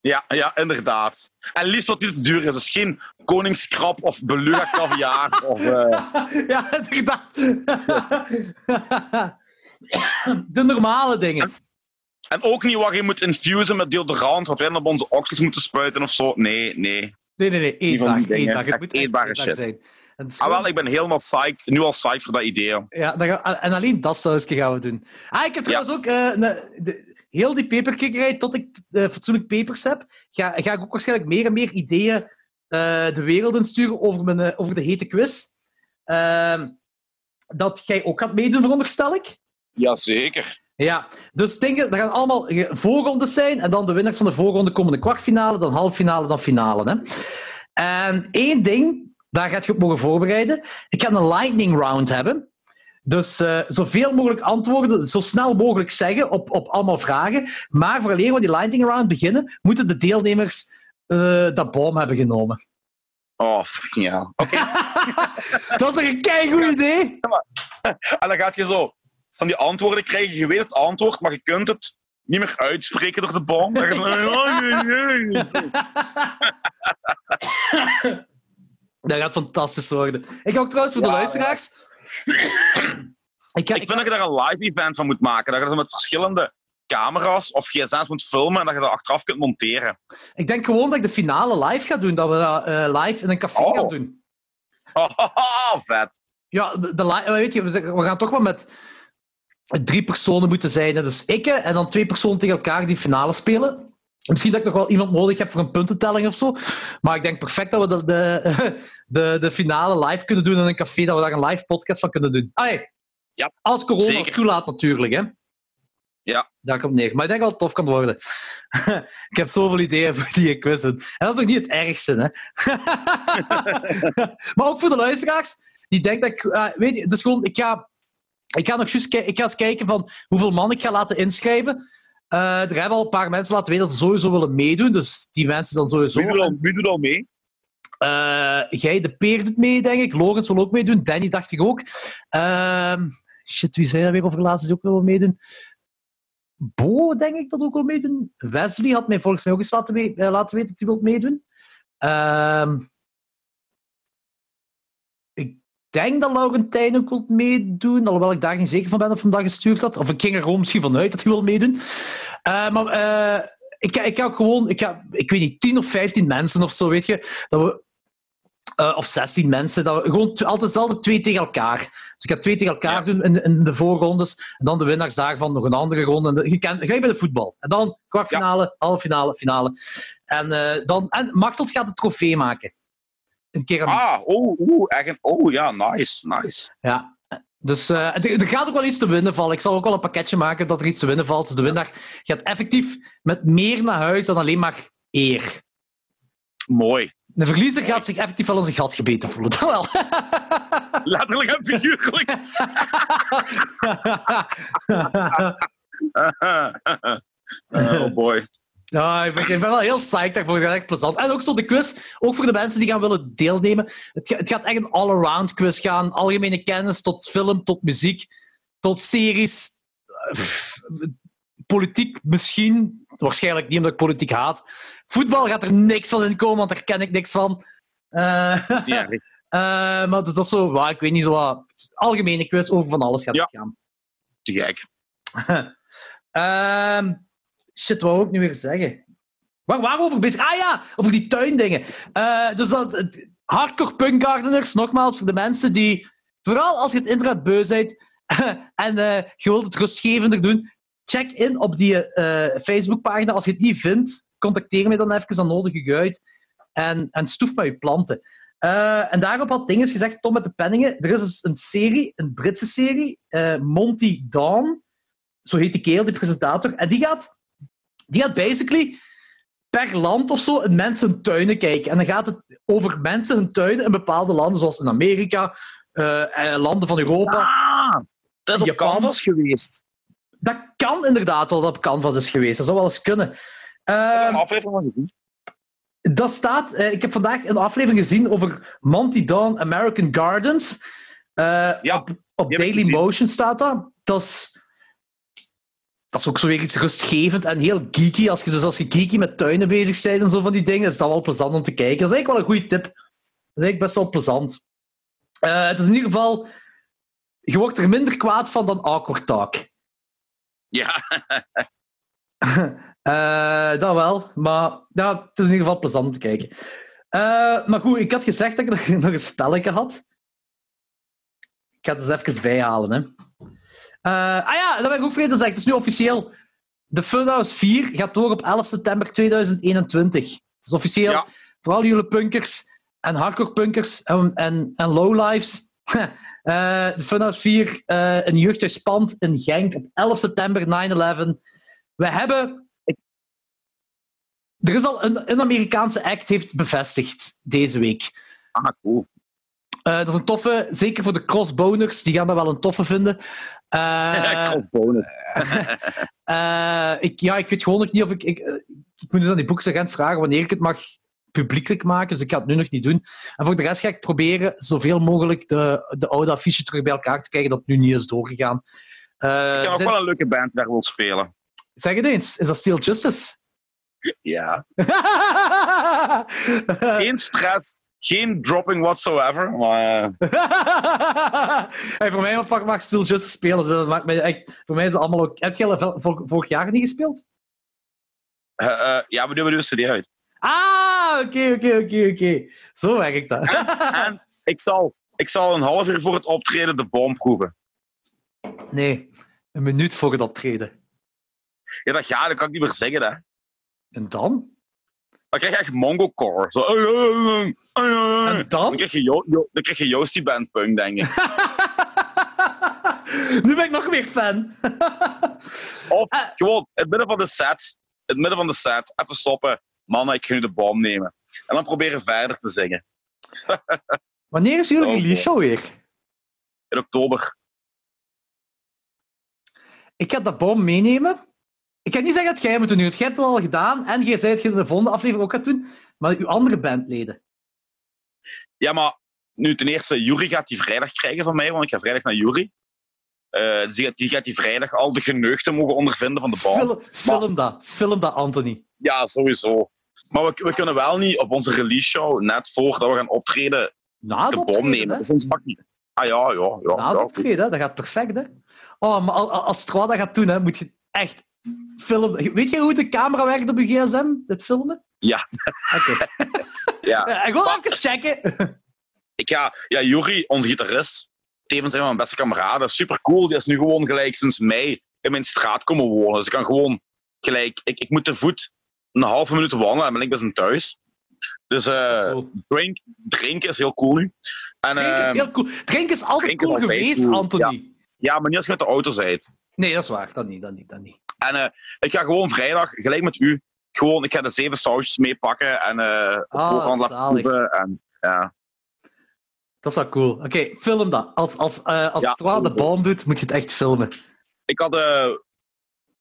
Ja, ja, inderdaad. En liefst wat niet te duur is. Dus geen koningskrab of beluga caviar. <laughs> of, eh, ja, inderdaad. de normale dingen. En ook niet wat je moet infusen met deodorant, wat wij dan op onze oksels moeten spuiten of zo. Nee, nee. Nee, nee, nee. Eetbaar. eetbaar. Het moet eetbare eetbaar shit. zijn. En, Ah, wel, ik ben helemaal psyched, nu al psyched voor dat idee. Ja, dan gaan- en alleen dat sausje gaan we doen. Ah, ik heb trouwens ook... een- de, heel die peperkikkerij, tot ik eh, fatsoenlijk pepers heb, ga, ga ik ook waarschijnlijk meer en meer ideeën eh, de wereld insturen over, mijn, over de hete quiz. Ehm, dat jij ook gaat meedoen, veronderstel ik. Jazeker. Ja, dus dingen, dat gaan allemaal voorrondes zijn. En dan de winnaars van de voorronde komen de kwartfinale, dan halffinale, dan finale. Hè. En één ding, daar gaat je op mogen voorbereiden. Ik ga een lightning round hebben. Dus eh, zoveel mogelijk antwoorden, zo snel mogelijk zeggen op, op allemaal vragen. Maar vooraleer we die lightning round beginnen, moeten de deelnemers eh, dat boom hebben genomen. Oh, fucking hell. Oké. <laughs> Dat is een keigoed idee? <laughs> En dan gaat je zo van die antwoorden krijgen. Je weet het antwoord, maar je kunt het niet meer uitspreken door de je zo- Dat gaat fantastisch worden. Ik ga ook trouwens voor de Ja, luisteraars. Ik, ga, Ik vind dat je daar een live event van moet maken. Dat je dat met verschillende camera's of gsm's moet filmen en dat je dat achteraf kunt monteren. Ik denk gewoon dat ik de finale live ga doen. Dat we dat eh, live in een café Oh. gaan doen. <laughs> Oh, vet. Ja, de, de li- weet je, we gaan toch wel met drie personen moeten zijn. Dus ik en dan twee personen tegen elkaar die finale spelen. Misschien dat ik nog wel iemand nodig heb voor een puntentelling of zo. Maar ik denk perfect dat we de, de, <laughs> de, de finale live kunnen doen in een café. Dat we daar een live podcast van kunnen doen. Allee, Ja, als corona zeker. toelaat natuurlijk. Hè. Ja. Daar komt neer. Maar ik denk dat het tof kan worden. <laughs> ik heb zoveel ideeën voor die quiz. En dat is ook niet het ergste. Hè. <laughs> maar ook voor de luisteraars. Die denken dat ik... eh, weet je, is gewoon... Ik ga, ik ga nog juist ik ga eens kijken van hoeveel man ik ga laten inschrijven. Eh, er hebben al een paar mensen laten weten dat ze sowieso willen meedoen. Dus die mensen dan sowieso... Wie doet al, wie doet al mee? Eh, jij, de Peer, doet mee, denk ik. Logans wil ook meedoen. Danny dacht ik ook. Ehm, shit, wie zei dat weer over laatst die ook wil meedoen? Bo, denk ik, dat ook wil meedoen. Wesley had mij volgens mij ook eens laten, eh, laten weten dat hij wil meedoen. Ehm, denk dat Laurentijn ook wil meedoen, alhoewel ik daar niet zeker van ben of hij hem dat gestuurd had. Of ik ging er gewoon misschien vanuit dat hij wil meedoen. Eh, maar eh, ik, ik ga ook gewoon, ik, ga, ik weet niet, 10 of 15 mensen of zo, weet je, dat we, eh, of 16 mensen, dat we gewoon altijd, altijd twee tegen elkaar. Dus ik ga twee tegen elkaar Ja. doen in, in de voorrondes, en dan de winnaars daarvan nog een andere ronde. Je kent, gelijk bij de voetbal. En dan kwartfinale, halve finale, finale. En, dan, en Machteld gaat de trofee maken. Een keer aan Ah, oh, oh, echt oh ja, nice, nice. Ja. Dus eh, er, er gaat ook wel iets te winnen vallen. Ik zal ook wel een pakketje maken dat er iets te winnen valt. Dus de winnaar gaat effectief met meer naar huis dan alleen maar eer. Mooi. De verliezer gaat zich effectief wel in zijn gat gebeten voelen. <laughs> Dat wel. Letterlijk en figuurlijk. <laughs> <laughs> oh boy. Ja, ik ben, ik ben wel heel psyched daarvoor. Dat is echt plezant. En ook zo de quiz, ook voor de mensen die gaan willen deelnemen. Het, ga- het gaat echt een all-around quiz gaan. Algemene kennis tot film, tot muziek, tot series. Pff, Politiek misschien. Waarschijnlijk niet, omdat ik politiek haat. Voetbal gaat er niks van in komen, want daar ken ik niks van. Eh, Ja, <laughs> eh, maar dat is zo, ik weet niet zo wat. Algemene quiz over van alles gaat Ja. het gaan. te gek. <laughs> Ehm, shit, wou ik nu weer zeggen? Waar waren we over bezig? Ah ja, over die tuindingen. Eh, dus dat, hardcore punk gardeners, nogmaals, voor de mensen die, vooral als je het internet beu bent <laughs> en eh, je wilt het rustgevender doen, check in op die eh, Facebookpagina. Als je het niet vindt, contacteer me dan even, dan nodig ik. En, en stoef met je planten. En daarop had Dinges gezegd, Tom met de penningen, er is dus een serie, een Britse serie, Monty Dawn zo heet die kerel, die presentator. En die gaat, die gaat basically per land of zo in mensen hun tuinen kijken. En dan gaat het over mensen hun tuinen in bepaalde landen, zoals in Amerika, eh, landen van Europa. Ah, dat is op Japan. Canvas geweest. Dat kan inderdaad wel dat op Canvas is geweest. Dat zou wel eens kunnen. Ehm, een aflevering van gezien. dat staat... eh, ik heb vandaag een aflevering gezien over Monty Dawn American Gardens. Eh, Ja, op op Daily. Motion staat dat. Dat is... Dat is ook zo weer iets rustgevend en heel geeky. Als je, dus als je geeky met tuinen bezig bent en zo van die dingen, is dat wel plezant om te kijken. Dat is eigenlijk wel een goede tip. Dat is eigenlijk best wel plezant. Eh, het is in ieder geval... Je wordt er minder kwaad van dan Awkward Talk. Ja, <laughs> Eh, dat wel, maar ja, het is in ieder geval plezant om te kijken. Eh, maar goed, ik had gezegd dat ik nog, <laughs> nog een spelletje had. Ik ga het eens even bijhalen. Hè. Eh, ah ja, dat ben ik ook vergeten te zeggen. Het is nu officieel. De Funhouse 4 gaat door op 11 september 2021. Het is officieel Ja. voor al jullie punkers en hardcore punkers en, en, en lowlifes. <laughs> Eh, de Funhouse 4, eh een jeugdhuis Pand in Genk op 11 september 9-11. We hebben er is al een, een Amerikaanse act heeft bevestigd deze week. ah, cool. Eh, dat is een toffe, zeker voor de crossboners, die gaan dat wel een toffe vinden. <laughs> Eh, Crossbone. <laughs> eh, ik, ja, ik weet gewoon nog niet of ik. Ik, ik moet dus aan die boeksagent vragen wanneer ik het mag publiekelijk maken, dus ik ga het nu nog niet doen. En voor de rest ga ik proberen zoveel mogelijk de, de oude affiche terug bij elkaar te krijgen dat nu niet is doorgegaan. Ik kan ook zijn- wel een leuke band daar wil spelen. Zeg het eens, is dat Steel Justice? Ja. <laughs> Geen stress, geen dropping whatsoever. Maar eh, <laughs> hey, voor mij mag, mag Still Just spelen. Dat maakt mij echt, voor mij is het allemaal ook. Heb je vorig jaar niet gespeeld? eh, eh, ja, we doen we de CD uit. Ah, oké, oké, oké, oké. Zo werkt dat. En ik zal, ik zal een half uur voor het optreden de bom proeven. nee, een minuut voor het optreden. Ja, dat gaat, dat kan ik niet meer zeggen, hè. En dan? Dan krijg je echt Mongo-core. Zo... eh, eh, eh, eh, eh. En Dan dan? krijg je, Jo- Jo- dan krijg je Joostie Band Punk, denk ik. <laughs> nu ben ik nog meer fan. <laughs> Of Ah. gewoon, in het midden van de set, in het midden van de set, even stoppen. Mannen, ik ga nu de bom nemen. En dan proberen verder te zingen. <laughs> Wanneer is jullie Oh, release show weer? In oktober. Ik ga dat bom meenemen. Ik ga niet zeggen dat jij moet doen, want jij hebt het al gedaan en jij zei dat je het de volgende aflevering ook gaat doen, maar uw andere bandleden. Ja, maar nu ten eerste, Jury gaat die vrijdag krijgen van mij, want ik ga vrijdag naar Jury. Eh, dus die, gaat, die gaat die vrijdag al de geneugten mogen ondervinden van de bom. Film, film dat. Film dat, Anthony. Ja, sowieso. Maar we, we kunnen wel niet op onze release show, net voordat we gaan optreden, Na de bom nemen. hè. Dat is ons vak niet. Ah ja, ja, ja. Na ja. optreden, dat gaat perfect, hè. Oh, maar al- al- als Stroa dat gaat doen, hè, moet je echt filmen. Weet je hoe de camera werkt op je gsm, het filmen? Ja. Oké. <laughs> ja. Eh, ik wil even checken. Ik ga, ja, Jury, onze gitarist, tevens een van mijn beste kameraden, super cool. Die is nu gewoon gelijk sinds mei in mijn straat komen wonen. Dus ik kan gewoon gelijk, ik, ik moet te voet een halve minuut wandelen en ben ik bij zijn thuis. Dus eh Cool. drink, drinken is heel cool nu. En, Drink is ehm, heel cool. Drink is altijd drinken is cool altijd geweest, cool. Anthony. ja, maar niet als je met de auto bent. Nee, dat is waar. Dat niet, dat niet, dat niet. En eh, ik ga gewoon vrijdag, gelijk met u, gewoon, ik ga de zeven sausjes meepakken en eh op Ah, voorhand laten zalig. proeven. En, ja. Dat is wel cool. Oké, film dat. Als, als, eh als Ja, de boom doet, moet je het echt filmen. Ik had eh,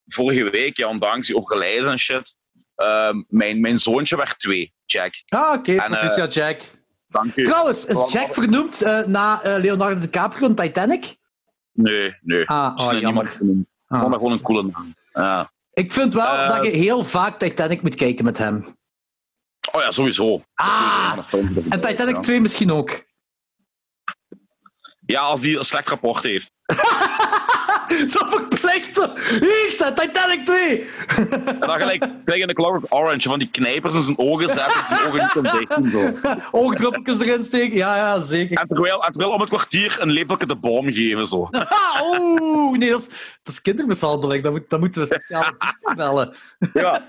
vorige week, ja, ondanks die overlijden en shit, ehm, mijn, mijn zoontje werd twee, Jack. Ah, oké. En, eh, Patricia Jack. Dank u. Trouwens, is Jack vernoemd eh, na eh, Leonardo DiCaprio in Titanic? Nee, nee. Ah, oh, niemand jammer. Genoemd. Ik Ah. vond dat gewoon een coole naam. Ja. Ik vind wel Eh, dat je heel vaak Titanic moet kijken met hem. Oh ja, sowieso. Ah, en Titanic ja. 2 misschien ook. Ja, als die een slecht rapport heeft. <laughs> Zo verplicht. Hier staat Titanic 2. En dan gelijk, gelijk in de Clockwork Orange, van die knijpers in zijn ogen zetten, dat zijn ogen niet doen. Zo. Oogdruppeltjes erin steken. Ja, ja, zeker. En terwijl, en terwijl om het kwartier een lepeltje de boom geven. Zo. <laughs> Oeh, nee, dat is, dat is kindermishandeling. Dat, moet, dat moeten we diensten bellen. Ja.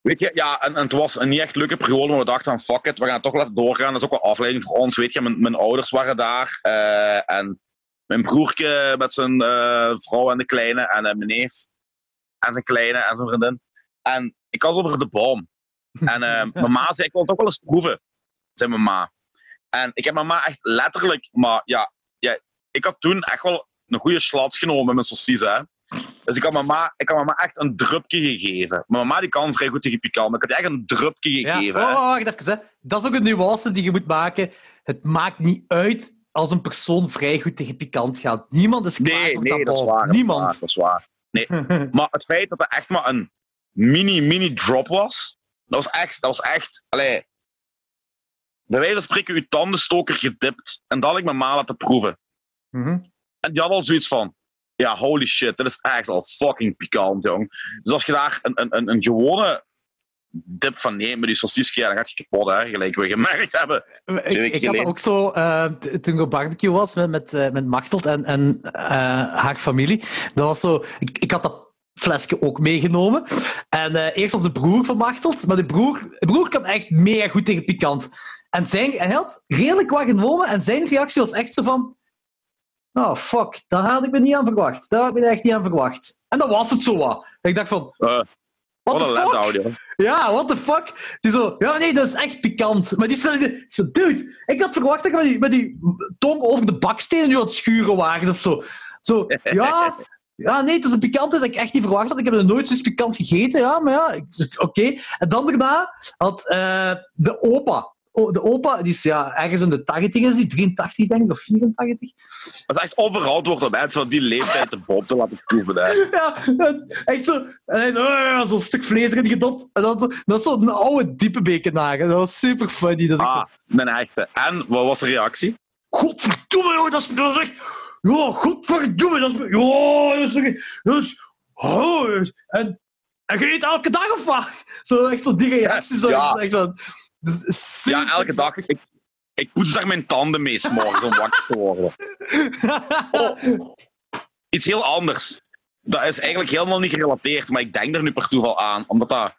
Weet je, ja, en, en het was een niet echt leuke periode, maar we dachten van fuck it, we gaan het toch laten doorgaan. Dat is ook wel afleiding voor ons. Weet je, mijn, mijn ouders waren daar. eh, en mijn broertje met zijn eh, vrouw en de kleine. En eh, mijn neef en zijn kleine en zijn vriendin. En ik had het over de boom. <laughs> En eh, mijn ma zei, ik wil het ook wel eens proeven. Zei mijn ma. En ik heb mijn ma echt letterlijk, maar ja, ja ik had toen echt wel een goede slats genomen met mijn saucisse, hè. Dus ik had mama, ik had mama echt een drupje gegeven. Maar mama die kan vrij goed tegen pikant, maar ik had echt een drupje Ja. gegeven. Oh, hè. wacht even. Hè. Dat is ook een nuance die je moet maken. Het maakt niet uit als een persoon vrij goed tegen pikant gaat. Niemand is klaar nee, voor nee, dat is waar. dat is Niemand. waar, Dat is waar. <laughs> Maar het feit dat het echt maar een mini, mini drop was, dat was echt, dat was echt, allee, bij wijze van spreken uw tandenstoker gedipt en dat had ik mijn ma laten proeven. Mhm. En die had al zoiets van, ja, holy shit, dit is echt wel fucking pikant, jong. Dus als je daar een, een, een, een gewone dip van neemt met die sausage, ja, dan gaat je kapot, hè, gelijk we gemerkt hebben. Ik, had dat ook zo eh, toen ik barbecue was met, met, eh, met Machteld en, en eh, haar familie. Dat was zo, ik, ik had dat flesje ook meegenomen. En eerst was de broer van Machteld, maar de broer, de broer kan echt mega goed tegen pikant. En, zijn, en hij had redelijk wat genomen en zijn reactie was echt zo van... Oh, fuck, daar had ik me niet aan verwacht. Daar had ik me echt niet aan verwacht. En dan was het zo wat. Ik dacht van, What wat the fuck? joh. Ja, what the fuck? Die zo, ja, nee, dat is echt pikant. Maar die zo, dude, ik had verwacht dat ik met die, met die tong over de bakstenen nu aan het schuren waren of zo. Zo, <laughs> ja, ja, nee, het is een pikante dat ik echt niet verwacht had. Ik heb er nooit zoiets pikant gegeten, ja, maar ja, oké. En dan daarna had eh, de opa, de opa, die is ja, ergens in de 80 is die, 83 denk ik, of 84. Dat is echt onverantwoord om mensen van die leeftijd de boom te laten proeven. Hè. <laughs> Ja, echt zo. En hij zo, "Ah", zo'n stuk vlees erin gedopt. En dan, zo- dat is zo'n oude diepe bekenhagen. Dat was super funny. Dat is echt zo, Ah, mijn echte. En, wat was de reactie? Godverdomme, joh, dat is, dat is echt... Ja, godverdomme, dat is... Ja, dat is... Dat is oh, en, en je eet elke dag of wat? Zo, echt zo die reacties. Zo, Ja. echt van, dat is super... Ja, elke dag. Ik, ik poets daar mijn tanden mee, morgens om wakker te worden. Oh. <laughs> Iets heel anders. Dat is eigenlijk helemaal niet gerelateerd, maar ik denk er nu per toeval aan. Omdat dat...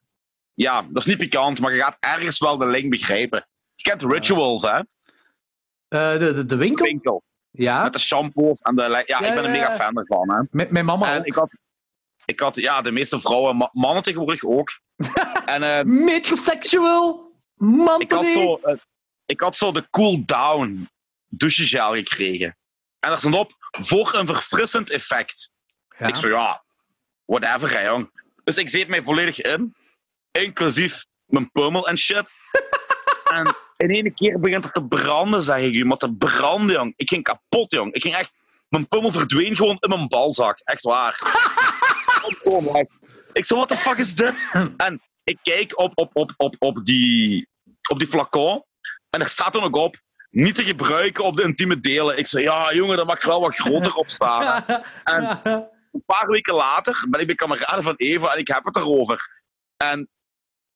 Ja, dat is niet pikant, maar je gaat ergens wel de link begrijpen. Je kent Rituals, hè? Eh, de, de, de winkel? Winkel. Ja, Met de shampoos en de... Ja, Ja, ik ben een mega fan ervan, hè? met mijn mama En ook. ik had... Ik had, ja, de meeste vrouwen, ma- mannen tegenwoordig ook. <laughs> en Metrosexual. Man, ik, had zo, eh, ik had zo de cool down douchegel gekregen. En daar stond op, voor een verfrissend effect. Ja. Ik zo, ja, whatever, hè, jong. Dus ik zet mij volledig in, inclusief mijn pummel en shit. <laughs> en in één keer begint het te branden, zeg ik u. Maar te branden, jong. Ik ging kapot, jong. Ik ging echt... Mijn pummel verdween gewoon in mijn balzak. Echt waar. <laughs> Ik zo, what the fuck is dit? <clears throat> En ik kijk op, op, op, op, op, die, op die flacon. En er staat er ook op, niet te gebruiken op de intieme delen. Ik zei, ja, jongen, dat mag er wel wat groter op staan. <laughs> En een paar weken later ben ik bij kameraden van Eva en ik heb het erover. En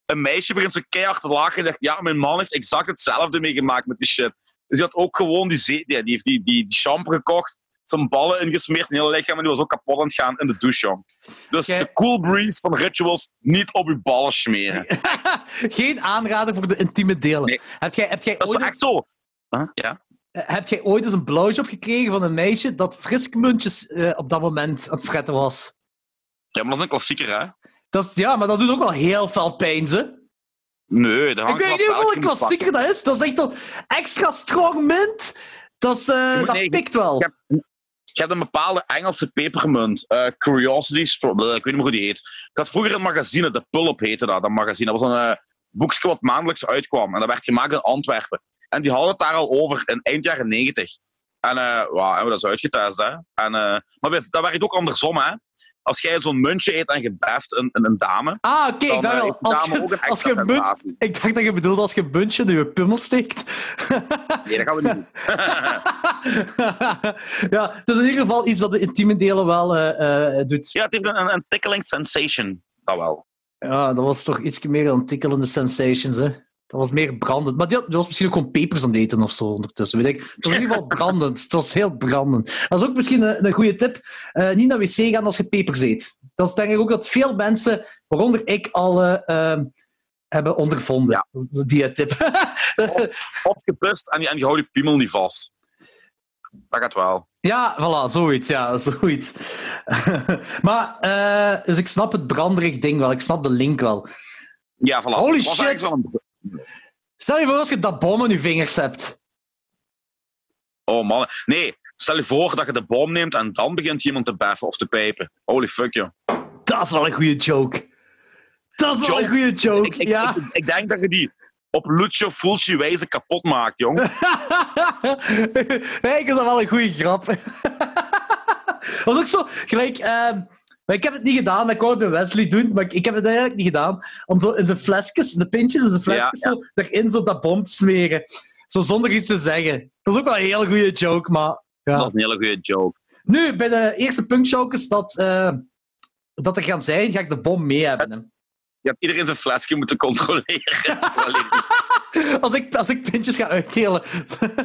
een meisje begint zo keihard te lachen en zegt, ja, mijn man heeft exact hetzelfde meegemaakt met die shit. Dus die had ook gewoon die, zee, die, die, die, die shampoo gekocht, zijn ballen ingesmeerd in heel lichaam en die was ook kapot aan het gaan in de douche, jong. Dus de cool breeze van rituals, niet op je ballen smeren. <laughs> Geen aanrader voor de intieme delen. Nee. Heb, jij, heb, jij Dat is ooit echt eens, zo. Huh? Ja? eh, heb jij ooit eens een blowjob gekregen van een meisje dat friskmuntjes eh, op dat moment aan het fretten was? ja, maar dat is een klassieker, hè? Dat is, ja, maar dat doet ook wel heel veel pijn, ze. Nee, dat Ik hangt weet niet hoeveel een klassieker dat is. Dat is echt een extra strong mint. Dat, is, eh, dat nee, pikt wel. je hebt- Je hebt een bepaalde Engelse pepermunt, eh, Stro- bleh, ik weet niet meer hoe die heet. Ik had vroeger een magazine, de Pulp heette dat, dat magazine. Dat was een eh, boekje wat maandelijks uitkwam. En dat werd gemaakt in Antwerpen. En die hadden het daar al over in eind jaren negentig. En uh, wow, hebben we dat eens uitgetest, hè. En, eh, maar dat werkt ook andersom, hè. Als jij zo'n muntje eet en je beft een, een, een dame, Ah, oké. dan ik dacht eh, al, als je, als munt, ik dacht dat je bedoelde als je een muntje in je pummel steekt. <laughs> Nee, dat gaan we niet doen. <laughs> ja, het is in ieder geval iets dat de intieme delen wel eh, eh, doet. ja, het heeft een, een, een tickling sensation. Dat wel. Ja, dat was toch iets meer dan tikkelende sensations, hè. Dat was meer brandend. Maar die, had- die was misschien ook gewoon pepers aan het eten of zo ondertussen, weet ik. Het was in ieder geval <laughs> brandend. Het was heel brandend. Dat is ook misschien een, een goede tip. Eh, niet naar wc gaan als je pepers eet. Dat is denk ik ook dat veel mensen, waaronder ik, al eh, ehm, hebben ondervonden. Ja. Dat <laughs> Die tip. Of en je, en je houdt je piemel niet vast. Dat gaat wel. Ja, voilà, zoiets. Ja, zoiets. <laughs> maar, eh, dus ik snap het branderig ding wel. Ik snap de link wel. Ja, voilà. Holy shit. eigenlijk wel een- Stel je voor als je dat bom in je vingers hebt. Oh man. Nee, stel je voor dat je de bom neemt en dan begint iemand te beffen of te pijpen. Holy fuck, joh. Dat is wel een goede joke. Dat is wel een goede joke, Ik, ik, ja. ik, ik denk dat je die op Lucio Fulci wijze kapot maakt, jong. <laughs> hey, ik is dat wel een goede grap. <laughs> Dat was ook zo, gelijk... ehm, maar ik heb het niet gedaan, maar ik wou het bij Wesley doen, maar ik, ik heb het eigenlijk niet gedaan. Om zo in zijn flesjes, de pintjes in zijn flesjes, Ja, zo erin zo dat bom te smeren. Zo zonder iets te zeggen. Dat is ook wel een heel goede joke, maar... Ja. Dat is een hele goede joke. Nu, bij de eerste punkjokers dat, eh, dat er gaan zijn, ga ik de bom mee hebben. Je hebt iedereen zijn flesje moeten controleren. <laughs> Als ik, als ik pintjes ga uitdelen.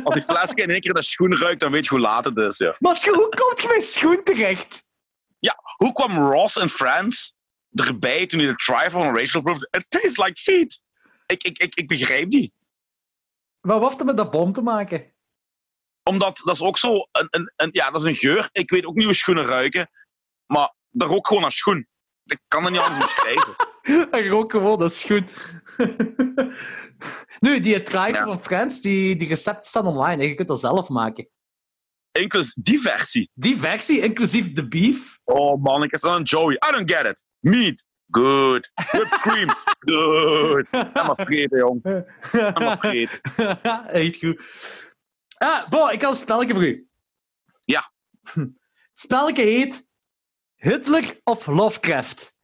Als die flesje in één keer naar schoen ruikt, dan weet je hoe laat het is. Ja. Maar hoe komt je bij schoen terecht? Hoe kwam Ross in France erbij toen hij de trifle van Rachel proefde? It tastes like feet. Ik, ik, ik, ik begrijp die. Wat heeft het met dat bom te maken? Omdat dat is ook zo een, een, een, ja, dat is een geur. Ik weet ook niet hoe schoenen ruiken, maar dat rook gewoon naar schoen. Ik kan het niet anders beschrijven. <laughs> Hij rook gewoon, dat is goed. nu, die trifle Ja. van Friends, die, die recepten staan online. Je kunt dat zelf maken. Inclus die versie. Die versie, inclusief de beef. Oh man, ik is dan een Joey. I don't get it. Meat. Good. Whipped cream. <laughs> Good. En maar vreten, jong. En maar vreten. <laughs> Echt goed. Ah, Bo, ik had een spelletje voor u. Ja. Het spelletje heet Hitler of Lovecraft.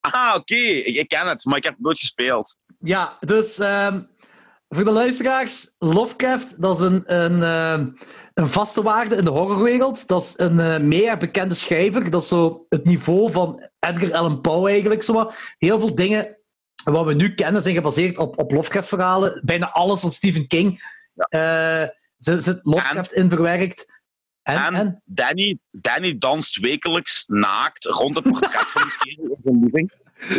Ah, oké. Ik, ik ken het, maar ik heb het nooit gespeeld. Ja, dus ehm, voor de luisteraars, Lovecraft, dat is een, een, ehm, een vaste waarde in de horrorwereld. Dat is een eh meer bekende schrijver. Dat is zo het niveau van Edgar Allan Poe eigenlijk. Zo. wat. Heel veel dingen wat we nu kennen zijn gebaseerd op, op Lovecraft-verhalen. Bijna alles van Stephen King eh, zit, zit Lovecraft in verwerkt. En, En, en? Danny, Danny danst wekelijks naakt rond het portret van die kerel in zijn living.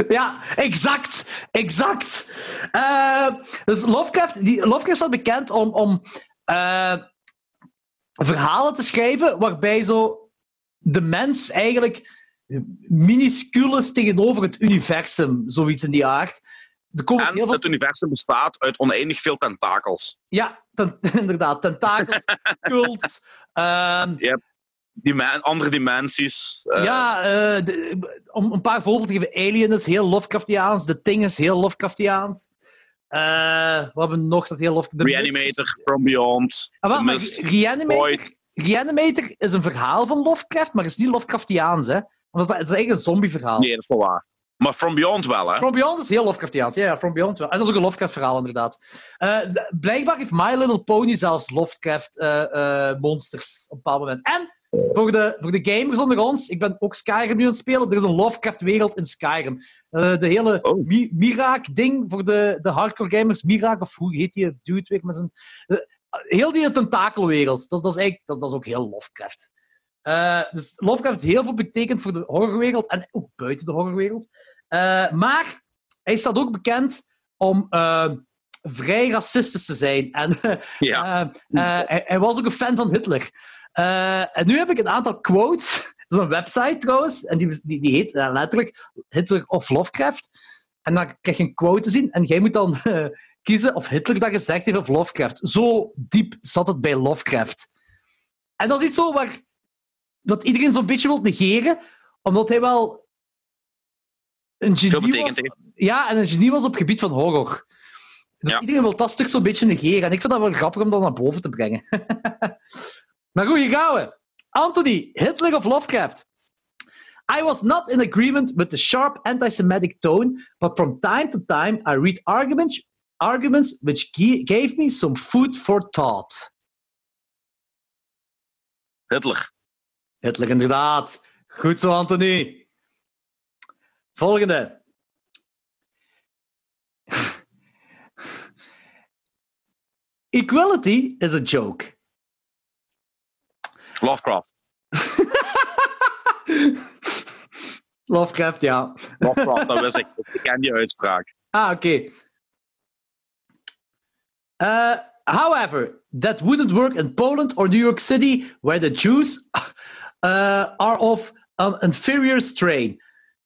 Ja, exact. Exact. Eh, dus Lovecraft, die, Lovecraft staat bekend om, om verhalen te schrijven waarbij zo de mens eigenlijk minuscuul is tegenover het universum, zoiets in die aard. Er komen En heel veel... het universum bestaat uit oneindig veel tentakels. Ja, ten- <laughs> inderdaad. Tentakels, <laughs> cults. ehm, andere dimensies. eh, ja, eh, de- om een paar voorbeelden te geven. Alien is heel Lovecraftiaans. The Thing is heel Lovecraftiaans. Eh we hebben nog dat heel Mist is- Reanimator, From Beyond. Ah, maar Mist, Reanimator, Void. Reanimator is een verhaal van Lovecraft, maar is niet Lovecraftiaans, hè? Want dat is eigenlijk een zombieverhaal. Nee, dat is wel waar. Maar From Beyond wel, hè? From Beyond is heel Lovecraftiaans. Ja, ja, From Beyond wel. En dat is ook een Lovecraft-verhaal, inderdaad. Eh, d- blijkbaar heeft My Little Pony zelfs Lovecraft-monsters op een bepaald moment. En voor de, voor de gamers onder ons, ik ben ook Skyrim nu aan het spelen, er is een Lovecraft-wereld in Skyrim. Eh, de hele Oh. Mi- Miraak-ding voor de, de hardcore gamers. Miraak, of hoe heet die dude weer met zijn... eh, heel die tentakelwereld, dat, dat, is eigenlijk, dat, dat is ook heel Lovecraft. Eh, dus Lovecraft heeft heel veel betekend voor de horrorwereld en ook buiten de horrorwereld. Maar hij staat ook bekend om vrij racistisch te zijn. En <laughs> Ja. hij, hij was ook een fan van Hitler. Eh, en nu heb ik een aantal quotes. Dat is een website trouwens. En die, die, die heet eh, letterlijk Hitler of Lovecraft. En dan krijg je een quote te zien. En jij moet dan eh, kiezen of Hitler dat gezegd heeft of Lovecraft. Zo diep zat het bij Lovecraft. En dat is iets zo waar dat iedereen zo'n beetje wil negeren. Omdat hij wel een genie was. Ja, en een genie was op het gebied van horror. Dus Ja. iedereen wil dat stuk zo'n beetje negeren. En ik vind dat wel grappig om dat naar boven te brengen. <laughs> maar goed, hier gaan we. Anthony, Hitler of Lovecraft? I was not in agreement with the sharp anti-Semitic tone, but from time to time I read arguments, arguments which gave me some food for thought. Hitler. Hitler, inderdaad. Goed zo, Anthony. Volgende. <laughs> Equality is a joke. Lovecraft. <laughs> Lovecraft, ja. Lovecraft, dat wist ik. Ik ken die uitspraak. Ah, oké. Uh, however, that wouldn't work in Poland or New York City, where the Jews <laughs> uh, are of an inferior strain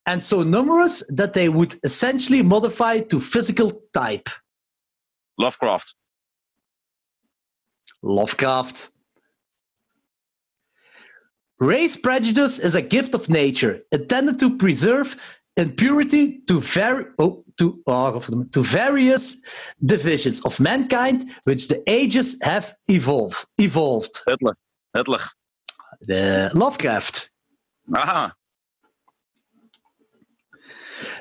and so numerous that they would essentially modify to physical type. Lovecraft. Lovecraft. Race prejudice is a gift of nature, intended to preserve in purity to, oh, to, oh, to various divisions of mankind which the ages have evolved. evolved. Hitler. Hitler. The Lovecraft. Aha.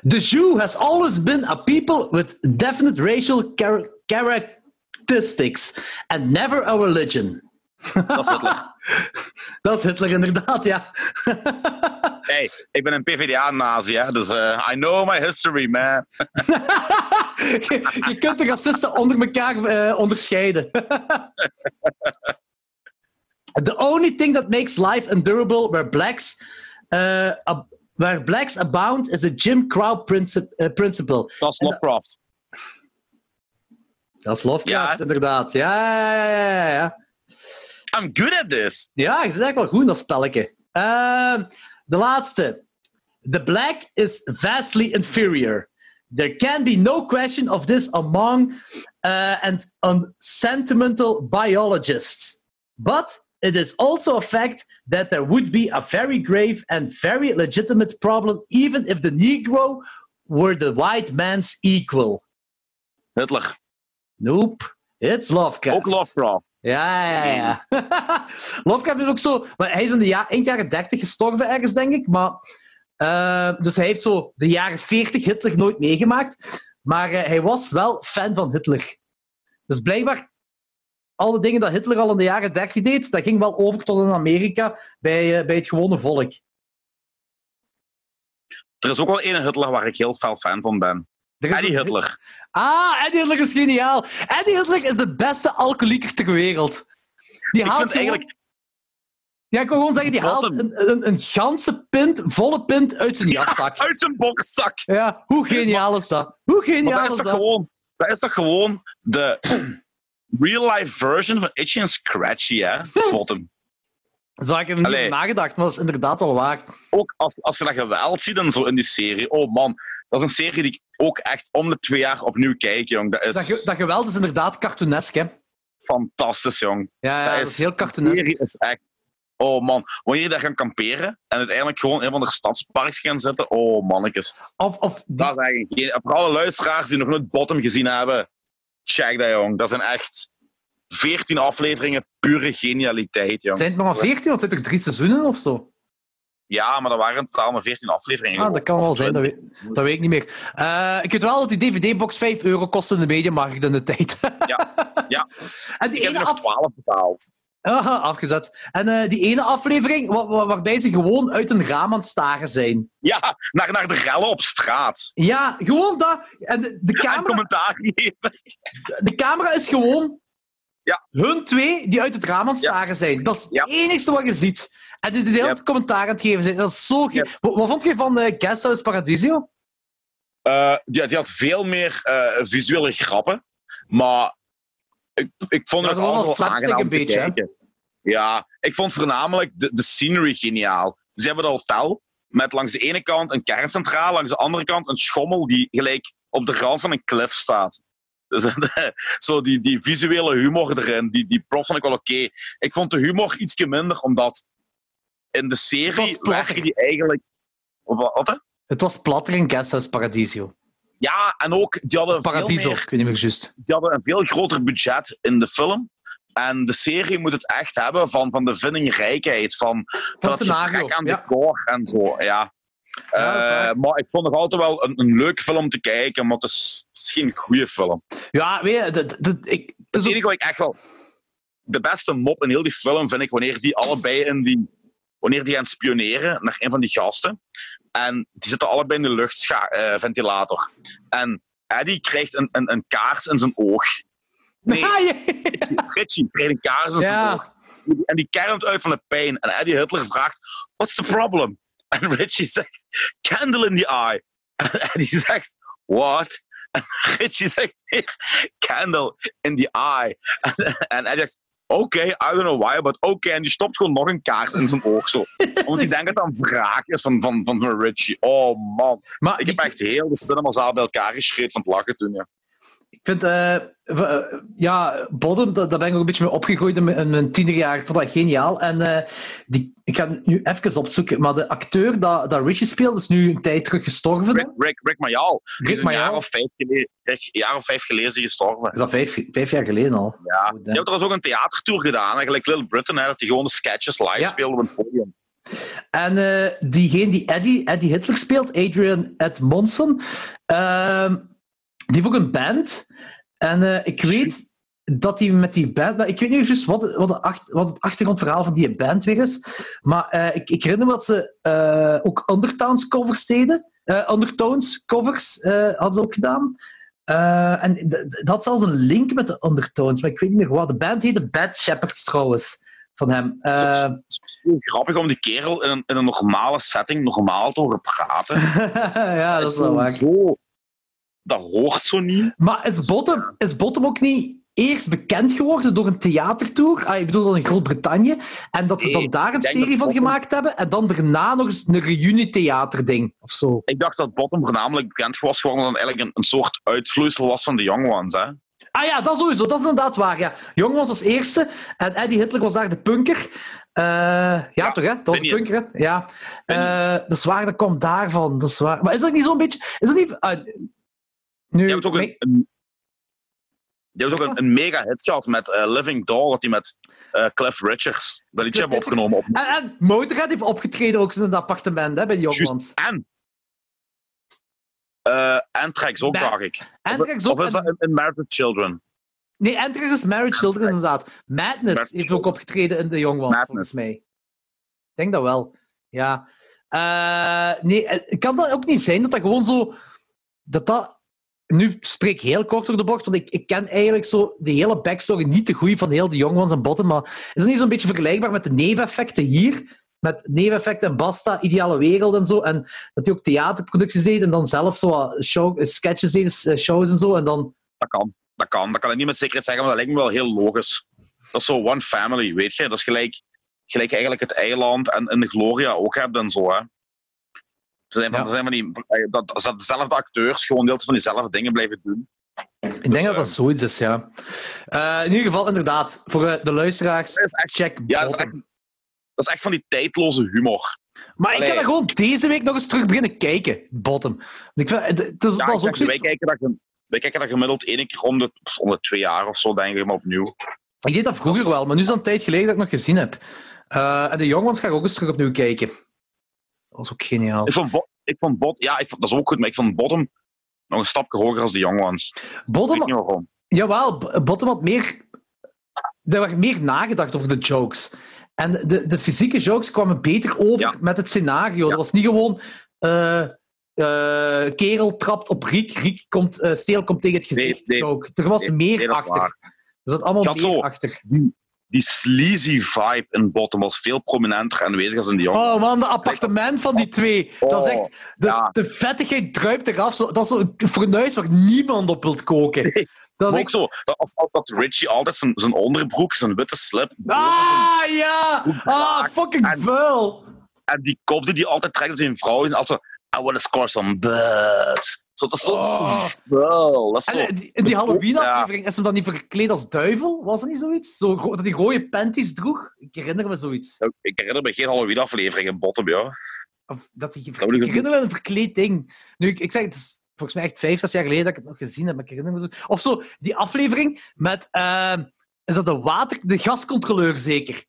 The Jew has always been a people with definite racial char- characteristics and never a religion. Is Hitler. <laughs> Dat is Hitler inderdaad, ja. hey, ik ben een PvdA-nazi, dus eh, I know my history, man. je, <laughs> je kunt de racisten onder elkaar eh, onderscheiden. <laughs> The only thing that makes life endurable where blacks, uh, where blacks abound is the Jim Crow princi- uh, principle. Dat is Lovecraft. Dat is Lovecraft, Ja. inderdaad. Ja, ja, ja, ja, ja. I'm good at this. Ja, ik zit eigenlijk wel goed in dat spelletje. Ehm, de laatste. The black is vastly inferior. There can be no question of this among uh, and on sentimental biologists. But it is also a fact that there would be a very grave and very legitimate problem even if the Negro were the white man's equal. Hitler. Nope, it's Lovecraft. Ook Lovecraft. Ja, ja, ja. <laughs> Lovecraft is ook zo... Maar hij is in de ja, eind jaren 30 gestorven ergens, denk ik. Maar, eh, dus hij heeft zo de jaren 40 Hitler nooit meegemaakt. Maar eh, hij was wel fan van Hitler. Dus blijkbaar, alle dingen dat Hitler al in de jaren 30 deed, dat ging wel over tot in Amerika bij, eh, bij het gewone volk. Er is ook wel één Hitler waar ik heel fel fan van ben. Eddie een- Hitler. Ah, Eddie Hitler is geniaal. Eddie Hitler is de beste alcoholieker ter wereld. Die haalt gewoon- eigenlijk... Ja, ik wil gewoon zeggen, die haalt een- een, een, ganse pint, volle pint uit zijn jaszak. <laughs> Uit zijn bokszak. Ja, hoe geniaal is dat? Hoe geniaal dat is is, toch dat? gewoon, dat is toch gewoon de <clears throat> real-life version van Itchy and Scratchy, hè? Bottom. Zo heb ik er niet Allee. nagedacht, maar dat is inderdaad wel waar. Ook als, als je dat geweld ziet en zo in die serie. Oh man, dat is een serie die ik ook echt om de twee jaar opnieuw kijk, jong. Dat is Dat, ge- dat geweld is inderdaad cartoonesk, hè? fantastisch, jong. Ja, ja dat, is heel cartoonesk. serie is echt... Oh man, wanneer je daar gaan kamperen en uiteindelijk gewoon in een van de stadsparks gaan zitten. Oh mannetjes. Of, of die- Dat is eigenlijk... geen- Voor alle luisteraars die nog nooit Bottom gezien hebben, check dat, jong. Dat zijn echt 14 afleveringen pure genialiteit, jong. zijn het maar 14, want zijn er drie seizoenen of zo? Ja, maar dat waren in totaal maar 14 afleveringen. Ah, dat kan wel zijn, dat weet, dat weet ik niet meer. Eh, ik weet wel dat die DVD-box 5 euro kostte in de mediamarkt in de tijd. Ja, ja. <laughs> En die Ik heb ene nog af... 12 betaald. Aha, afgezet. En eh, die ene aflevering wa- wa- waarbij ze gewoon uit een raam aan het staren zijn. Ja, naar, naar de rellen op straat. Ja, gewoon dat. En de, de En camera, commentaar <laughs> geven. de camera is gewoon Ja. hun twee die uit het raam aan het Ja. staren zijn. Dat is het Ja. enige wat je ziet. En die de hele Ja. tijd commentaar aan het geven zijn. Dat is zo... Wat, wat vond je van eh Guesthouse Paradiso? Eh, die, die had veel meer eh, visuele grappen. Maar ik, ik vond Ja, het allemaal wel aangenaam een beetje, kijken. Ja, ik vond voornamelijk de, de scenery geniaal. Ze hebben het hotel met langs de ene kant een kerncentraal, langs de andere kant een schommel die gelijk op de rand van een cliff staat. Dus <laughs> zo die, die visuele humor erin, die, die props vond ik wel oké. Ik vond de humor ietsje minder, omdat in de serie werken die eigenlijk... Wat, wat? Het was platter in Guesthouse Paradiso. Ja, en ook, die hadden veel Paradiso, meer ik weet niet meer juist. die hadden een veel groter budget in de film. En de serie moet het echt hebben van, van de vindingrijkheid, van, van het gebrek aan ja. decor en zo. Ja. Ja, Eh, maar ik vond het altijd wel een, een leuke film te kijken, maar het is, het is geen goede film. Ja, weet je, dat, dat, ik, het enige wat ik echt wel... De beste mop in heel die film vind ik wanneer die allebei in die... Wanneer die gaan spioneren naar een van die gasten. En die zitten allebei in de luchtventilator. en Eddie krijgt een, een, een kaars in zijn oog. Nee, Ah, <laughs> ja. Richie krijgt een kaars in zijn Ja. oog. En die kermt uit van de pijn. En Eddie Hitler vraagt, what's the problem? En Richie zegt, candle in the eye. En Eddie zegt, what? En Richie zegt, "Here, candle in the eye. En, en Eddie zegt, oké, I don't know why, but oké. En die stopt gewoon nog een kaars in zijn oog. Zo. <laughs> Omdat hij denkt dat dat een wraak is van, van, van Richie. Oh man. Maar Ik die- heb echt heel de cinemazaal bij elkaar geschreven van het lachen toen. Ja. Ik vind, eh, ja, Bodem, daar ben ik ook een beetje mee opgegroeid in mijn, tienerjaar. Ik vond dat geniaal. En eh, die, ik ga het nu even opzoeken, maar de acteur dat, dat Richie speelt, is nu een tijd terug gestorven. Rick, Rick, Rick Mayal. Rick is een jaar Mayall. of vijf geleden, jaar of vijf geleden hij gestorven. Is dat vijf, vijf jaar geleden al? Ja. Die damn. hebben trouwens ook een theatertour gedaan, eigenlijk Little Britain, hè, dat die gewoon de sketches live Ja. speelden op een podium. En eh, diegene die Eddie, Eddie Hitler speelt, Adrian Edmondson, ehm, die heeft ook een band. En eh, ik weet dat hij met die band... nou, ik weet niet juist wat, wat, de acht- wat het achtergrondverhaal van die band weer is. Maar eh, ik, ik herinner me dat ze eh, ook Undertones covers deden. Undertones covers hadden ze ook gedaan. En dat had zelfs een link met de Undertones, maar ik weet niet meer wat. De band heette Bad Shepherds trouwens, van hem. Het is grappig om die kerel in een, in een normale setting normaal te horen praten. <laughs> ja, dat is wel waar. Zo, dat hoort zo niet. Maar is Bottom, is Bottom ook niet eerst bekend geworden door een theatertour? Ah, ik bedoel dan in Groot-Brittannië. En dat ze dan Nee, daar een serie van Bottom- gemaakt hebben. En dan daarna nog eens een reunie-theaterding of zo. Ik dacht dat Bottom voornamelijk bekend was geworden dan eigenlijk een, een soort uitvloeisel was van de Young Ones. Hè? Ah ja, dat sowieso. Dat is inderdaad waar. Ja. Jongmans was eerste. En Eddie Hitler was daar de punker. Eh, ja, Ja, toch, hè? Dat was de punker, hè? Ja. Eh, dat is waar, dat komt daarvan. Dat is waar. Maar is dat niet zo'n beetje... Is dat niet... ah, nu, Die hebben ook een, een, die ook een, een mega hit gehad met eh, Living Doll, dat die met eh, Cliff Richards dat liedje hebben opgenomen. Op, En, en Motorhead heeft opgetreden ook in het appartement hè, bij de Jongmans. Juist. en Anthrax ook, dacht ik. Anthrax of, ook. of is en- dat in, Married Children? Nee, Anthrax is Marriage Children, inderdaad. Madness heeft ook opgetreden in de Young Ones, Madness. volgens mij. Ik denk dat wel. Ja. Nee, kan dat ook niet zijn dat dat gewoon zo... Dat dat... Nu spreek ik heel kort door de bocht, want ik, ik ken eigenlijk zo de hele backstory niet te goed van heel de Young Ones en Bottom, maar is het niet zo'n beetje vergelijkbaar met de neveneffecten hier? Met neveneffecten en Basta, Ideale Wereld en zo. En dat die ook theaterproducties deden en dan zelf zo show, sketches deden, eh, shows en zo. En dan... Dat kan. Dat kan. Dat kan ik niet met zekerheid zeggen, maar dat lijkt me wel heel logisch. Dat is zo one family, weet je. Dat is gelijk, gelijk eigenlijk het eiland en, en de Gloria ook hebben en zo. Hè. Zijn van, Ja. zijn van die, eh, dat, dat dezelfde acteurs gewoon deel van diezelfde dingen blijven doen. Ik denk Dus, dat dat eh, zoiets is, ja. Eh, in ieder geval, inderdaad, voor de luisteraars, Dat is echt, check ja, dat is, echt, dat is echt van die tijdloze humor. Maar ik ga er gewoon deze week nog eens terug beginnen kijken, Bottom. Ik vind, het, het is, Ja, dat is ook zeg, wij, zoiets... kijken dat, wij kijken dat gemiddeld één keer om de, om de twee jaar of zo, denk ik, maar opnieuw. Ik deed dat vroeger dat is- wel, maar nu is dat een tijd geleden dat ik nog gezien heb. En de Young Ones ga ik ook eens terug opnieuw kijken. Dat was ook geniaal. Ik vond, ik vond Bot, ja, ik vond, dat is ook goed, maar ik vond Bottom nog een stapje hoger als de Young Ones. Ik weet Bottom, jawel, Bottom had meer... Er werd meer nagedacht over de jokes. En de, de fysieke jokes kwamen beter over Ja. met het scenario. Ja. Dat was niet gewoon... eh, eh, kerel trapt op Riek, Riek komt, eh, Steel komt tegen het gezicht. nee. Er was Nee, meer achter. Er zat allemaal meer achter. Die sleazy vibe in Bottom was veel prominenter aanwezig als in de jongen. Oh man, de appartement van die twee. Dat is Oh, echt... De, ja. de vettigheid druipt eraf. Dat is zo'n fornuis waar niemand op wilt koken. Nee, Dat is ook echt... zo, dat, als, dat Richie altijd zijn, zijn onderbroek, zijn witte slip, Ah, ja! Ah, fucking En- vuil! en die kop die hij altijd trekt met zijn vrouw, en als zo, I want to score some butts. Zo, dat is zo, Oh. Dat is zo, En die- in die Ja. Halloween-aflevering is hem dan niet verkleed als duivel? Was dat niet zoiets? Zo, dat hij rode panties droeg? Ik herinner me zoiets. Ik herinner me geen Halloween-aflevering in Bottom, ja. Of dat hij, ik herinner me een verkleed ding. Nu, ik, ik zeg, het is volgens mij echt vijf, zes jaar geleden dat ik het nog gezien heb, maar ik herinner me zo. Of zo, die aflevering met, ehm, is dat de water, de gascontroleur zeker?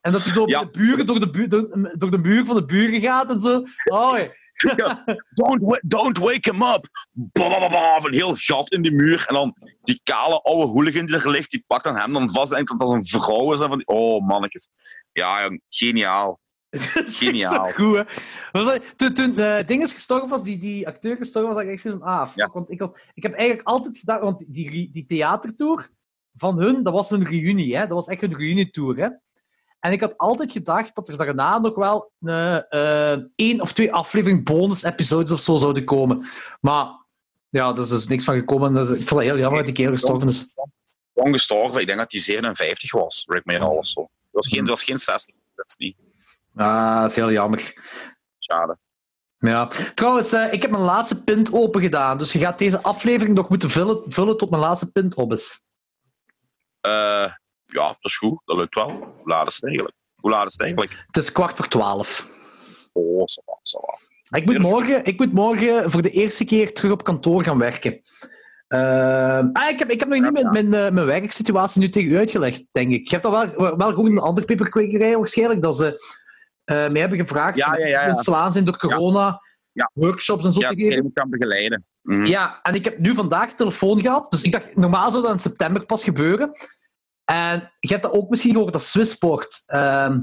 En dat hij zo Ja. de buren door de, door de muur van de buren gaat en zo. Oh, ja. Don't, don't wake him up. Een heel gat in die muur. En dan die kale oude hooligan die er ligt, die pakt dan hem dan vast. En denkt dat dat een vrouw is. En van die, oh, mannetjes. Ja, jong, geniaal. <laughs> Is Geniaal. Zo goed, hè. Was dat, toen toen eh Dinges gestorven was, die, die acteur gestorven was, had ik echt zoiets van, ah, fuck. Ja. Want ik, was, ik heb eigenlijk altijd gedacht, want die, die, die theatertour van hun, dat was een reunie, hè. Dat was echt een reunietour, hè. En ik had altijd gedacht dat er daarna nog wel eh, eh, één of twee aflevering bonus-episodes of zo zouden komen. Maar ja, er is dus niks van gekomen. Dus ik vond het heel jammer dat die kerel gestorven is. Jong gestorven, ik denk dat hij 57 was, Rick Mayall of zo. Dat was geen, dat was geen 60, dat is niet. Ah, dat is heel jammer. Schade. Ja. Trouwens, eh, ik heb mijn laatste pint open gedaan. Dus je gaat deze aflevering nog moeten vullen, vullen tot mijn laatste pint op is. Eh, ja, dat is goed, dat lukt wel. Hoe laat is het eigenlijk? Hoe laat is het eigenlijk? Het is kwart voor twaalf. Oh, zo wat, zo wat. Ik moet, Ja, dat morgen, ik moet morgen voor de eerste keer terug op kantoor gaan werken. Ehm, ah, ik, heb, ik heb nog niet mijn, mijn, eh, mijn werksituatie nu tegen u uitgelegd, denk ik. Je hebt al wel, wel gewoon een andere peperkwekerij waarschijnlijk, dat ze eh mij hebben gevraagd Ja, ja, ja, ja. ontslaan zijn door corona, Ja. workshops en zo Ja, te dat geven. je moet gaan begeleiden. Mhm. Ja, en ik heb nu vandaag telefoon gehad. Dus ik dacht, normaal zou dat in september pas gebeuren. En je hebt dat ook misschien gehoord, dat Swissport ehm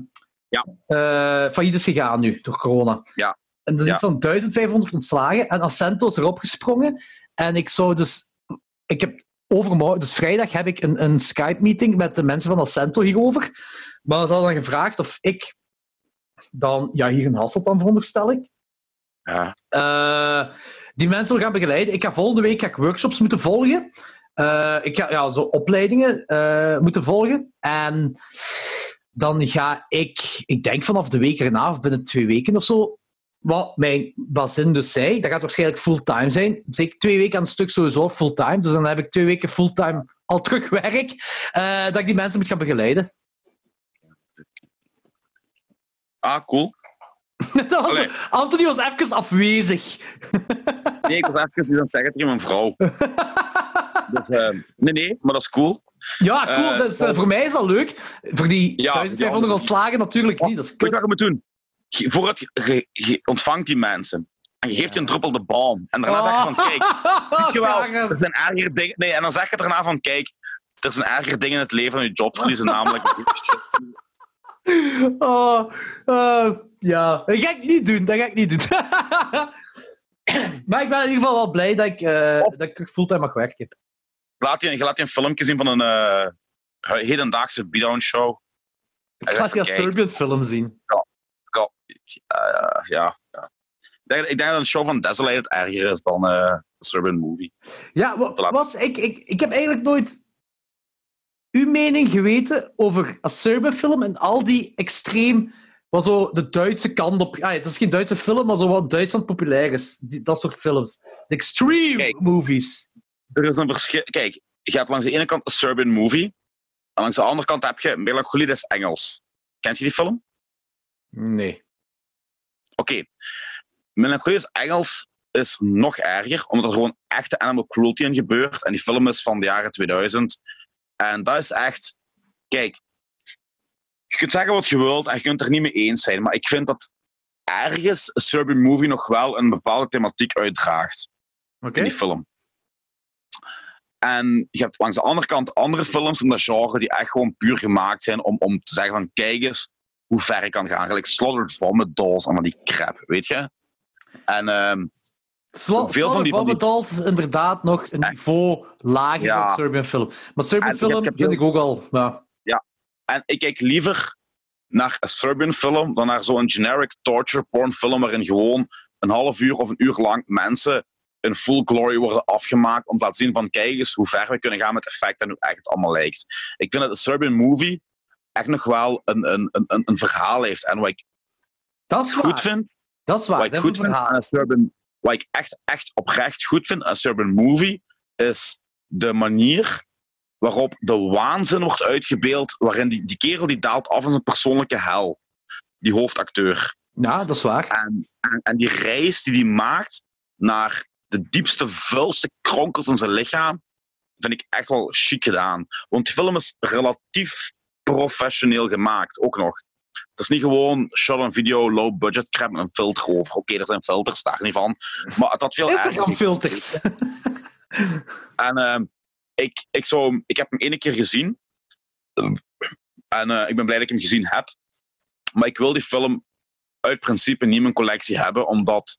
Ja. eh, failliet is gegaan nu, door corona. Ja. En er is Ja. iets van 1500 ontslagen. En Accento is erop gesprongen. En ik zou dus... Ik heb overmorgen, dus vrijdag, heb ik een, een Skype-meeting met de mensen van Accento hierover. Maar ze hadden dan gevraagd of ik dan... Ja, hier in Hasselt dan, veronderstel ik. Ja. Eh, die mensen wil gaan begeleiden. Ik ga volgende week ga ik workshops moeten volgen. Eh, ik ga ja, zo opleidingen eh, moeten volgen. En dan ga ik, ik denk vanaf de week erna, of binnen twee weken of zo, wat mijn bazin dus zei, dat gaat waarschijnlijk fulltime zijn. Zeker twee weken aan een stuk sowieso fulltime. Dus dan heb ik twee weken fulltime al terug werk, eh, dat ik die mensen moet gaan begeleiden. Ah, cool. <laughs> Dat was, Allee. Anthony was even afwezig. Nee, ik was even aan het zeggen tegen mijn vrouw. <laughs> Dus, eh, nee, nee, maar dat is cool. Ja, cool. Eh, eh, voor mij is dat leuk. Voor die Ja, 1500 ja. ontslagen natuurlijk niet. Dat is je kut. wat je moet doen? Je- Voordat je, je, je ontvangt die mensen en je geeft je een druppel de bom. En daarna zeg je van, kijk, Ziet je wel, <laughs> er zijn erger dingen. Nee, en dan zeg je daarna van: kijk, er zijn erger dingen in het leven dan je job verliezen, <laughs> namelijk. Oh, ja, dat ga ik niet doen. Dat ga ik niet doen. <laughs> maar ik ben in ieder geval wel blij dat ik, Of- dat ik terug fulltime mag werken. Laat je, je laat je een filmpje zien van een eh, hedendaagse beatdown show. Ik als Even kijken. Serbian film zien. Ja, ja. Ik, denk, ik denk dat een show van Desolated erger is dan eh een Serbian movie. Ja, laat. was, ik, ik, ik heb eigenlijk nooit uw mening geweten over een Serbian film en al die extreem, wat zo de Duitse kant op. Ah, het is geen Duitse film, maar zo wat Duitsland populair is. Die, dat soort films. De extreme Kijk. movies. Er is een verschil. Kijk, je hebt langs de ene kant een Serbian movie, en langs de andere kant heb je Melancholie des Engels. Kent je die film? Nee. Oké. Melancholie des Engels is nog erger, omdat er gewoon echte animal cruelty in gebeurt. En die film is van de jaren 2000. En dat is echt... Kijk, je kunt zeggen wat je wilt en je kunt het er niet mee eens zijn, maar ik vind dat ergens een Serbian movie nog wel een bepaalde thematiek uitdraagt Oké. in die film. En je hebt langs de andere kant andere films in dat genre die echt gewoon puur gemaakt zijn om, om te zeggen van kijk eens hoe ver ik kan gaan. Gelijk Slaughtered Vomit Dolls, allemaal die crap, weet je? En Sla- Veel van die- van die- Bobbitals is inderdaad nog een niveau lager Ja. dan Serbian film. Maar Serbian En ik heb- film ik heb vind heel- ik ook al... Ja. En ik kijk liever naar een Serbian film dan naar zo'n generic torture porn film waarin gewoon een half uur of een uur lang mensen in full glory worden afgemaakt om te laten zien van kijk eens hoe ver we kunnen gaan met effect en hoe echt het allemaal lijkt. Ik vind dat een Serbian movie echt nog wel een, een, een, een verhaal heeft. En wat ik Dat is waar. goed vind, Dat is waar. wat ik goed vind aan een Serbian, wat ik echt, echt oprecht goed vind aan een Serbian movie, is de manier waarop de waanzin wordt uitgebeeld, waarin die, die kerel die daalt af in zijn persoonlijke hel, die hoofdacteur. Ja, dat is waar. En, en, en die reis die hij maakt naar de diepste, vuilste kronkels in zijn lichaam, vind ik echt wel chic gedaan. Want die film is relatief professioneel gemaakt, ook nog. Het is niet gewoon shot on video, low budget crap met een filter over. Oké, er zijn filters, daar niet van. Maar het had veel Instagram filters. En ehm, ik, ik, zou, ik heb hem ene keer gezien. En eh, ik ben blij dat ik hem gezien heb. Maar ik wil die film uit principe niet in mijn collectie hebben, omdat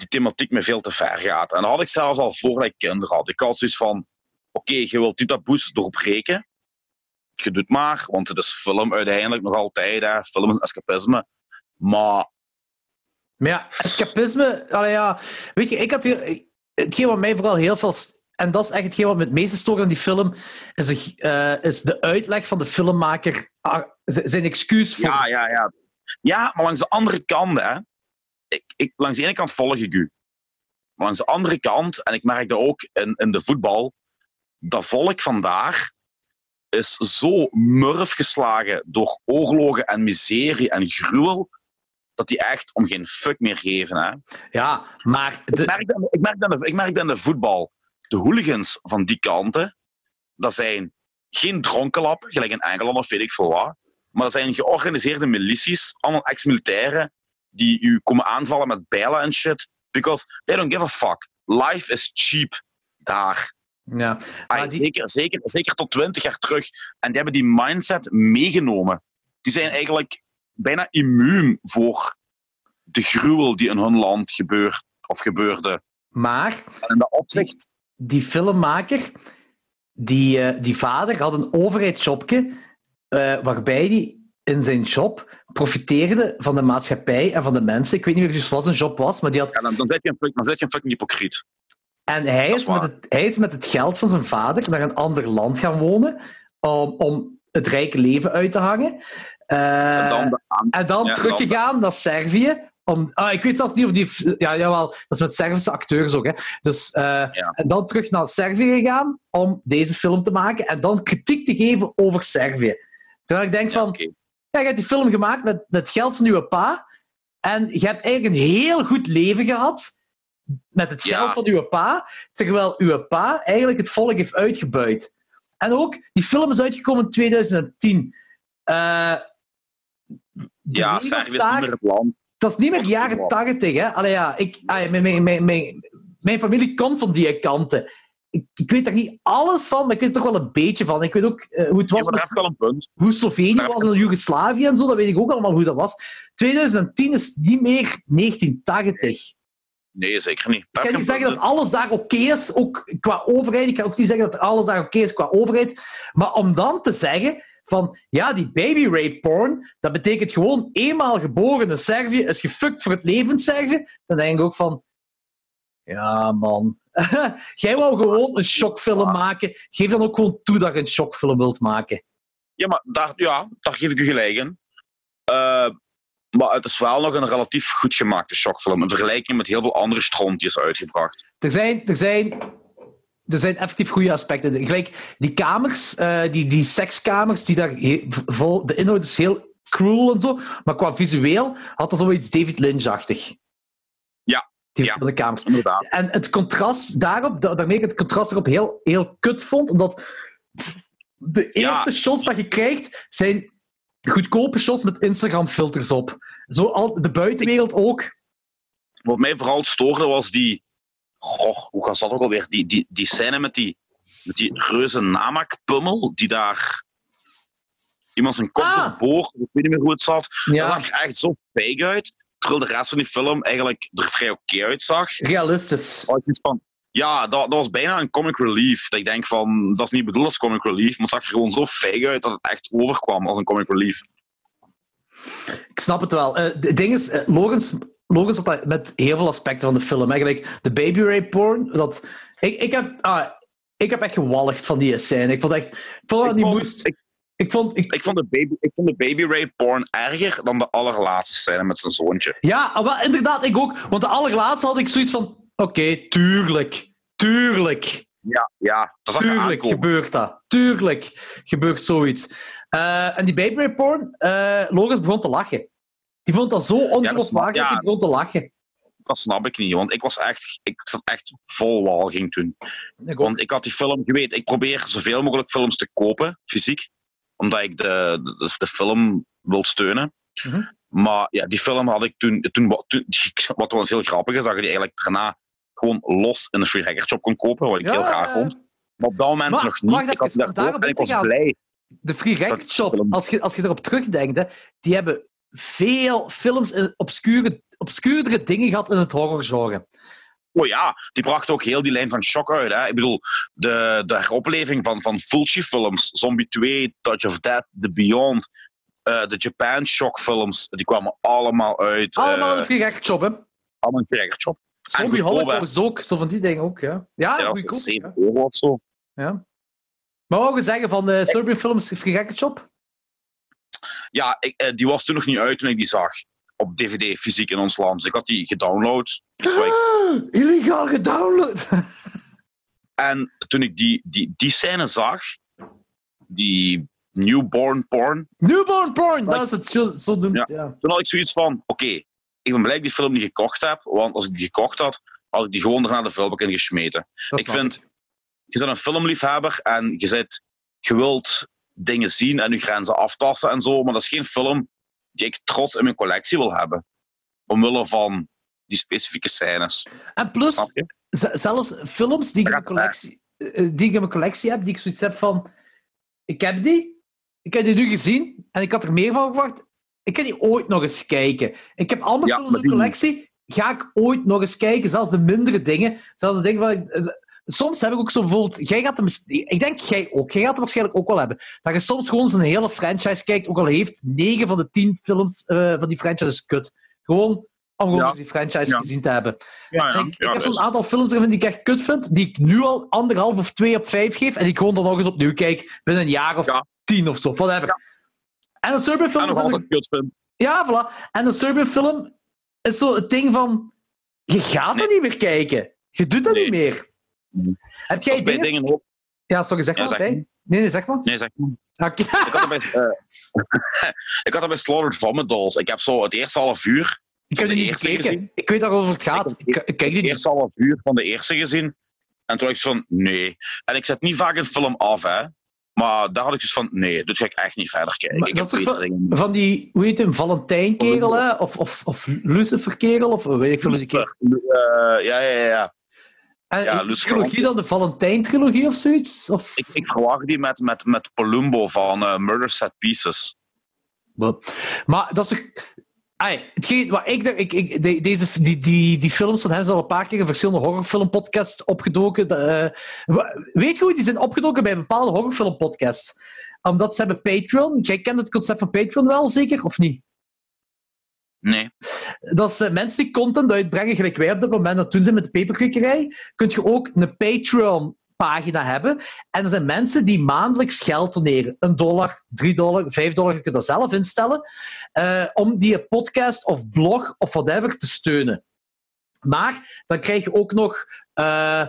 die thematiek me veel te ver gaat. En dat had ik zelfs al voordat ik kinderen had. Ik had zoiets van: oké, je wilt die taboes doorbreken. Je doet maar, want het is film uiteindelijk nog altijd. Hè. Film is escapisme. Maar Maar ja, escapisme, allee, ja. Weet je, ik had hier. Hetgeen wat mij vooral heel veel. En dat is echt hetgeen wat me het meeste stoort aan die film. Is de, eh, is de uitleg van de filmmaker. ah, zijn excuus voor. Ja, ja, ja. Ja, maar langs de andere kant, hè. Ik, ik, langs de ene kant volg ik u. Maar langs de andere kant, en ik merk dat ook in, in de voetbal, dat volk vandaag is zo murf geslagen door oorlogen en miserie en gruwel, dat die echt om geen fuck meer geven. Hè. Ja, maar. Ik merk, dat, ik, merk dat, in de- ik merk dat in de voetbal. De hooligans van die kanten, dat zijn geen dronkenlappen, gelijk in Engeland of weet ik veel wat. Maar dat zijn georganiseerde milities, allemaal ex-militairen, die u komen aanvallen met bijlen en shit. Because they don't give a fuck. Life is cheap daar. ja. Maar die- zeker, zeker, zeker tot twintig jaar terug. En die hebben die mindset meegenomen. Die zijn eigenlijk bijna immuun voor de gruwel die in hun land gebeurt of gebeurde. maar En in dat opzicht, die filmmaker, die, eh, die vader had een overheidsshopje eh, waarbij hij in zijn job profiteerde van de maatschappij en van de mensen. Ik weet niet meer precies wat zijn job was, maar die had... ja, dan, dan, zit je een, dan zit je een fucking hypocriet. En hij is, met het, hij is met het geld van zijn vader naar een ander land gaan wonen om, om het rijke leven uit te hangen. Eh, En dan de aan- en dan Ja, teruggegaan naar Servië. Om, ah, ik weet zelfs niet of die... Ja, jawel, dat is met Servische acteurs ook. Hè. Dus, eh, En dan terug naar Servië gegaan om deze film te maken. En dan kritiek te geven over Servië. Terwijl ik denk ja, van... Ja, je hebt die film gemaakt met, met het geld van je pa. En je hebt eigenlijk een heel goed leven gehad met het Ja. geld van je pa. Terwijl uw pa eigenlijk het volk heeft uitgebuit. En ook, die film is uitgekomen in 2010. Eh, de Ja, Servië is niet meer het land. dat is niet meer jaren 80, hè? Allee, ja, ik, ah, mijn, mijn, mijn familie komt van die kanten. Ik, ik weet daar niet alles van, maar ik weet er toch wel een beetje van. Ik weet ook eh, hoe het Ja, was daar met een punt. hoe Slovenië was en Joegoslavië en zo, dat weet ik ook allemaal hoe dat was. 2010 is niet meer 1980. Nee, zeker niet. Ik kan niet zeggen dat alles daar oké is, ook qua overheid. Ik kan ook niet zeggen dat alles daar oké is qua overheid. Maar om dan te zeggen van, ja, die baby rape porn, dat betekent gewoon eenmaal geboren in Servië, is gefukt voor het leven in Servië, dan denk ik ook van, ja man, <laughs> jij wou gewoon een shockfilm maken. Geef dan ook gewoon toe dat je een shockfilm wilt maken. Ja, maar daar, ja, daar geef ik u gelijk in. Eh, maar het is wel nog een relatief goed gemaakte shockfilm. In vergelijking met heel veel andere stront die is uitgebracht. Er zijn, er zijn, er zijn effectief goede aspecten. Gelijk die kamers, eh, die, die sekskamers, die daar vol, de inhoud is heel cruel en zo, maar qua visueel had dat zoiets David Lynch-achtig. Die ja. verschillende kamers. Inderdaad. En het contrast daarop, da- daarmee ik het contrast erop heel, heel kut vond, omdat de Ja. eerste shots dat je krijgt zijn goedkope shots met Instagram-filters op. Zo al, de buitenwereld ook. Wat mij vooral stoorde was die. Goh, hoe gaat dat ook alweer? Die, die, die scène met die, met die reuze namakpummel die daar. Iemand zijn kop Ah. doorboort, ik weet niet meer hoe het zat. Ja. Dat zag er echt zo fake uit. Terwijl de rest van die film eigenlijk er vrij oké uitzag. Realistisch. van, ja, dat, dat was bijna een comic relief. Dat ik denk van, dat is niet bedoeld als comic relief, maar het zag er gewoon zo feig uit dat het echt overkwam als een comic relief. Ik snap het wel. Eh, Het ding is, eh, Logans, Logans had dat met heel veel aspecten van de film. Eigenlijk de baby rape porn. Dat, ik, ik, heb, ah, ik heb echt gewalligd van die scène. Ik vond echt... Ik vond dat Ik niet vond- moest. ik- Ik vond... Ik, Ik vond, de baby, ik vond de baby rape porn erger dan de allerlaatste scène met zijn zoontje. ja, ah, wel, inderdaad, ik ook. Want de allerlaatste had ik zoiets van... Oké, tuurlijk. Tuurlijk. Ja, ja dat Tuurlijk gebeurt dat. Tuurlijk gebeurt zoiets. Eh, en die baby rape porn, eh Logans begon te lachen. Die vond dat zo ongeloofwaardig ja. dat hij begon te lachen. Dat snap ik niet, want ik was echt, ik zat echt vol walging toen. Ik. Want ik had die film, je weet, ik probeer zoveel mogelijk films te kopen, fysiek, omdat ik de, de, de film wil steunen. Mhm. Maar ja, die film had ik toen, toen, <laughs> wat- toen wat trouwens heel grappig is, dat je die eigenlijk daarna gewoon los in een free record shop kon kopen, wat ik Ja, heel graag vond. Maar op dat moment Maar, nog niet. ik had daarvoor en ik was gaan. blij. De Free Record Shop, als je, als je erop terugdenkt, hè, die hebben veel films in obscure, obscuurdere dingen gehad in het horrorgenre. Oh ja, die bracht ook heel die lijn van shock uit. Hè. Ik bedoel, de, de heropleving van, van Fulci-films, Zombie 2, Touch of Death, The Beyond, eh, de Japan Shock-films, die kwamen allemaal uit. Allemaal eh, een Free Record Shop, hè? allemaal Free Shop. Zombie. Holocaust ook, zo van die dingen ook, ja. Ja, Ja, dat goedkoop, was 7 ja. euro of zo. ja. Maar wat je zeggen van de Serbian Films Shop? Ja, ik, eh, die was toen nog niet uit toen ik die zag. Op DVD, fysiek in ons land. Dus ik had die gedownload. Ik- illegaal gedownload! <laughs> En toen ik die, die, die scène zag, die newborn porn, Newborn porn, dat is het, zo, zo noemt Ja. toen had ik zoiets van: oké, ik ben blij dat ik die film niet gekocht heb, want als ik die gekocht had, had ik die gewoon naar de vuilbak in gesmeten. Ik vind, je bent een filmliefhebber en je, zit, je wilt dingen zien en je grenzen aftasten en zo, maar dat is geen film die ik trots in mijn collectie wil hebben. Omwille van die specifieke scènes. En plus, zelfs films die ik, in mijn collectie, eh, die ik in mijn collectie heb, die ik zoiets heb van... Ik heb die, ik heb die nu gezien en ik had er meer van verwacht. Ik ga die ooit nog eens kijken. Ik heb al mijn Ja, films in mijn collectie, ga ik ooit nog eens kijken. Zelfs de mindere dingen. Zelfs de dingen van... ik- Soms heb ik ook zo bijvoorbeeld... Jij gaat hem, ik denk jij ook. Jij gaat hem waarschijnlijk ook wel hebben. Dat je soms gewoon zo'n hele franchise kijkt, ook al heeft 9 van de 10 films eh, van die franchise kut. Gewoon om gewoon Ja. die franchise Ja. gezien te hebben. Ja, ik, ik heb zo'n aantal films erin die ik echt kut vind, die ik nu al anderhalf of twee op vijf geef, en die ik gewoon dan nog eens opnieuw kijk, binnen een jaar of tien of zo, whatever. En een Serbian film En nog altijd kut vind. Ja, voilà. En een Serbian film is zo het ding van, je gaat Nee. er niet meer kijken. Je doet dat Nee. niet meer. Mhm. Heb jij Dat dingen... Ja, sorry, zeg Ja, maar. zeg maar. Nee, nee, zeg maar. Nee, zeg maar. Ik had dat bij, eh, <laughs> ik had dat bij Slaughtered Vomit Dolls. Ik heb zo het eerste half uur, Ik heb die niet gekeken. gezien. Ik weet waarover het gaat. Ik Ik, ik kijk die het eerste half uur van de eerste gezien. En toen dacht ik van, nee. En ik zet niet vaak een film af, hè. Maar daar had ik dus van, nee, dit ga ik echt niet verder kijken. Maar ik dat heb dingen. Van die, hoe heet hem, Valentijn-kerel, hè? Of, of, of Lucifer-kerel, of weet ik veel. Lucifer. Eh, ja, ja, ja. En Ja, Lucifer trilogie dan de Valentijn-trilogie of zoiets? Of... Ik, ik verwacht die met, met, met Palumbo van eh, Murder Set Pieces. Maar dat is toch... Ai, hetgeen, wat ik, denk- ik, ik, de- deze, die, die, die films van hem zijn al een paar keer in verschillende horrorfilmpodcasts opgedoken. De, eh, weet je hoe die zijn opgedoken bij bepaalde horrorfilmpodcasts? Omdat ze hebben Patreon. Jij kent het concept van Patreon wel, zeker? Of niet? Nee. dat is eh, mensen die content uitbrengen, gelijk wij op dit moment dat doen ze met de peperkwekerij, kun je ook een Patreon-pagina hebben. En er zijn mensen die maandelijks geld doneren. Een dollar, drie dollar, vijf dollar, je kunt dat zelf instellen. eh, om die podcast of blog of whatever te steunen. Maar dan krijg je ook nog... eh,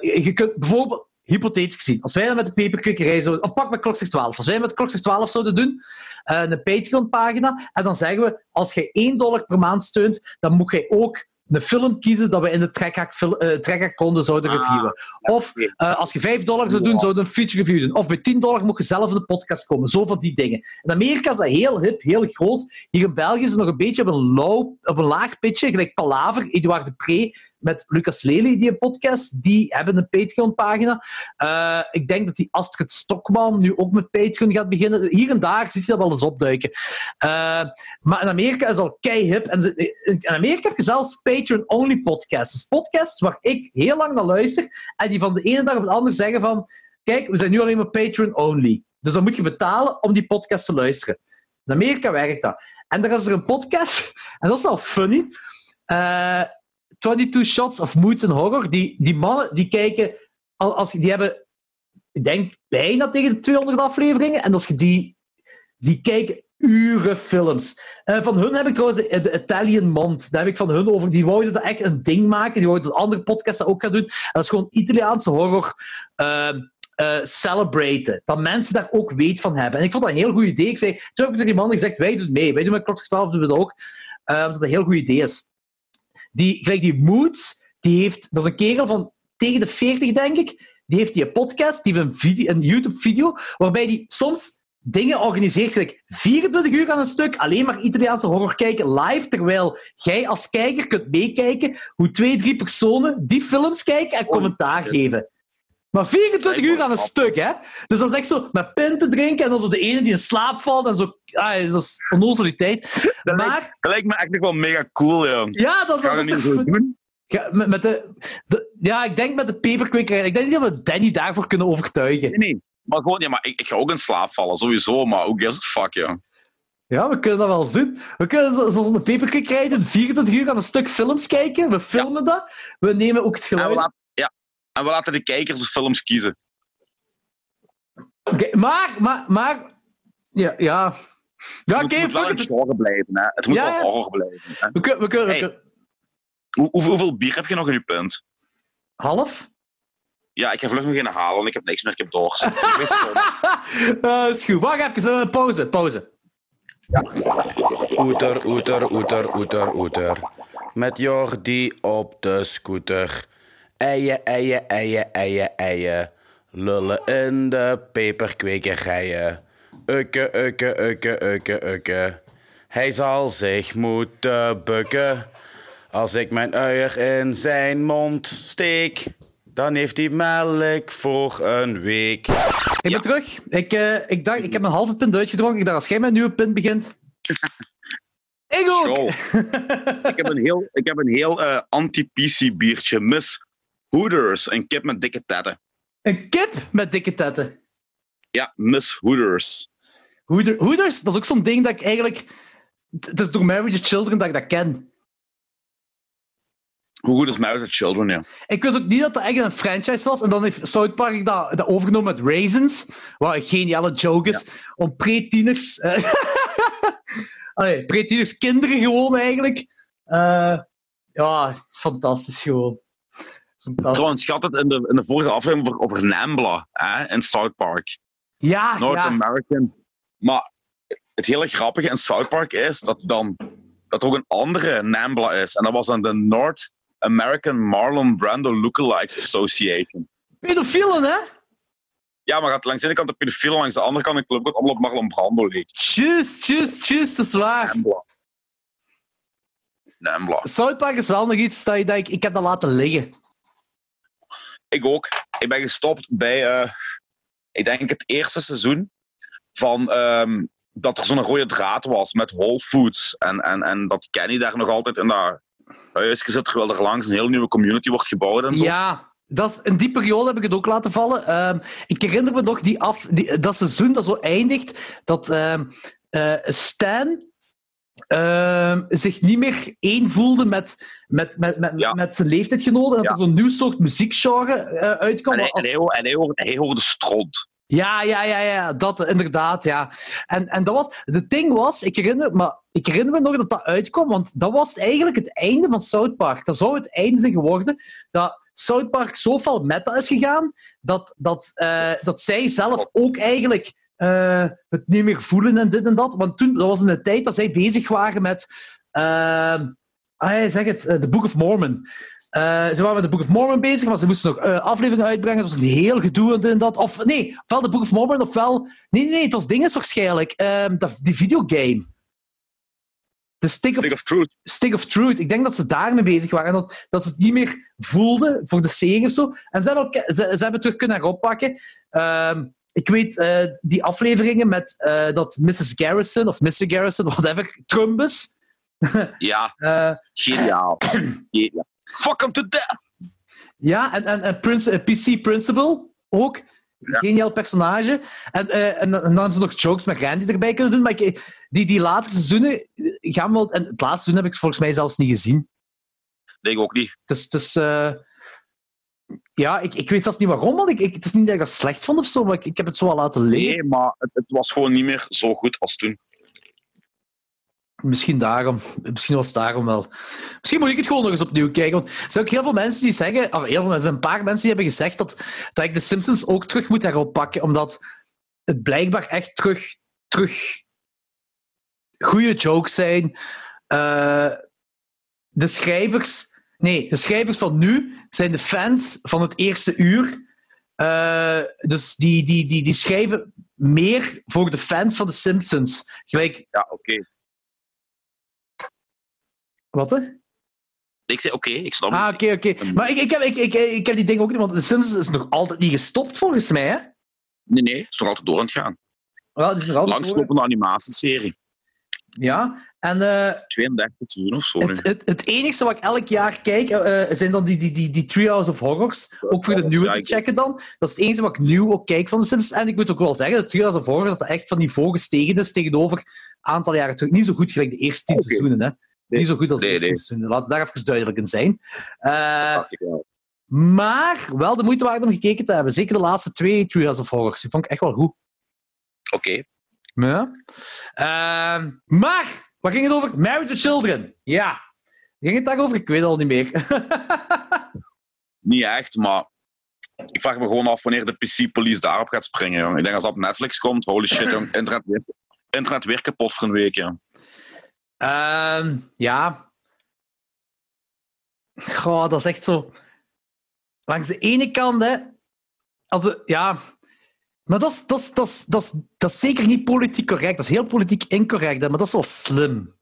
je kunt bijvoorbeeld... Hypothetisch gezien, als wij dat met de peperkwekerij zouden... Of pak met Klokslag 12. Als wij met Klokslag 12 zouden doen, eh, een Patreon-pagina, en dan zeggen we, als jij 1 dollar per maand steunt, dan moet jij ook een film kiezen dat we in de eh, Trekhak-ronde zouden Ah, reviewen. Of eh, als je 5 dollar zou doen, zouden we een feature review doen. Of bij 10 dollar moet je zelf in de podcast komen. Zo van die dingen. In Amerika is dat heel hip, heel groot. Hier in België is het nog een beetje op een, low, op een laag pitje, gelijk Palaver, Edouard Depré, met Lucas Lely, die een podcast, die hebben een Patreon-pagina. Eh, ik denk dat die Astrid Stokman nu ook met Patreon gaat beginnen. Hier en daar ziet je dat wel eens opduiken. Uh, maar in Amerika is al kei hip. En in Amerika heb je zelfs Patreon-only podcasts. Dus podcasts waar ik heel lang naar luister en die van de ene dag op de andere zeggen van kijk, we zijn nu alleen maar Patreon-only. Dus dan moet je betalen om die podcast te luisteren. In Amerika werkt dat. En dan is er een podcast, <laughs> en dat is wel funny. Uh, eh, 22 Shots of Moods and Horror. Die, die mannen die kijken, als, die hebben, ik denk, bijna tegen de 200 afleveringen. En als je die, die kijken uren films. Uh, van hun heb ik trouwens de, Italian Mond. Daar heb ik van hun over. Die wouden dat echt een ding maken. Die wouden dat andere podcasts ook gaan doen. En dat is gewoon Italiaanse horror. Uh, uh, celebraten. Dat mensen daar ook weet van hebben. En ik vond dat een heel goed idee. Ik zei, toen heb ik tegen die man gezegd, wij doen mee. Wij doen met Klokslag 12 doen we dat ook. Uh, dat het een heel goed idee is. Die, gelijk die Moods, die heeft, dat is een kerel van tegen de 40, denk ik. Die heeft die een podcast, die heeft een, een YouTube-video, waarbij die soms dingen organiseert, gelijk 24 uur aan een stuk, alleen maar Italiaanse horror kijken live, terwijl jij als kijker kunt meekijken hoe twee, drie personen die films kijken en commentaar geven. Maar 24 uur aan een stuk, hè? Dus dat is echt zo met pinten drinken en dan zo de ene die in slaap valt en zo. Ah, dat is onnozeliteit. Dat, maar... lijkt, dat lijkt me echt wel mega cool, joh. Ja, dat, dat is niet goed doen. Ja, met, met de, de, ja, ik denk met de peperkwekerij. Ik denk niet dat we Danny daarvoor kunnen overtuigen. Nee, nee. Maar gewoon, ja, maar ik, ik ga ook in slaap vallen, sowieso. Maar ook gives a fuck, joh. Ja, we kunnen dat wel zien. We kunnen zoals een peperkwekerij doen, 24 uur aan een stuk films kijken. We filmen dat. We nemen ook het geluid. En we laten de kijkers de films kiezen. Oké, maar, maar, maar... Ja, ja. Ja, het moet wel een genre blijven, hè. Het moet ja, wel horror blijven. Hè? We kunnen... We kunnen, hey, hoe, hoeveel bier heb je nog in je punt? Half? Ja, ik ga vlug nog in halen, want ik heb niks meer, ik heb dorst. <laughs> uh, is goed. Wacht even, pauze, pauze. Ja. Oeter, oeter, oeter, oeter, oeter. Met Jordi op de scooter. Eien, eien, eien, eien, eien. Lullen in de peperkwekerijen. Ukke, ukke, ukke, ukke, ukke. Hij zal zich moeten bukken. Als ik mijn uier in zijn mond steek, dan heeft hij melk voor een week. Ik ben terug. Ik, uh, ik, dacht, ik heb een halve pint uitgedronken. Ik dacht, als jij met een nieuwe pint begint... ik ook! <laughs> ik heb een heel, ik heb een heel uh, anti-PC biertje. Miss Hooters, een kip met dikke tetten. Een kip met dikke tetten? Ja, Miss Hooters. Hooters, Hooters dat is ook zo'n ding dat ik eigenlijk... Het is door Married the Children dat ik dat ken. Hoe goed is Married the Children, ja. Ik wist ook niet dat dat echt een franchise was. En dan heeft South Park dat, dat overgenomen met Raisins. Wat een geniale joke is. Om pre-tieners... <laughs> Uh, pre-tieners kinderen gewoon eigenlijk. Uh, ja, fantastisch gewoon. Trouwens, schat het in de, in de vorige aflevering over, over Nambla hè, in South Park. Ja, North ja. American. Maar het hele grappige in South Park is dat, dan, dat er ook een andere Nambla is. En dat was dan de North American Marlon Brando Lookalikes Association. Pedofielen, hè? Ja, maar gaat langs de ene kant de pedofielen, langs de andere kant ook allemaal op Marlon Brando leek. Tjus, tjus, tjus, dat is waar. Nambla. Nambla. South Park is wel nog iets dat, je, dat ik, ik heb dat laten liggen. Ik ook. Ik ben gestopt bij, uh, ik denk het eerste seizoen van um, dat er zo'n rode draad was met Whole Foods. En, en, en dat Kenny daar nog altijd in dat huis gezet, terwijl er langs een heel nieuwe community wordt gebouwd en zo. Ja, dat is, in die periode heb ik het ook laten vallen. Um, ik herinner me nog die af, die, dat seizoen dat zo eindigt, dat um, Stan uh, zich niet meer één voelde met, met, met, met, ja. met zijn leeftijdgenoten. En dat er zo'n nieuw soort muziekgenre uh, uitkwam. En hij, als... en, hij, en hij, hoorde, hij hoorde stront. Ja, ja, ja, ja, dat inderdaad, ja. En, en dat was, de ding was, ik herinner, maar ik herinner me nog dat dat uitkwam, want dat was eigenlijk het einde van South Park. Dat zou het einde zijn geworden, dat South Park zo fel meta is gegaan, dat, dat, uh, dat zij zelf ook eigenlijk uh, het niet meer voelen en dit en dat. Want toen, dat was in de tijd dat zij bezig waren met... Uh, ah, zeg het, de Book of Mormon. Ze waren met de Book of Mormon bezig, maar ze moesten nog afleveringen uitbrengen. Het was een heel gedoe en dat. Of nee, ofwel de Book of Mormon, ofwel... Nee, nee, nee, het was dinges waarschijnlijk. Uh, die videogame. de Stick of, Stick of Truth. Stick of Truth. Ik denk dat ze daarmee bezig waren. En dat, dat ze het niet meer voelden voor de serie of zo. En ze hebben, ook, ze, ze hebben het terug kunnen heroppakken. Ehm, ik weet uh, die afleveringen met uh, dat Mrs. Garrison of Mr. Garrison, <laughs> whatever, Trumbus. <laughs> Ja, uh, geniaal. <clears throat> geniaal. Fuck him to death! Ja, en, en, en Prince, PC Principal ook. Ja. Geniaal personage. En, uh, en, dan hebben ze nog jokes met Randy erbij kunnen doen. Maar ik, die, die latere seizoenen gaan wel... En het laatste seizoen heb ik volgens mij zelfs niet gezien. Nee, ik ook niet. Het is... Het is ja, ik, ik weet zelfs niet waarom, want ik, ik, het is niet dat ik dat slecht vond of zo, maar ik, ik heb het zo al laten liggen. Nee, maar het, het was gewoon niet meer zo goed als toen. Misschien daarom. Misschien was het daarom wel. Misschien moet ik het gewoon nog eens opnieuw kijken. Want er zijn ook heel veel mensen die zeggen... Of heel veel mensen, een paar mensen die hebben gezegd dat, dat ik de Simpsons ook terug moet heroppakken. Omdat het blijkbaar echt terug... terug goede jokes zijn. Uh, de schrijvers... Nee, de schrijvers van nu zijn de fans van het eerste uur. Uh, dus die, die, die, die schrijven meer voor de fans van de Simpsons. Gelijk... Ja, oké. Okay. Wat hè? Ik zei oké, okay, ik snap Ah, oké, oké. Maar ik, ik, heb, ik, ik, ik heb die ding ook niet, want de Simpsons is nog altijd niet gestopt volgens mij, hè? Nee, nee, het is nog altijd door aan het gaan. Well, het is nog altijd Langslopende animatieserie. Ja, en... Uh, 32 seizoen of zo. Het, het, het, enige wat ik elk jaar kijk, uh, zijn dan die, die, die, die Treehouse of Horrors. Ook voor de nieuwe te checken dan. Dat is het enige wat ik nieuw ook kijk van de Simpsons. En ik moet ook wel zeggen, de Treehouse of Horrors, dat dat echt van niveau gestegen is tegenover een aantal jaren terug. Niet zo goed gelijk de eerste tien okay. seizoenen, hè. Nee, niet zo goed als de nee, eerste seizoenen. Laten we daar even duidelijk in zijn. Uh, maar wel de moeite waard om gekeken te hebben. Zeker de laatste twee Treehouse of Horrors. Die vond ik echt wel goed. Oké. Okay. Ja. Maar, waar ging het over? Married to Children. Ja. Ging het daarover? Ik weet het al niet meer. <laughs> niet echt, maar ik vraag me gewoon af wanneer de PC Police daarop gaat springen. Jong. Ik denk als dat op Netflix komt, holy shit, jong. <laughs> Internet, weer, internet weer kapot voor een week. Ja. Uh, ja. Goh, dat is echt zo. Langs de ene kant, hè. Als de, ja. Maar dat is, dat, is, dat, is, dat, is, zeker niet politiek correct. Dat is heel politiek incorrect, maar dat is wel slim.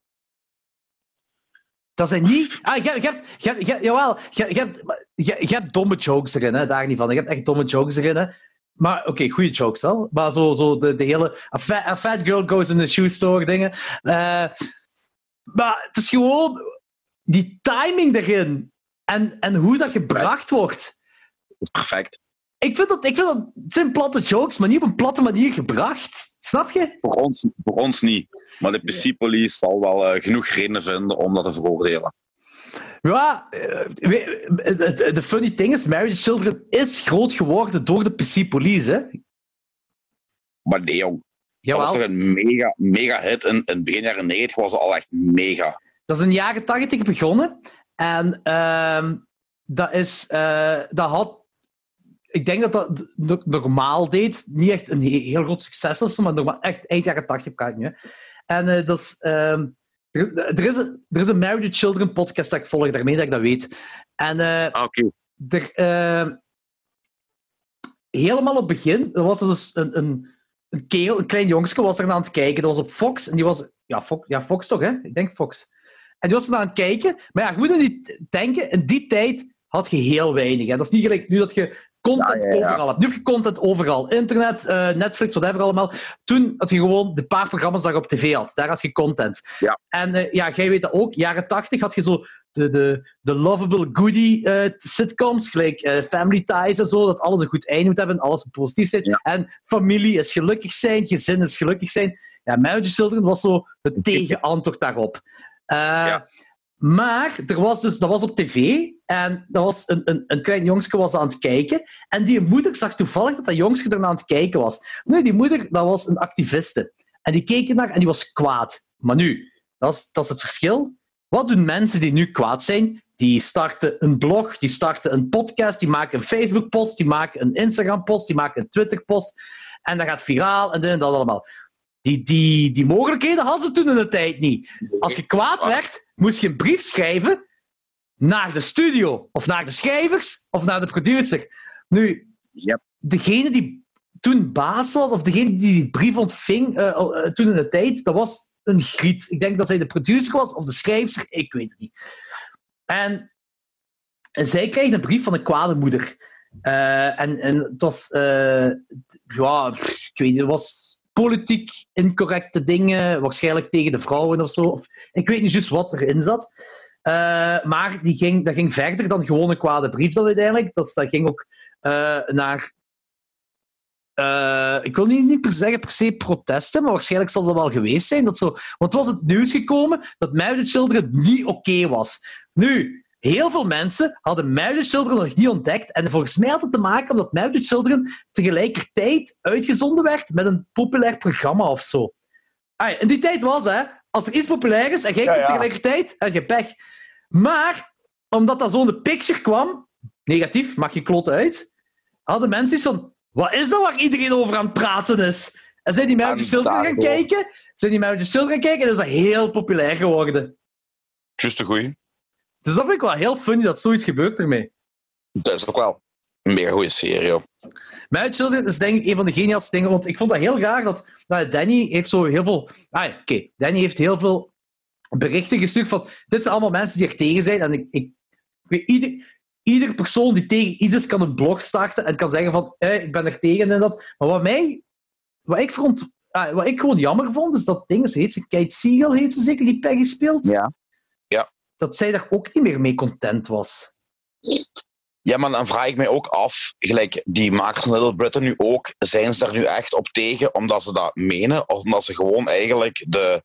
Dat zijn niet... Ah, je, je, je, je, jawel, je, hebt, domme jokes erin, hè, daar niet van. Je hebt echt domme jokes erin, hè. Maar oké, goede jokes wel. Maar zo, zo de, de hele... A fat, a fat girl goes in the shoe store dingen. Uh, maar het is gewoon die timing erin en, en hoe dat gebracht wordt. Dat is perfect. Ik vind dat, ik vind dat het zijn platte jokes, maar niet op een platte manier gebracht. Snap je? Voor ons, voor ons niet. Maar de PC Police zal wel uh, genoeg redenen vinden om dat te veroordelen. Ja, de funny thing is, Marriage Children is groot geworden door de PC Police, hè? Maar nee, jong. Jawel. Dat was toch een mega, mega hit. In, in begin jaren 90 was het al echt mega. Dat is in de jaren 80 begonnen. En uh, dat is... Uh, dat had... Ik denk dat dat normaal deed. Niet echt een heel groot succes of zo, maar normaal, echt eind jaren 80 kan ik nu. En uh, dat is... Uh, er, er, is een, er is een Married to Children podcast dat ik volg, daarmee dat ik dat weet. En ah, okay. er, helemaal op het begin, er was dus een, een een kerel, een klein jongske, was er aan het kijken. Dat was op Fox. En die was... Ja, Fox, ja, Fox toch, hè? Ik denk Fox. En die was er aan het kijken. Maar ja, je moet niet denken, in die tijd had je heel weinig. Hè. Dat is niet gelijk nu dat je content ja, ja, ja. overal hebt. Nu heb je content overal. Internet, uh, Netflix, whatever allemaal. Toen had je gewoon de paar programma's dat je op tv had. Daar had je content. Ja. En uh, ja, jij weet dat ook. Jaren tachtig had je zo de, de, de lovable goodie uh, sitcoms, gelijk Family Ties en zo, dat alles een goed einde moet hebben, alles positief zijn. En familie is gelukkig zijn, gezin is gelukkig zijn. Ja, Marriage Children was zo het tegenantwoord daarop. Maar er was dus, dat was op tv en dat was een, een, een klein jongske was aan het kijken. En die moeder zag toevallig dat dat jongske er aan het kijken was. Nee, die moeder dat was een activiste. En die keek naar en die was kwaad. Maar nu, dat is, dat is het verschil. Wat doen mensen die nu kwaad zijn? Die starten een blog, die starten een podcast, die maken een Facebook-post, die maken een Instagram-post, die maken een Twitter-post. En dat gaat viraal en dit en dat allemaal. Die, die, die mogelijkheden hadden ze toen in de tijd niet. Als je kwaad werd, moest je een brief schrijven naar de studio, of naar de schrijvers, of naar de producer. Nu, yep. degene die toen baas was, of degene die die brief ontving uh, uh, toen in de tijd, dat was een griet. Ik denk dat zij de producer was of de schrijfster, ik weet het niet. En, en zij kreeg een brief van een kwade moeder. Eh, en, en het was, eh, ja, ik weet niet, het was politiek incorrecte dingen, waarschijnlijk tegen de vrouwen of zo. Ik weet niet juist wat erin zat. Uh, maar die ging, dat ging verder dan gewoon een kwade brief dan uiteindelijk. Dat, dat ging ook naar uh, ik wil niet, niet per zeggen per se protesten, maar waarschijnlijk zal dat wel geweest zijn. Dat zo, want was het nieuws gekomen dat Married Children niet oké was. Nu, heel veel mensen hadden Married Children nog niet ontdekt. En volgens mij had het te maken omdat Married Children tegelijkertijd uitgezonden werd met een populair programma of zo. Ah, in die tijd was, hè, als er iets populair is en jij ja, tegelijkertijd, heb je pech. Maar, omdat dat zo'n picture kwam, negatief, mag je kloten uit, hadden mensen iets van, wat is dat waar iedereen over aan het praten is? En zijn die Marriage Children gaan kijken? Zijn die Marriage Children gaan kijken? En is dat heel populair geworden. Just een goeie. Dus dat vind ik wel heel funny dat zoiets gebeurt ermee. Dat is ook wel een mega goede serie. Marriage Children is denk ik een van de geniaalste dingen. Want ik vond dat heel graag dat nou, Danny heeft zo heel veel... Ah, oké. Danny heeft heel veel berichten gestuurd van... Dit zijn allemaal mensen die er tegen zijn. En ik, ik, ieder, ieder persoon die tegen iets kan een blog starten en kan zeggen van eh, ik ben er tegen en dat. Maar wat mij, wat ik vond, ah, wat ik gewoon jammer vond, is dat ding, heet ze, Kate Siegel heet ze zeker, die Peggy speelt. Ja. Dat zij daar ook niet meer mee content was. Ja, maar dan vraag ik mij ook af, gelijk die makers van Little Britain nu ook, zijn ze daar nu echt op tegen omdat ze dat menen? Of omdat ze gewoon eigenlijk de,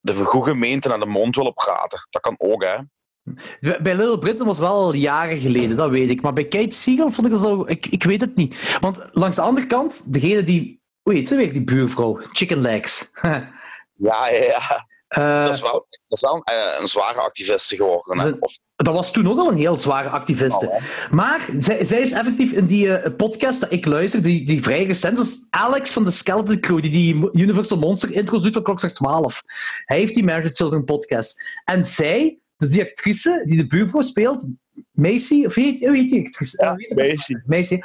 de goede gemeente naar de mond willen praten? Dat kan ook, hè? Bij Little Britain was wel al jaren geleden, dat weet ik. Maar bij Kate Siegel vond ik dat zo... Ik, ik weet het niet. Want langs de andere kant, degene die... Hoe heet ze weer, die buurvrouw? Chicken Legs. <laughs> ja, ja, ja. Uh, dat is wel, dat is wel een, eh, een zware activiste geworden. Hè? Of... Dat was toen ook al een heel zware activiste. Oh, maar zij, zij, is effectief in die uh, podcast dat ik luister, die, die vrij recent is, Alex van de Skeleton Crew, die die Universal Monster intro doet van Klokslag 12. Hij heeft die Married Children podcast. En zij dus die actrice die de buurvrouw speelt, Macy, of heet, hoe heet die actrice? Ja, Macy. Macy.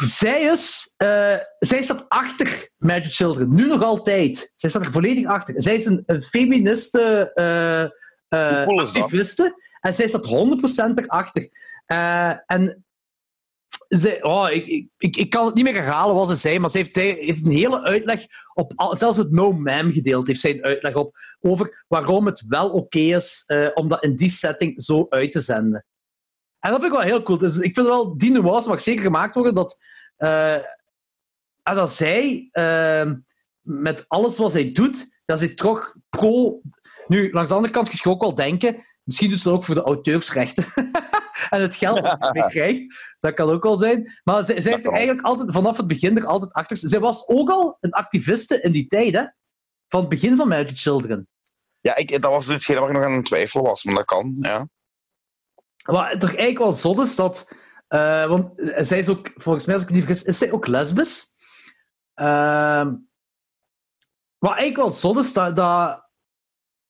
Zij, is, uh, zij staat achter Magic Children, nu nog altijd. Zij staat er volledig achter. Zij is een, een feministe uh, uh, activiste en zij staat 100% erachter. en zij, oh, ik, ik, ik kan het niet meer herhalen wat ze zei, maar ze heeft, zij heeft een hele uitleg op, zelfs het no-ma'am gedeelte heeft zij een uitleg op, over waarom het wel oké is uh, om dat in die setting zo uit te zenden. En dat vind ik wel heel cool. Dus ik vind wel, die nuance mag zeker gemaakt worden dat, uh, dat zij uh, met alles wat zij doet, dat zij toch pro... Nu, langs de andere kant kun je ook wel denken, misschien doet ze ook voor de auteursrechten. <laughs> en het geld dat ze krijgt. Dat kan ook wel zijn. Maar zij, zij heeft er eigenlijk altijd, vanaf het begin er altijd achter. Zij was ook al een activiste in die tijd, hè? Van het begin van Married Children. Ja, ik, dat was hetgeen waar ik nog aan het twijfelen was, maar dat kan, ja. Wat toch eigenlijk wel zot is, dat... Uh, want zij is ook, volgens mij als ik niet vergis, is zij ook lesbisch. Uh, wat eigenlijk wel zot is, dat, dat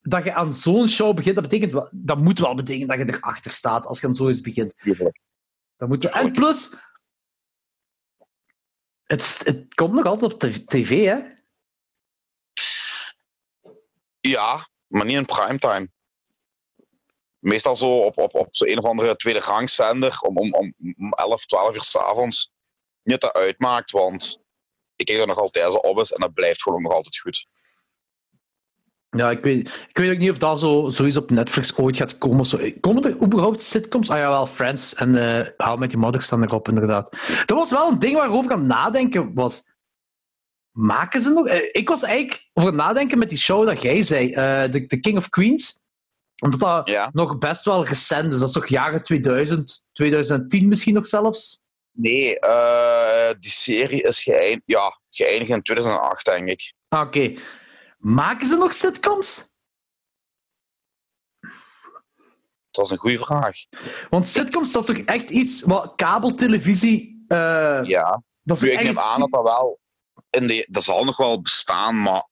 dat je aan zo'n show begint, dat, betekent, dat moet wel betekenen dat je erachter staat als je aan zoiets begint. Dat moet je, en plus, het, het komt nog altijd op tv, hè? Ja, maar niet in primetime. Meestal zo op, op, op zo een of andere tweede rangzender om, om, om 11, 12 uur s'avonds. Niet dat uitmaakt, want ik kijk er nog altijd zo op en dat blijft gewoon nog altijd goed. Ja, ik weet, ik weet ook niet of dat zo, zoiets op Netflix ooit gaat komen. Zo. Komen er überhaupt sitcoms? Ah ja, wel, Friends en uh, How Met Your Mother staan erop, inderdaad. Dat was wel een ding waarover ik aan nadenken was. Maken ze nog? Eh, ik was eigenlijk over nadenken met die show dat jij zei, uh, The, The, King of Queens. Omdat dat nog best wel recent is. Dat is toch jaren 2000, 2010 misschien nog zelfs? Nee, die serie is geëindigd, ja, geëindigd in 2008, denk ik. Ah, oké. Maken ze nog sitcoms? Dat is een goede vraag. Want sitcoms, dat is toch echt iets wat kabeltelevisie. Uh, ja, dat is nu, ik neem aan dat dat wel. In de, dat zal nog wel bestaan, maar.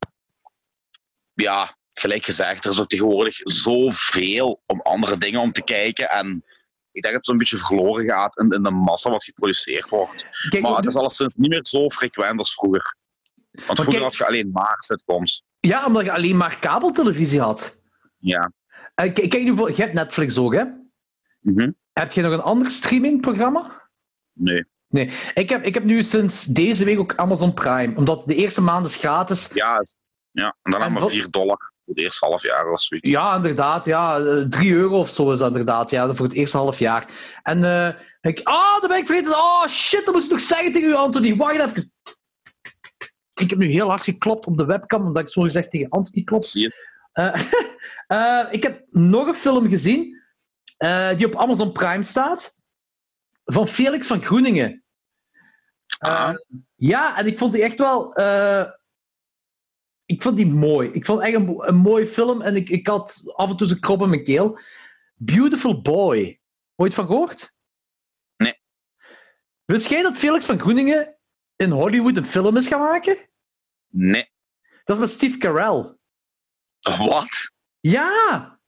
Ja, gelijk gezegd, er is ook tegenwoordig zoveel om andere dingen om te kijken. En ik denk dat het zo'n beetje verloren gaat in, in, de massa wat geproduceerd wordt. maar het is alleszins niet meer zo frequent als vroeger. Want vroeger kijk- had je alleen maar sitcoms. Ja, omdat je alleen maar kabeltelevisie had. Ja. Eh, kijk nu voor, je hebt Netflix ook, hè? Mhm. Heb je nog een ander streamingprogramma? Nee. Nee. Ik heb, ik heb nu sinds deze week ook Amazon Prime. Omdat de eerste maand is gratis. Ja, ja. en dan En maar wat- 4 dollar het eerste half jaar of zoiets. Ja, inderdaad. Ja, Eh, 3 euro of zo is dat inderdaad. Ja, voor het eerste half jaar. En eh, ik... Ah, dat ben ik vergeten. Oh, shit, dat moest ik nog zeggen tegen u, Anthony. Wacht even. Ik heb nu heel hard geklopt op de webcam, omdat ik zo gezegd tegen Anthony klop. Zie je? Eh, <laughs> eh, ik heb nog een film gezien eh, die op Amazon Prime staat. Van Felix van Groeningen. Eh, Ah. ja, en ik vond die echt wel. Ik vond die mooi. Ik vond echt een, mo- een mooie film en ik, ik had af en toe een krop in mijn keel. Beautiful Boy. Ooit van gehoord? Nee. Wist jij dat Felix van Groeningen in Hollywood een film is gaan maken? Nee. Dat is met Steve Carell. Wat? Ja!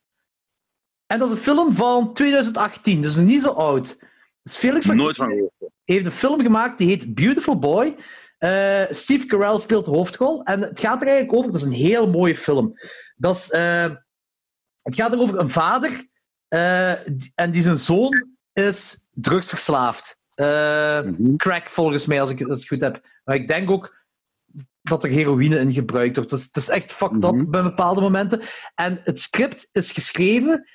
En dat is een film van 2018, dus niet zo oud. Dus Felix van Nooit van Groeningen gehoord. heeft een film gemaakt die heet Beautiful Boy. Eh, Steve Carell speelt de hoofdrol. En het gaat er eigenlijk over... Dat is een heel mooie film. Dat is, eh, het gaat er over een vader eh, en die zijn zoon is drugsverslaafd. Mhm. crack, volgens mij, als ik het goed heb. Maar ik denk ook dat er heroïne in gebruikt wordt. Dus het is echt fucked up Mhm. bij bepaalde momenten. En het script is geschreven...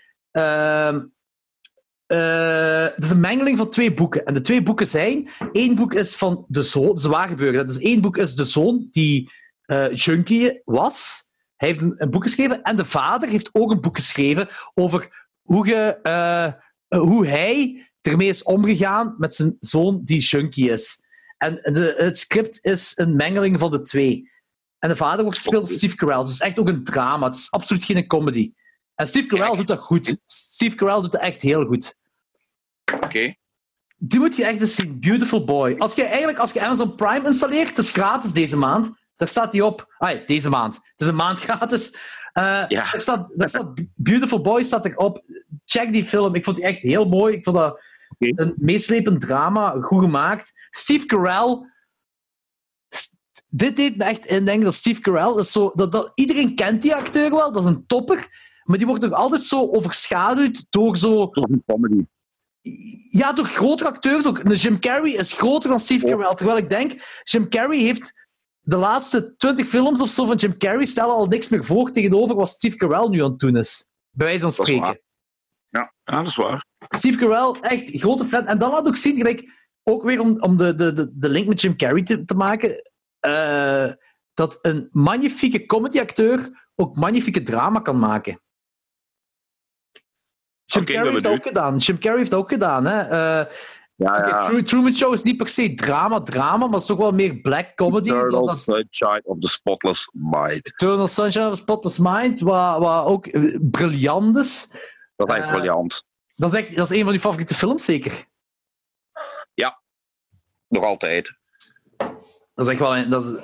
ehm, eh, het is een mengeling van twee boeken. En de twee boeken zijn... één boek is van de zoon... Dat is waar gebeurd. Dus één boek is de zoon die eh, junkie was. Hij heeft een, boek geschreven. En de vader heeft ook een boek geschreven over hoe, eh, hoe hij ermee is omgegaan met zijn zoon die junkie is. En het script is een mengeling van de twee. En de vader wordt gespeeld door Steve Carell. Dus echt ook een drama. Het is absoluut geen comedy. En Steve Carell Kijk. doet dat goed. Steve Carell doet dat echt heel goed. Oké. Die moet je echt eens zien. Beautiful Boy. Als je eigenlijk als je Amazon Prime installeert, het is gratis deze maand. Daar staat die op. Ah, deze maand. Het is een maand <laughs> gratis. Eh, Ja. daar, staat, daar staat Beautiful Boy staat erop. Check die film. Ik vond die echt heel mooi. Ik vond dat een meeslepend drama. Goed gemaakt. Steve Carell. Dit deed me echt indenken dat Steve Carell is zo... Dat, dat, iedereen kent die acteur wel. Dat is een topper. Maar die wordt nog altijd zo overschaduwd door zo... Toch een comedy. Ja, door grotere acteurs ook. Jim Carrey is groter dan Steve Oh. Carell. Terwijl ik denk, Jim Carrey heeft de laatste twintig films of zo van Jim Carrey stellen al niks meer voor tegenover wat Steve Carell nu aan het doen is. Bij wijze van spreken. Ja, ja, dat is waar. Steve Carell, echt grote fan. En dat laat ook zien, gelijk, ook weer om, om de, de, de, de link met Jim Carrey te, te maken, eh, dat een magnifieke comedyacteur ook magnifieke drama kan maken. Jim ik Carrey heeft ook gedaan. Jim Carrey heeft ook gedaan. Hè? Eh, Ja, ja. Tru- Truman Show is niet per se drama, drama, maar het is toch wel meer black comedy. Eternal Dat- Sunshine of the Spotless Mind. Eternal Sunshine of the Spotless Mind, wat, wat ook eh, briljant is. Dat is echt Eh, briljant. Dat is, echt, dat is een van uw favoriete films, zeker? Nog altijd. Dat is echt wel een, dat is, het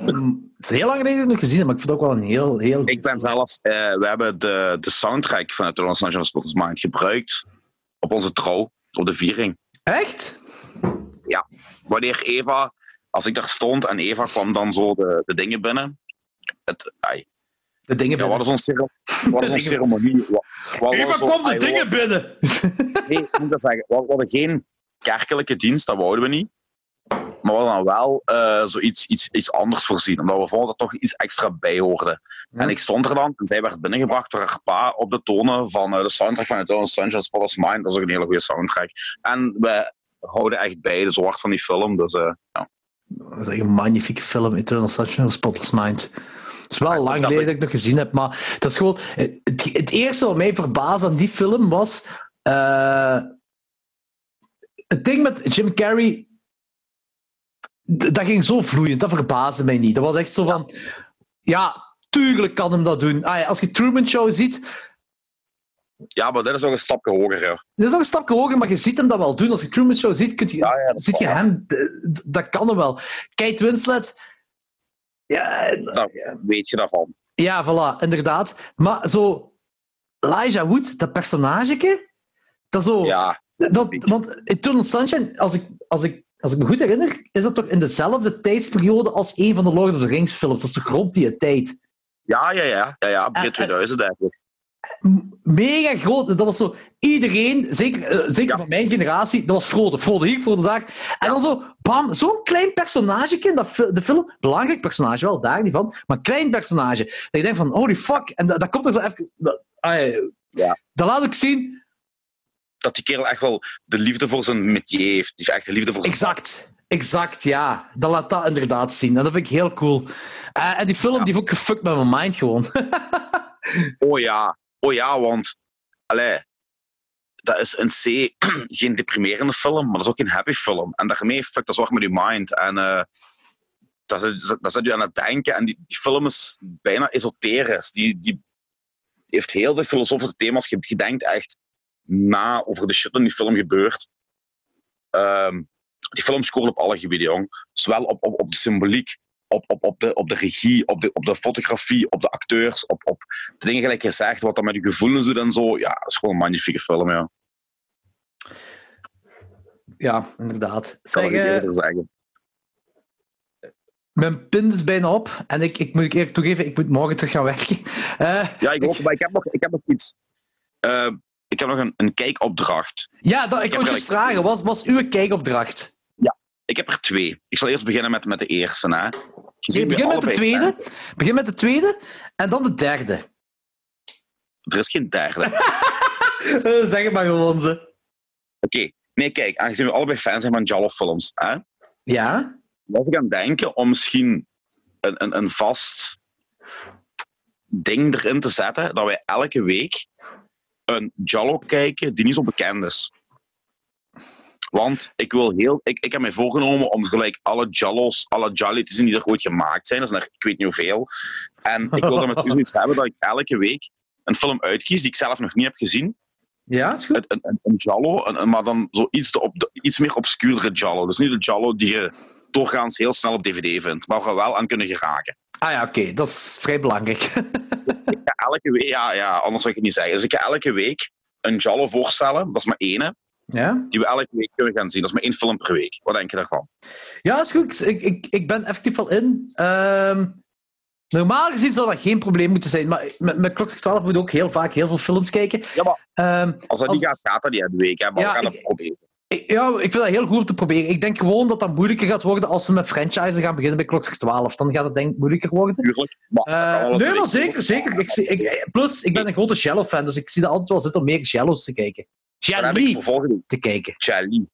is heel lang geleden dat ik het nog gezien heb, maar ik vind het ook wel een heel... heel Ik ben zelfs... eh, we hebben de, de soundtrack van of the Spotless Mind gebruikt op onze trouw, op de viering. Echt? Wanneer Eva... Als ik daar stond en Eva kwam dan zo de, de dingen binnen. Het, ai, De dingen ja, wat binnen. is cere- <laughs> wat is dingen- ceremonie? Wat, wat Eva kwam de dingen binnen! Nee, ik moet dat zeggen. We hadden geen kerkelijke dienst, dat wouden we niet. Maar we hadden dan wel eh, zoiets iets, iets anders voorzien, omdat we vonden dat toch iets extra bij hoorde. En ik stond er dan en zij werd binnengebracht door haar pa op de tonen van eh, de soundtrack van Eternal Sunshine Spotless Mind. Dat is ook een hele goede soundtrack. En we houden echt bij de zwart van die film. Dus eh, ja. Dat is echt een magnifieke film, Eternal Sunshine of Spotless Mind. Het is wel Ja, lang geleden dat ik het nog gezien heb, maar dat is gewoon... Het, het eerste wat mij verbaasde aan die film was... het ding met Jim Carrey... Dat ging zo vloeiend, dat verbaasde mij niet. Dat was echt zo van... Ja, tuurlijk kan hem dat doen. Ah ja, als je Truman Show ziet... ja, maar dit is nog een stapje hoger. Hè. Dat is nog een stapje hoger, maar je ziet hem dat wel doen. Als je Truman Show ziet, kun je, Ja, ja, dat ziet je hem... Dat kan hem wel. Kate Winslet... Ja, Daar weet je daarvan. Ja, voilà, inderdaad. Maar zo, Elijah Wood, dat personageke, dat zo. Ja, dat, want Eternal Sunshine, als ik, als ik als ik me goed herinner, is dat toch in dezelfde tijdsperiode als een van de Lord of the Rings films. Dat is toch rond die tijd. Ja, ja, ja. ja, ja begin En- en- 2000 eigenlijk. Mega groot. Dat was zo... Iedereen, zeker, eh, zeker Ja. van mijn generatie, dat was Frodo. Frodo hier, Frodo daar. En dan zo, bam, zo'n klein personage in dat de film. Belangrijk personage wel, daar niet van. Maar een klein personage. Dat je denkt van, holy fuck. En dat, dat komt er zo even... Dat, ah, Ja. dat laat ik zien. Dat die kerel echt wel de liefde voor zijn métier heeft. Die heeft echt de liefde voor zijn Exact. Exact, ja. Dat laat dat inderdaad zien. En dat vind ik heel cool. Eh, en die film Ja. die heeft ook gefuckt met mijn mind gewoon. <laughs> Oh ja, oh ja, want allee, dat is een C <clears throat> geen deprimerende film, maar dat is ook een happy film. En daarmee fuckt dat zwart met je mind. En eh dat zet, dat zet je aan het denken. En die, die film is bijna esoterisch. Die, die heeft heel veel filosofische thema's. Je, je denkt echt na over de shit in die film gebeurt. Ehm, die film scoort op alle gebieden, jong. Zowel op, op, op de symboliek, op, op, op, de, op de regie, op de, op de fotografie, op de acteurs, op, op de dingen gelijk gezegd, wat dat met je gevoelens doet en zo. Ja, dat is gewoon een magnifieke film, ja. ja, inderdaad. Kan er Zeg, eh, zeggen. mijn pin is bijna op. En ik, ik moet ik eerlijk toegeven, ik moet morgen terug gaan werken. Eh, Ja, ik, ook, maar ik heb nog, ik heb nog iets. Eh, ik heb nog een, een kijkopdracht. ja, dat, ik heb wil gelijk- vragen. Wat was uw kijkopdracht? Ik heb er twee. Ik zal eerst beginnen met, met de eerste. Hè. Nee, begin met de tweede. Begin met de tweede. En dan de derde. Er is geen derde. <laughs> Zeg het maar gewoon ze. Oké. Nee, kijk, aangezien we allebei fan zijn van Jallo-films, hè, Ja? was ik aan het denken om misschien een, een, een vast ding erin te zetten, dat wij elke week een Jallo kijken die niet zo bekend is. Want ik wil heel... Ik, ik heb mij voorgenomen om gelijk alle Jallo's, alle Jolly te zien die er ooit gemaakt zijn. Dat zijn er, ik weet niet hoeveel. En ik wil dan met u zoiets hebben dat ik elke week een film uitkies die ik zelf nog niet heb gezien. Ja, is goed. Een, een, een Jallo, een- maar dan zo iets, te op, iets meer obscuurdere Jallo. Dus niet de Jallo die je doorgaans heel snel op DVD vindt, maar waar we wel aan kunnen geraken. Ah ja, oké. Dat is vrij belangrijk. Elke week, ja, ja, anders zou ik het niet zeggen. Dus ik ga elke week een Jallo voorstellen, dat is maar één, ja? die we elke week kunnen gaan zien. Dat is maar één film per week. Wat denk je daarvan? Ja, is goed. Ik, ik, ik ben effectief al in. Ehm, normaal gezien zou dat geen probleem moeten zijn. Maar met, met Klokslag 12 moet ik ook heel vaak heel veel films kijken. Ja, maar Ehm, als dat Als- niet gaat, gaat dat niet uit de week. Hè, maar Ja, we gaan ik- dat proberen. Ik- ja, ik vind dat heel goed om te proberen. Ik denk gewoon dat dat moeilijker gaat worden als we met franchise gaan beginnen bij Klokslag 12. Dan gaat het denk ik moeilijker worden. Tuurlijk. Maar eens nee, maar zeker, zeker. Ik, zie- ik, plus, ik ben een grote Jello-fan, dus ik zie dat altijd wel zitten om meer Jello's te kijken. Jelly te kijken. Charlie.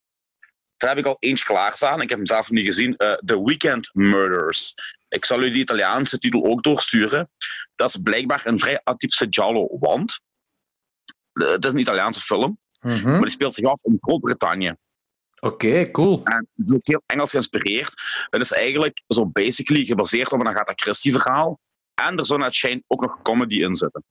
Daar heb ik al eentje klaarstaan. Ik heb hem zelf nog niet gezien. eh, The Weekend Murders. Ik zal u die Italiaanse titel ook doorsturen. Dat is blijkbaar een vrij atypische giallo, want eh, het is een Italiaanse film, Mhm. maar die speelt zich af in Groot-Brittannië. Oké, cool. En het is ook heel Engels geïnspireerd. Het is eigenlijk zo basically gebaseerd op een Agatha Christie verhaal. En er zou naar ook nog comedy in zitten.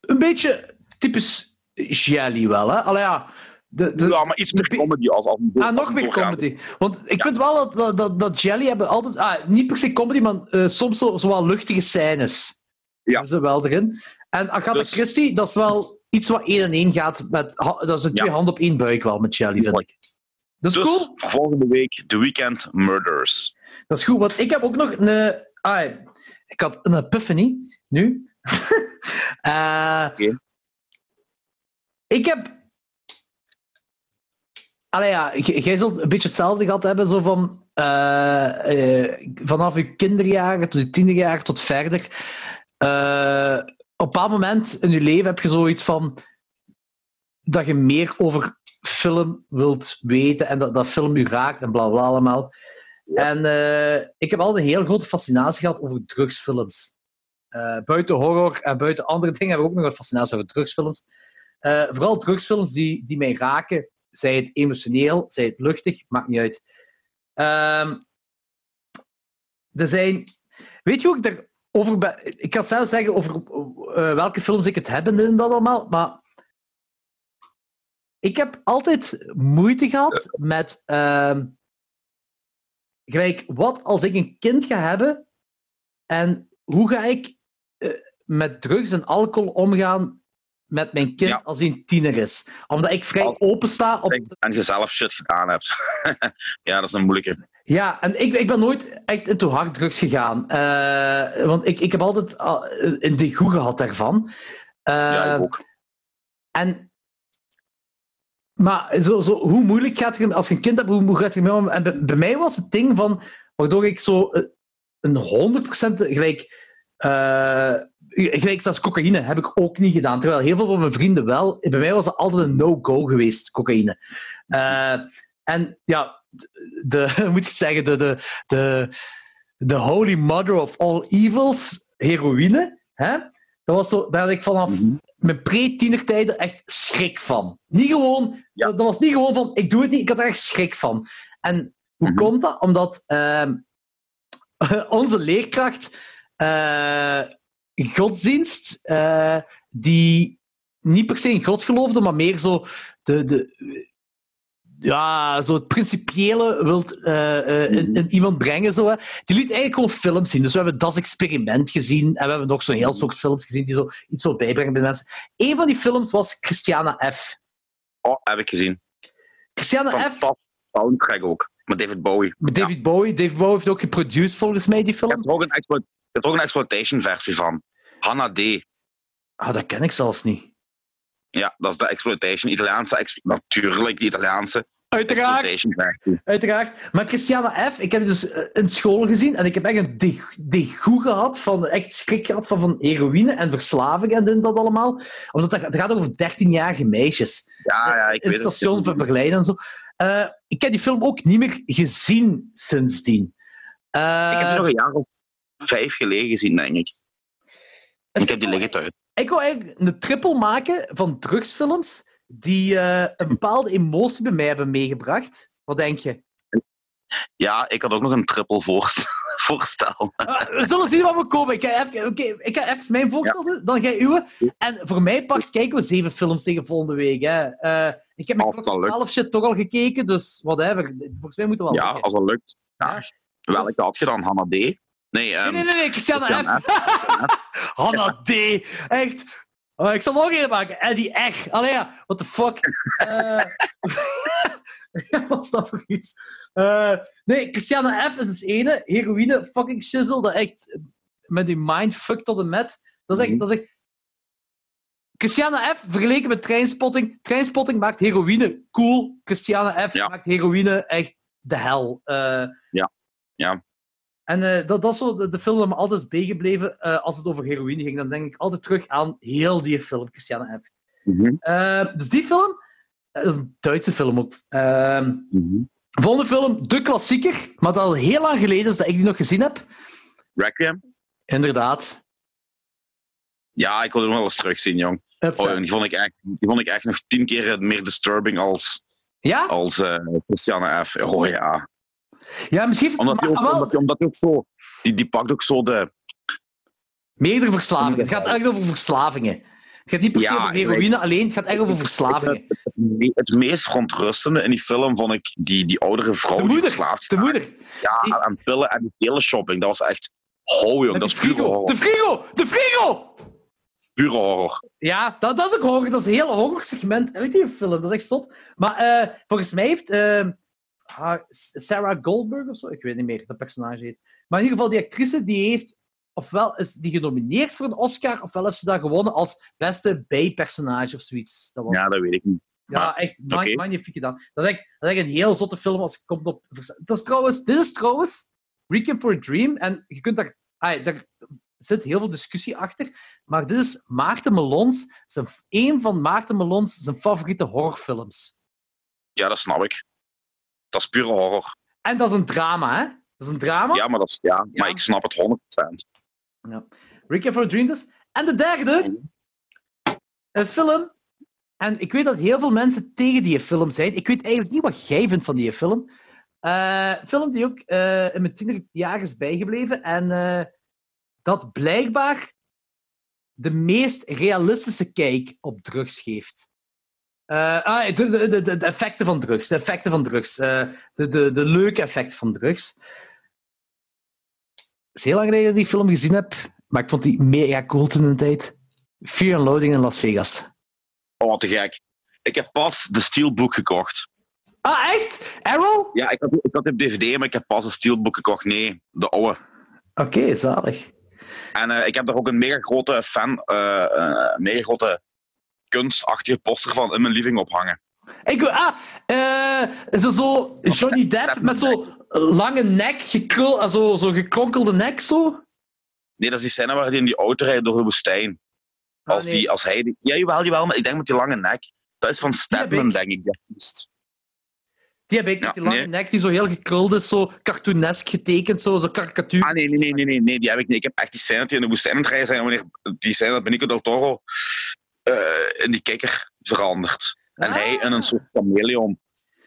Een beetje typisch Jelly wel, hè? Allee, ja. De, de, ja, maar iets meer de- comedy als, als Ah, als nog meer comedy. Want ik vind wel dat, dat, dat, dat Jelly hebben altijd... Ah, niet per se comedy, maar eh, soms zo, zo wel luchtige scènes. Ja. Ze wel erin. En Agatha Dus- Christie, dat is wel iets wat één en één gaat met... Dat is een twee handen op één buik wel met Jelly, vind ik. Dat is Dus cool. volgende week The Weekend Murders. Dat is goed, want ik heb ook nog een... Ah, ik had een epiphany, nu. <laughs> Oké. Ik heb... Allee, ja, jij zult een beetje hetzelfde gehad hebben, zo van... eh, vanaf je kinderjaren tot je tienerjaren tot verder. Op een bepaald moment in je leven heb je zoiets van... Dat je meer over film wilt weten en dat, dat film je raakt en bla bla allemaal. En eh, ik heb altijd een heel grote fascinatie gehad over drugsfilms. Eh, buiten horror en buiten andere dingen heb ik ook nog een fascinatie over drugsfilms. Eh, vooral drugsfilms die, die mij raken, zij het emotioneel, zij het luchtig, maakt niet uit. Ehm, er zijn... Weet je hoe ik daarover ben? Ik kan zelf zeggen over eh, welke films ik het heb en dat allemaal, maar ik heb altijd moeite gehad met... gelijk, wat als ik een kind ga hebben en hoe ga ik eh, met drugs en alcohol omgaan met mijn kind Ja. als hij een tiener is. Omdat ik vrij Als- open sta op... En je zelf shit gedaan hebt. <laughs> ja, dat is een moeilijke. Ja, en ik, ik ben nooit echt into harddrugs gegaan. Eh, want ik, ik heb altijd al een degoe gehad daarvan. Eh, ja, ik ook. En... Maar zo, zo, hoe moeilijk gaat het als je een kind hebt, hoe hoe gaat het ermee om? En bij, bij mij was het ding van, waardoor ik zo eh, een 100% gelijk, gelijk zelfs cocaïne heb ik ook niet gedaan. Terwijl heel veel van mijn vrienden wel. Bij mij was het altijd een no-go geweest, cocaïne. Eh, en ja, de, <laughs> moet ik het zeggen, de, de, de, de holy mother of all evils, heroïne, hè? Dat was zo, daar had ik vanaf Mhm. mijn pre-tienertijden echt schrik van. Niet gewoon, Ja. dat, dat was niet gewoon van, ik doe het niet, ik had er echt schrik van. En hoe Mhm. komt dat? Omdat ehm, <laughs> onze leerkracht eh, godsdienst, eh, die niet per se in God geloofde, maar meer zo de, de, ja, zo het principiële wilt in, in iemand brengen. Zo, hè. Die liet eigenlijk gewoon films zien. Dus we hebben Das Experiment gezien en we hebben nog zo'n heel soort films gezien die zo iets wil bijbrengen bij mensen. Een van die films was Christiana F. Oh, heb ik gezien. Christiana F. Soundtrack ook. Met David Bowie. Met David Bowie. David Bowie heeft ook geproduceerd volgens mij die film. hebt er ook een, je hebt er ook een exploitation versie van. Hannah D. Ah, dat ken ik zelfs niet. Ja, dat is de exploitation. Italiaanse, ex- natuurlijk de Italiaanse Uiteraard. Uiteraard. Maar Christiana F., ik heb dus eh, in school gezien en ik heb echt een deg- degoe gehad, van, echt schrik gehad van, van heroïne en verslaving en dat allemaal. Omdat dat, het gaat over 13-jarige meisjes. Ja, ja, ik in weet het station het. van Berlijn en zo. Eh, ik heb die film ook niet meer gezien sindsdien. Eh, Ik heb die nog een jaar of vijf geleden gezien, denk ik. Ik heb die liggen thuis. Ik wou eigenlijk een triple maken van drugsfilms die eh, een bepaalde emotie bij mij hebben meegebracht. Wat denk je? Ja, ik had ook nog een triple voorst- <laughs> voorstel. Ah, we zullen zien wat we komen. Ik ga even, oké, ik ga even mijn voorstel doen, dan ga je uwe. En voor mij part kijken we zeven films tegen volgende week. Hè. Eh, ik heb mijn. 12 shit toch al gekeken, dus whatever. Volgens mij moeten we wel Ja, als dat lukt. Ja. Ja. Welke had je dan? Hannah D? Nee, Nee, ehm, nee, nee, nee, Christiane Christiane F. <laughs> Hanna D. Echt. Oh, ik zal nog een maken. Eddie Ech. Allee, ja. What the fuck? Eh, <laughs> Wat was dat voor iets? Eh, nee, Christiane F. is dus ene. Heroïne, fucking shizzle. Dat echt met die mindfuck tot en met. Dat is echt... Mhm. Dat is echt... Christiane F. vergeleken met Trainspotting. Trainspotting maakt heroïne cool. Christiane F. Ja. maakt heroïne echt de hel. Eh, Ja. Ja. En eh, dat, dat is zo de, de film dat me altijd is bijgebleven. eh, als het over heroïne ging, dan denk ik altijd terug aan heel die film, Christiane F. Eh, dus die film, dat is een Duitse film ook. Ehm mhm. volgende film, de klassieker, maar dat al heel lang geleden is dat ik die nog gezien heb. Requiem? Inderdaad. Ja, ik wil hem wel eens terugzien, jong. Oh, die, vond ik echt, die vond ik echt nog tien keer meer disturbing als, ja? als Christiane F. Oh ja. Ja, misschien heeft Omdat maar ook, wel omdat ook zo... Die, die pakt ook zo de... meerdere verslavingen. Het gaat echt over verslavingen. Het gaat niet per se Ja, over heroïne alleen, het gaat echt over verslavingen. Het, het, me- het meest verontrustende in die film vond ik die, die oudere vrouw De die moeder, verslaafd de moeder. Ja, Die- aan pillen en die hele shopping. Dat was echt... Ho, jong. Dat die is pure horror. De frigo! De frigo! Pure horror. Ja, dat, dat is ook horror. Dat is een heel horrorsegment uit die film. Dat is echt zot. Maar eh, volgens mij heeft eh, ah, Sarah Goldberg of zo, ik weet niet meer, dat personage heet. Maar in ieder geval, die actrice die heeft, ofwel is die genomineerd voor een Oscar, ofwel heeft ze dat gewonnen als beste bijpersonage of zoiets. Dat was, Ja, dat weet ik niet. ja, maar- echt magnifiek gedaan. Dat is, echt, dat is echt een heel zotte film als het komt op... Dat is trouwens, dit is trouwens Requiem for a Dream. En je kunt daar... ah, daar zit heel veel discussie achter. Maar dit is Maarten Melons, zijn, een van Maarten Melons zijn favoriete horrorfilms. Ja, dat snap ik. Dat is pure horror. En dat is een drama, hè? Dat is een drama. Ja, maar, dat is, ja, Ja. maar ik snap het 100%. Requiem for a Dream dus. En de derde, een film. En ik weet dat heel veel mensen tegen die film zijn. Ik weet eigenlijk niet wat jij vindt van die film. Een film die ook eh, in mijn tienerjaar is bijgebleven. En eh, dat blijkbaar de meest realistische kijk op drugs geeft. Eh, ah, de, de, de, de effecten van drugs. De effecten van drugs. eh, de, de, de leuke effecten van drugs. Het is heel lang geleden dat ik die film gezien heb. Maar ik vond die mega cool toen de tijd. Fear and Loading in Las Vegas. Oh, te gek. Ik heb pas de Steelbook gekocht. Ah, echt? Arrow? Ja, ik had, ik had op DVD, maar ik heb pas een Steelbook gekocht. Nee, de oude. Oké, zalig. En eh, ik heb daar ook een mega grote fan, eh, eh, mega grote kunstachtige poster van in mijn living ophangen. Ik, ah, eh, is er zo Johnny Depp met zo'n lange nek, gekrul, ah, zo, zo gekronkelde nek zo? Nee, dat is die scène waar hij in die auto rijdt door de woestijn. Ah, Als, nee. die, als hij... Die, ja, jawel, jawel, maar ik denk met die lange nek. Dat is van Stedman, denk ik. die heb ik, met Ja, die lange nee. nek die zo heel gekruld is, zo cartoonesk getekend, zo, zo karikatuur. Ah, nee, nee, nee, nee, nee, nee, die heb ik niet. Ik heb echt die scène dat die in de woestijn aan het rijden zijn. Wanneer die scène dat Benicio del Toro in die kikker verandert. En Ah. hij in een soort chameleon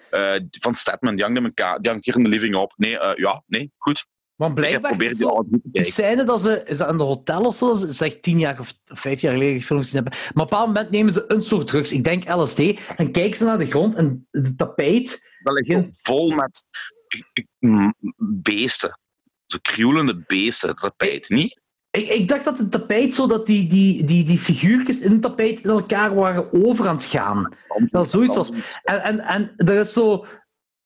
eh, van Stedman, die hangt, in elkaar, die hangt hier in de living op. Nee, eh, ja, nee, goed. Want heb blijkbaar, die die scène dat ze, is dat in de hotel of zo, is echt tien jaar of vijf jaar geleden die film gezien hebben. Maar op een bepaald moment nemen ze een soort drugs, ik denk LSD, en kijken ze naar de grond en het tapijt Dat ligt vol met beesten. Zo krioelende beesten, dat tapijt, niet? Ik, ik dacht dat het tapijt zo dat die, die, die, die figuurtjes in het tapijt in elkaar waren over aan het gaan. Dat zoiets was. En, en, en er is zo.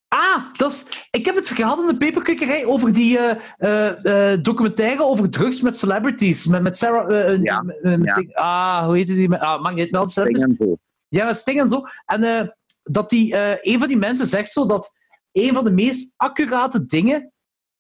Ah, dat is, ik heb het gehad in de peperkikkerij over die eh, eh, eh, documentaire over drugs met celebrities. Met, met Sarah. Ja, met- ja. ah, hoe heet die? Met- Ah, mag je het wel? Celebrities? Dingen zo. Ja, met Sting en zo. En dat die, een van die mensen zegt zo dat een van de meest accurate dingen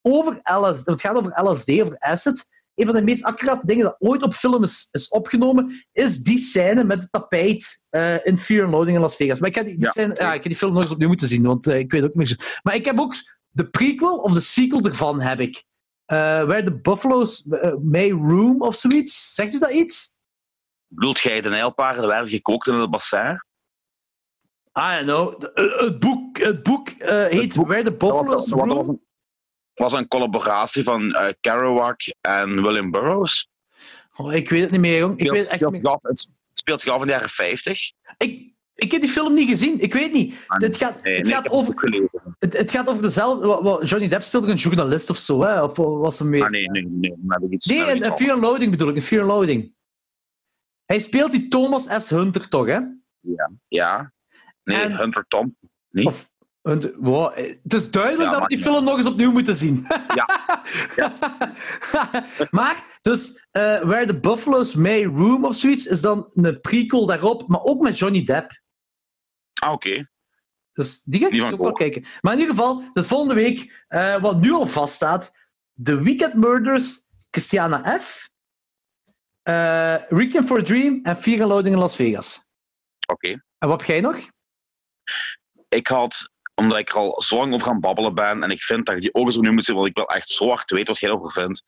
over LSD, het gaat over LSD, over acid, een van de meest accurate dingen dat ooit op film is, is opgenomen, is die scène met het tapijt eh, in Fear and Loading in Las Vegas. Maar ik heb die, die Ja. scène, ja, ik heb die film nog eens opnieuw moeten zien, want eh, ik weet ook niet meer. zo- Maar ik heb ook de prequel of de sequel ervan, heb ik. Eh Where the Buffaloes eh, May Room of zoiets. Zegt u dat iets? Bedoelt jij de nijlpaarden werden gekookt in het bassin? I don't know. Het boek, het boek heet boek- Where the Buffaloes Dat was, een, collaboratie van eh, Kerouac en William Burroughs. Oh, ik weet het niet meer, jong. Ik, Het weet speelt, het echt speelt, niet zich af, het speelt zich af in de jaren 50. meer. Ik, ik heb die film niet gezien. Ik weet niet. Ah, Het gaat, Nee, het nee, gaat over, het, het gaat over dezelfde... Johnny Depp speelde een journalist of zo, hè? Of was hem meer... Ah, nee, nee, nee. Iets, Nee, een, een Fear and Loading bedoel ik. Een Fear and Loading. Hij speelt die Thomas S. Hunter toch, hè? anders. Ja. Nee, En- Hunter Tom. Niet? Of, Wow, eh, het is duidelijk Ja, dat we die film nog eens opnieuw moeten zien. Ja. <laughs> <laughs> maar, dus eh, Where the Buffaloes May Room of zoiets is dan een prequel daarop, maar ook met Johnny Depp. Ah, oké. Dus die ga ik ook wel kijken. Maar in ieder geval, de volgende week, eh, wat nu al vaststaat, The Weekend Murders, Christiana F., Requiem for a Dream en Fear and Loading in Las Vegas. Oké. En wat heb jij nog? Ik had, omdat ik er al zo lang over aan babbelen ben, en ik vind dat je die ook eens opnieuw moet zien, want ik wil echt zo hard weten wat jij erover vindt,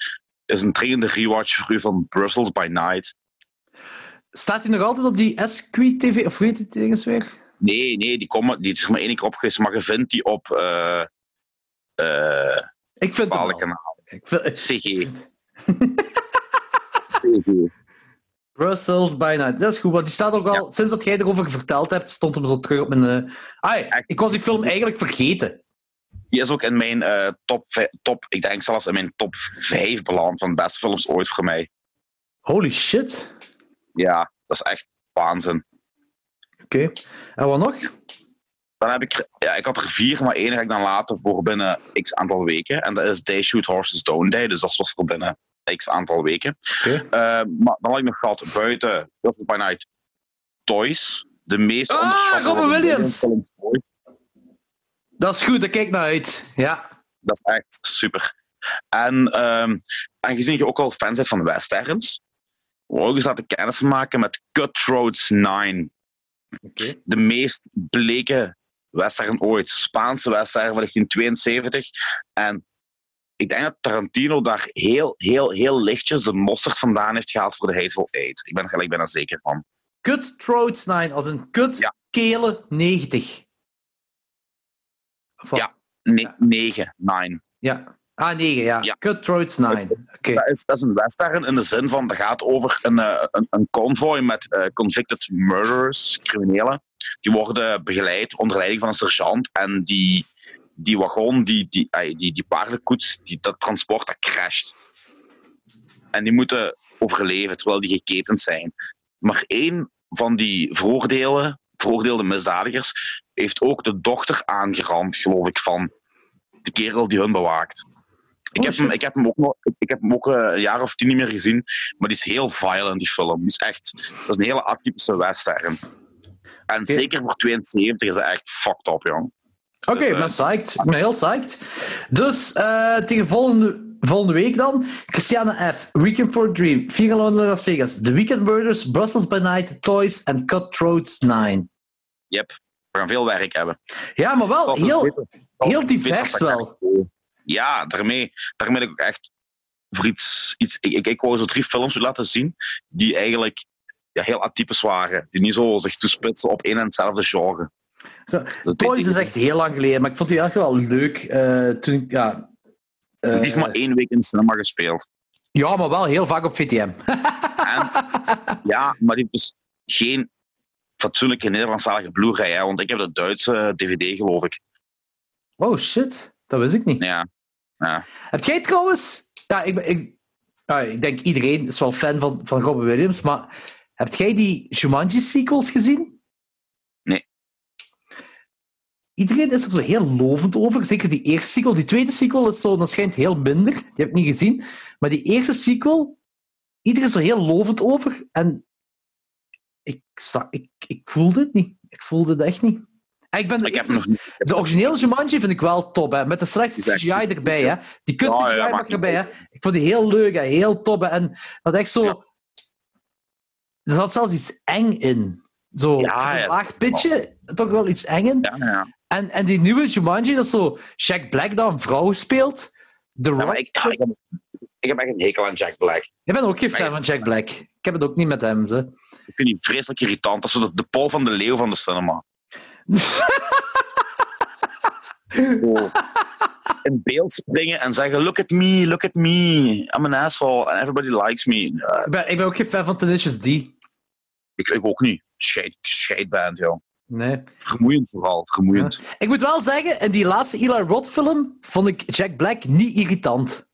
is een dringende rewatch voor u van Brussels by Night. Staat hij nog altijd op die SQ-TV, of heet het ding eens weer? Nee, nee, die, komen, die is er maar één keer op geweest, maar je vindt die op eh eh Ik vind het kanaal. Ik vind, CG. <laughs> CG. Brussels by Night. Dat is goed, want die staat ook al... Sinds dat jij erover verteld hebt, stond hem zo terug op mijn... Ai, Echt? ik was die film eigenlijk vergeten. Die is ook in mijn eh, top, top, ik denk zelfs in mijn top 5 beland van beste films ooit voor mij. Holy shit. Ja, dat is echt waanzin. Oké. En wat nog? Dan heb ik, ja, ik had er vier, maar één ga ik dan later voor binnen x aantal weken. En dat is They Shoot Horses Don't They, dus dat was voor binnen x aantal weken. Eh, maar dan had ik nog gehad buiten Brussels by Night Toys. De meest Ah, onderschatte Robin Williams. Dat is goed, daar kijk ik naar uit. Ja. Dat is echt super. En ehm, aangezien je ook al fan bent van westerns, ik ook eens laten kennis maken met Cutthroats 9. Oké. De meest bleke western ooit. Spaanse western van 1972. En ik denk dat Tarantino daar heel, heel, heel lichtjes de mosterd vandaan heeft gehaald voor de Hateful Eight. Ik ben er gelijk bijna zeker van. Cut Throats 9, als een kut Ja. kelen 90. Of wat? Ja. Ne 9, 9. ja. Ah, 9, ja. Ja. Cut Throats 9. Oké. Dat, is, dat is een western in de zin van, dat gaat over een, eh, een, een convoy met eh, convicted murderers, criminelen. Die worden begeleid onder leiding van een sergeant. En die, die wagon, die, die, ey, die, die paardenkoets, die, dat transport, dat crasht. En die moeten overleven terwijl die geketend zijn. Maar één van die veroordelen, veroordeelde misdadigers heeft ook de dochter aangerand, geloof ik, van de kerel die hun bewaakt. Ik, Oh, heb, hem, ik heb hem ook, ik heb hem ook een jaar of tien niet meer gezien, maar die is heel violent, die film. Die is echt, dat is een hele atypische western. En zeker voor 72 is dat echt fucked up, jong. Oké, Dus, ik eh, ben psyched. Ik ben heel psyched. Dus eh, tegen volgende, volgende week dan. Christiane F., Weekend for a Dream, in Las Vegas, The Weekend Murders, Brussels by Night, Toys en Cutthroats 9. Yep, we gaan veel werk hebben. Ja, maar wel heel, heel divers wel. ik- Ja, daarmee, daarmee heb ik ook echt voor iets... iets ik, ik, ik wou zo drie films laten zien die eigenlijk ja, heel atypisch waren. Die niet zo zich toespitsen op één en hetzelfde genre. Zo, Toys is echt heel lang geleden, maar ik vond die echt wel leuk. eh, toen ja, eh, Die heeft maar één week in de cinema gespeeld. ja, maar wel heel vaak op VTM. En, ja, maar die heeft dus geen fatsoenlijke Nederlandstalige Blu-ray, want ik heb de Duitse DVD, geloof ik. oh shit, dat wist ik niet. Ja, Heb jij trouwens... Ja, ik, ik, ja, ik denk iedereen is wel fan van, van Robin Williams, maar heb jij die Jumanji-sequels gezien? Nee. Iedereen is er zo heel lovend over. Zeker die eerste sequel. Die tweede sequel is zo, dat schijnt heel minder. Die heb ik niet gezien. Maar die eerste sequel, iedereen is er heel lovend over. En ik, ik, ik voelde het niet. Ik voelde het echt niet. En ik ben de ik heb eerste- nog niet... de originele Jumanji vind ik wel top, hè. met de slechte CGI erbij. Hè. Die kut CGI ja, mag erbij. Hè. Ik vond die heel leuk, hè. heel top. Hè. En dat echt zo... Ja. Er zat zelfs iets eng in. Zo Ja, een ja, laag pitje, toch wel iets eng in. En, en die nieuwe Jumanji, dat zo Jack Black dat een vrouw speelt. The Ja, Rock. ik, ja, ik, heb, ik heb echt een hekel aan Jack Black. Ik ben ook geen fan van Jack Black. Ik heb het ook niet met hem. Ze. Ik vind die vreselijk irritant. Dat is zo de, de Paul van de Leeuw van de cinema. <laughs> Zo in beeld springen en zeggen: Look at me, look at me. I'm an asshole and everybody likes me. Ik, ben, ik ben ook geen fan van Tenacious D. ik, ik ook niet. Scheid, scheidband, joh. Nee. Vermoeiend vooral, vermoeiend. Ik moet wel zeggen, in die laatste Eli Roth film vond ik Jack Black niet irritant.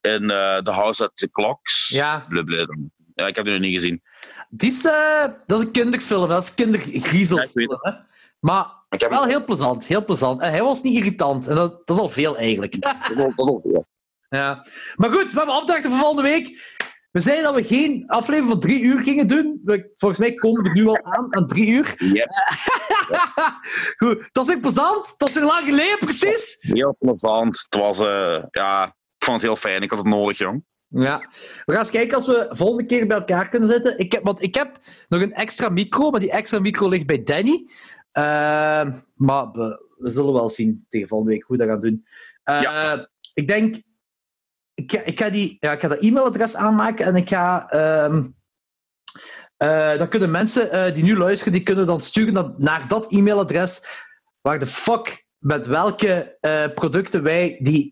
In eh, The House at the Clocks. Ja. Blablabla. Ja, ik heb die nog niet gezien. Die is, eh, dat is een kinderfilm, dat is een Ja, kindergriezelfilm. hè. maar heb wel heel plezant, heel plezant. En hij was niet irritant. En dat, dat is al veel eigenlijk. <laughs> Dat is al veel. ja. Maar goed, we hebben opdrachten voor volgende week. We zeiden dat we geen aflevering van drie uur gingen doen. Volgens mij komen we nu al aan, aan drie uur. Yep. <laughs> goed, het was weer plezant. Het was weer lang geleden, precies. Heel plezant. Het was, eh, ja, ik vond het heel fijn. Ik had het nodig, jong. Ja, we gaan eens kijken als we volgende keer bij elkaar kunnen zitten. Ik heb, want ik heb nog een extra micro, maar die extra micro ligt bij Danny. Eh, maar we, we zullen wel zien tegen volgende week hoe we dat gaan doen. Eh, Ja. Ik denk, ik ga, ik ga, die, ja, ik ga dat e-mailadres aanmaken en ik ga. ehm, eh, dan kunnen mensen eh, die nu luisteren, die kunnen dan sturen naar, naar dat e-mailadres waar de fuck met welke eh, producten wij die,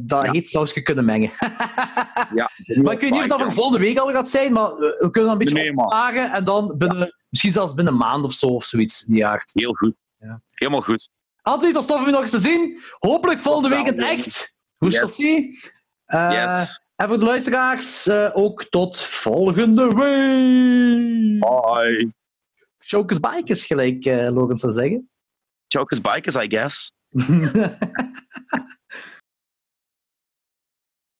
dat Ja. heet sausje kunnen mengen. <laughs> Ja, Maar ik weet niet of dat voor volgende week al gaat zijn, maar we we kunnen dan een beetje Nee, en dan binnen, misschien zelfs binnen een maand of zo of zoiets in die aard. Heel goed. Ja. Helemaal goed. Altijd, dat stof om je nog eens te zien. Hopelijk volgende week in het echt. Hoe Yes. See? Eh, Yes. En voor de luisteraars, eh, ook tot volgende week. Bye. Chokers bikers, gelijk eh Logan zou zeggen. Jokers bikers, I guess. <laughs>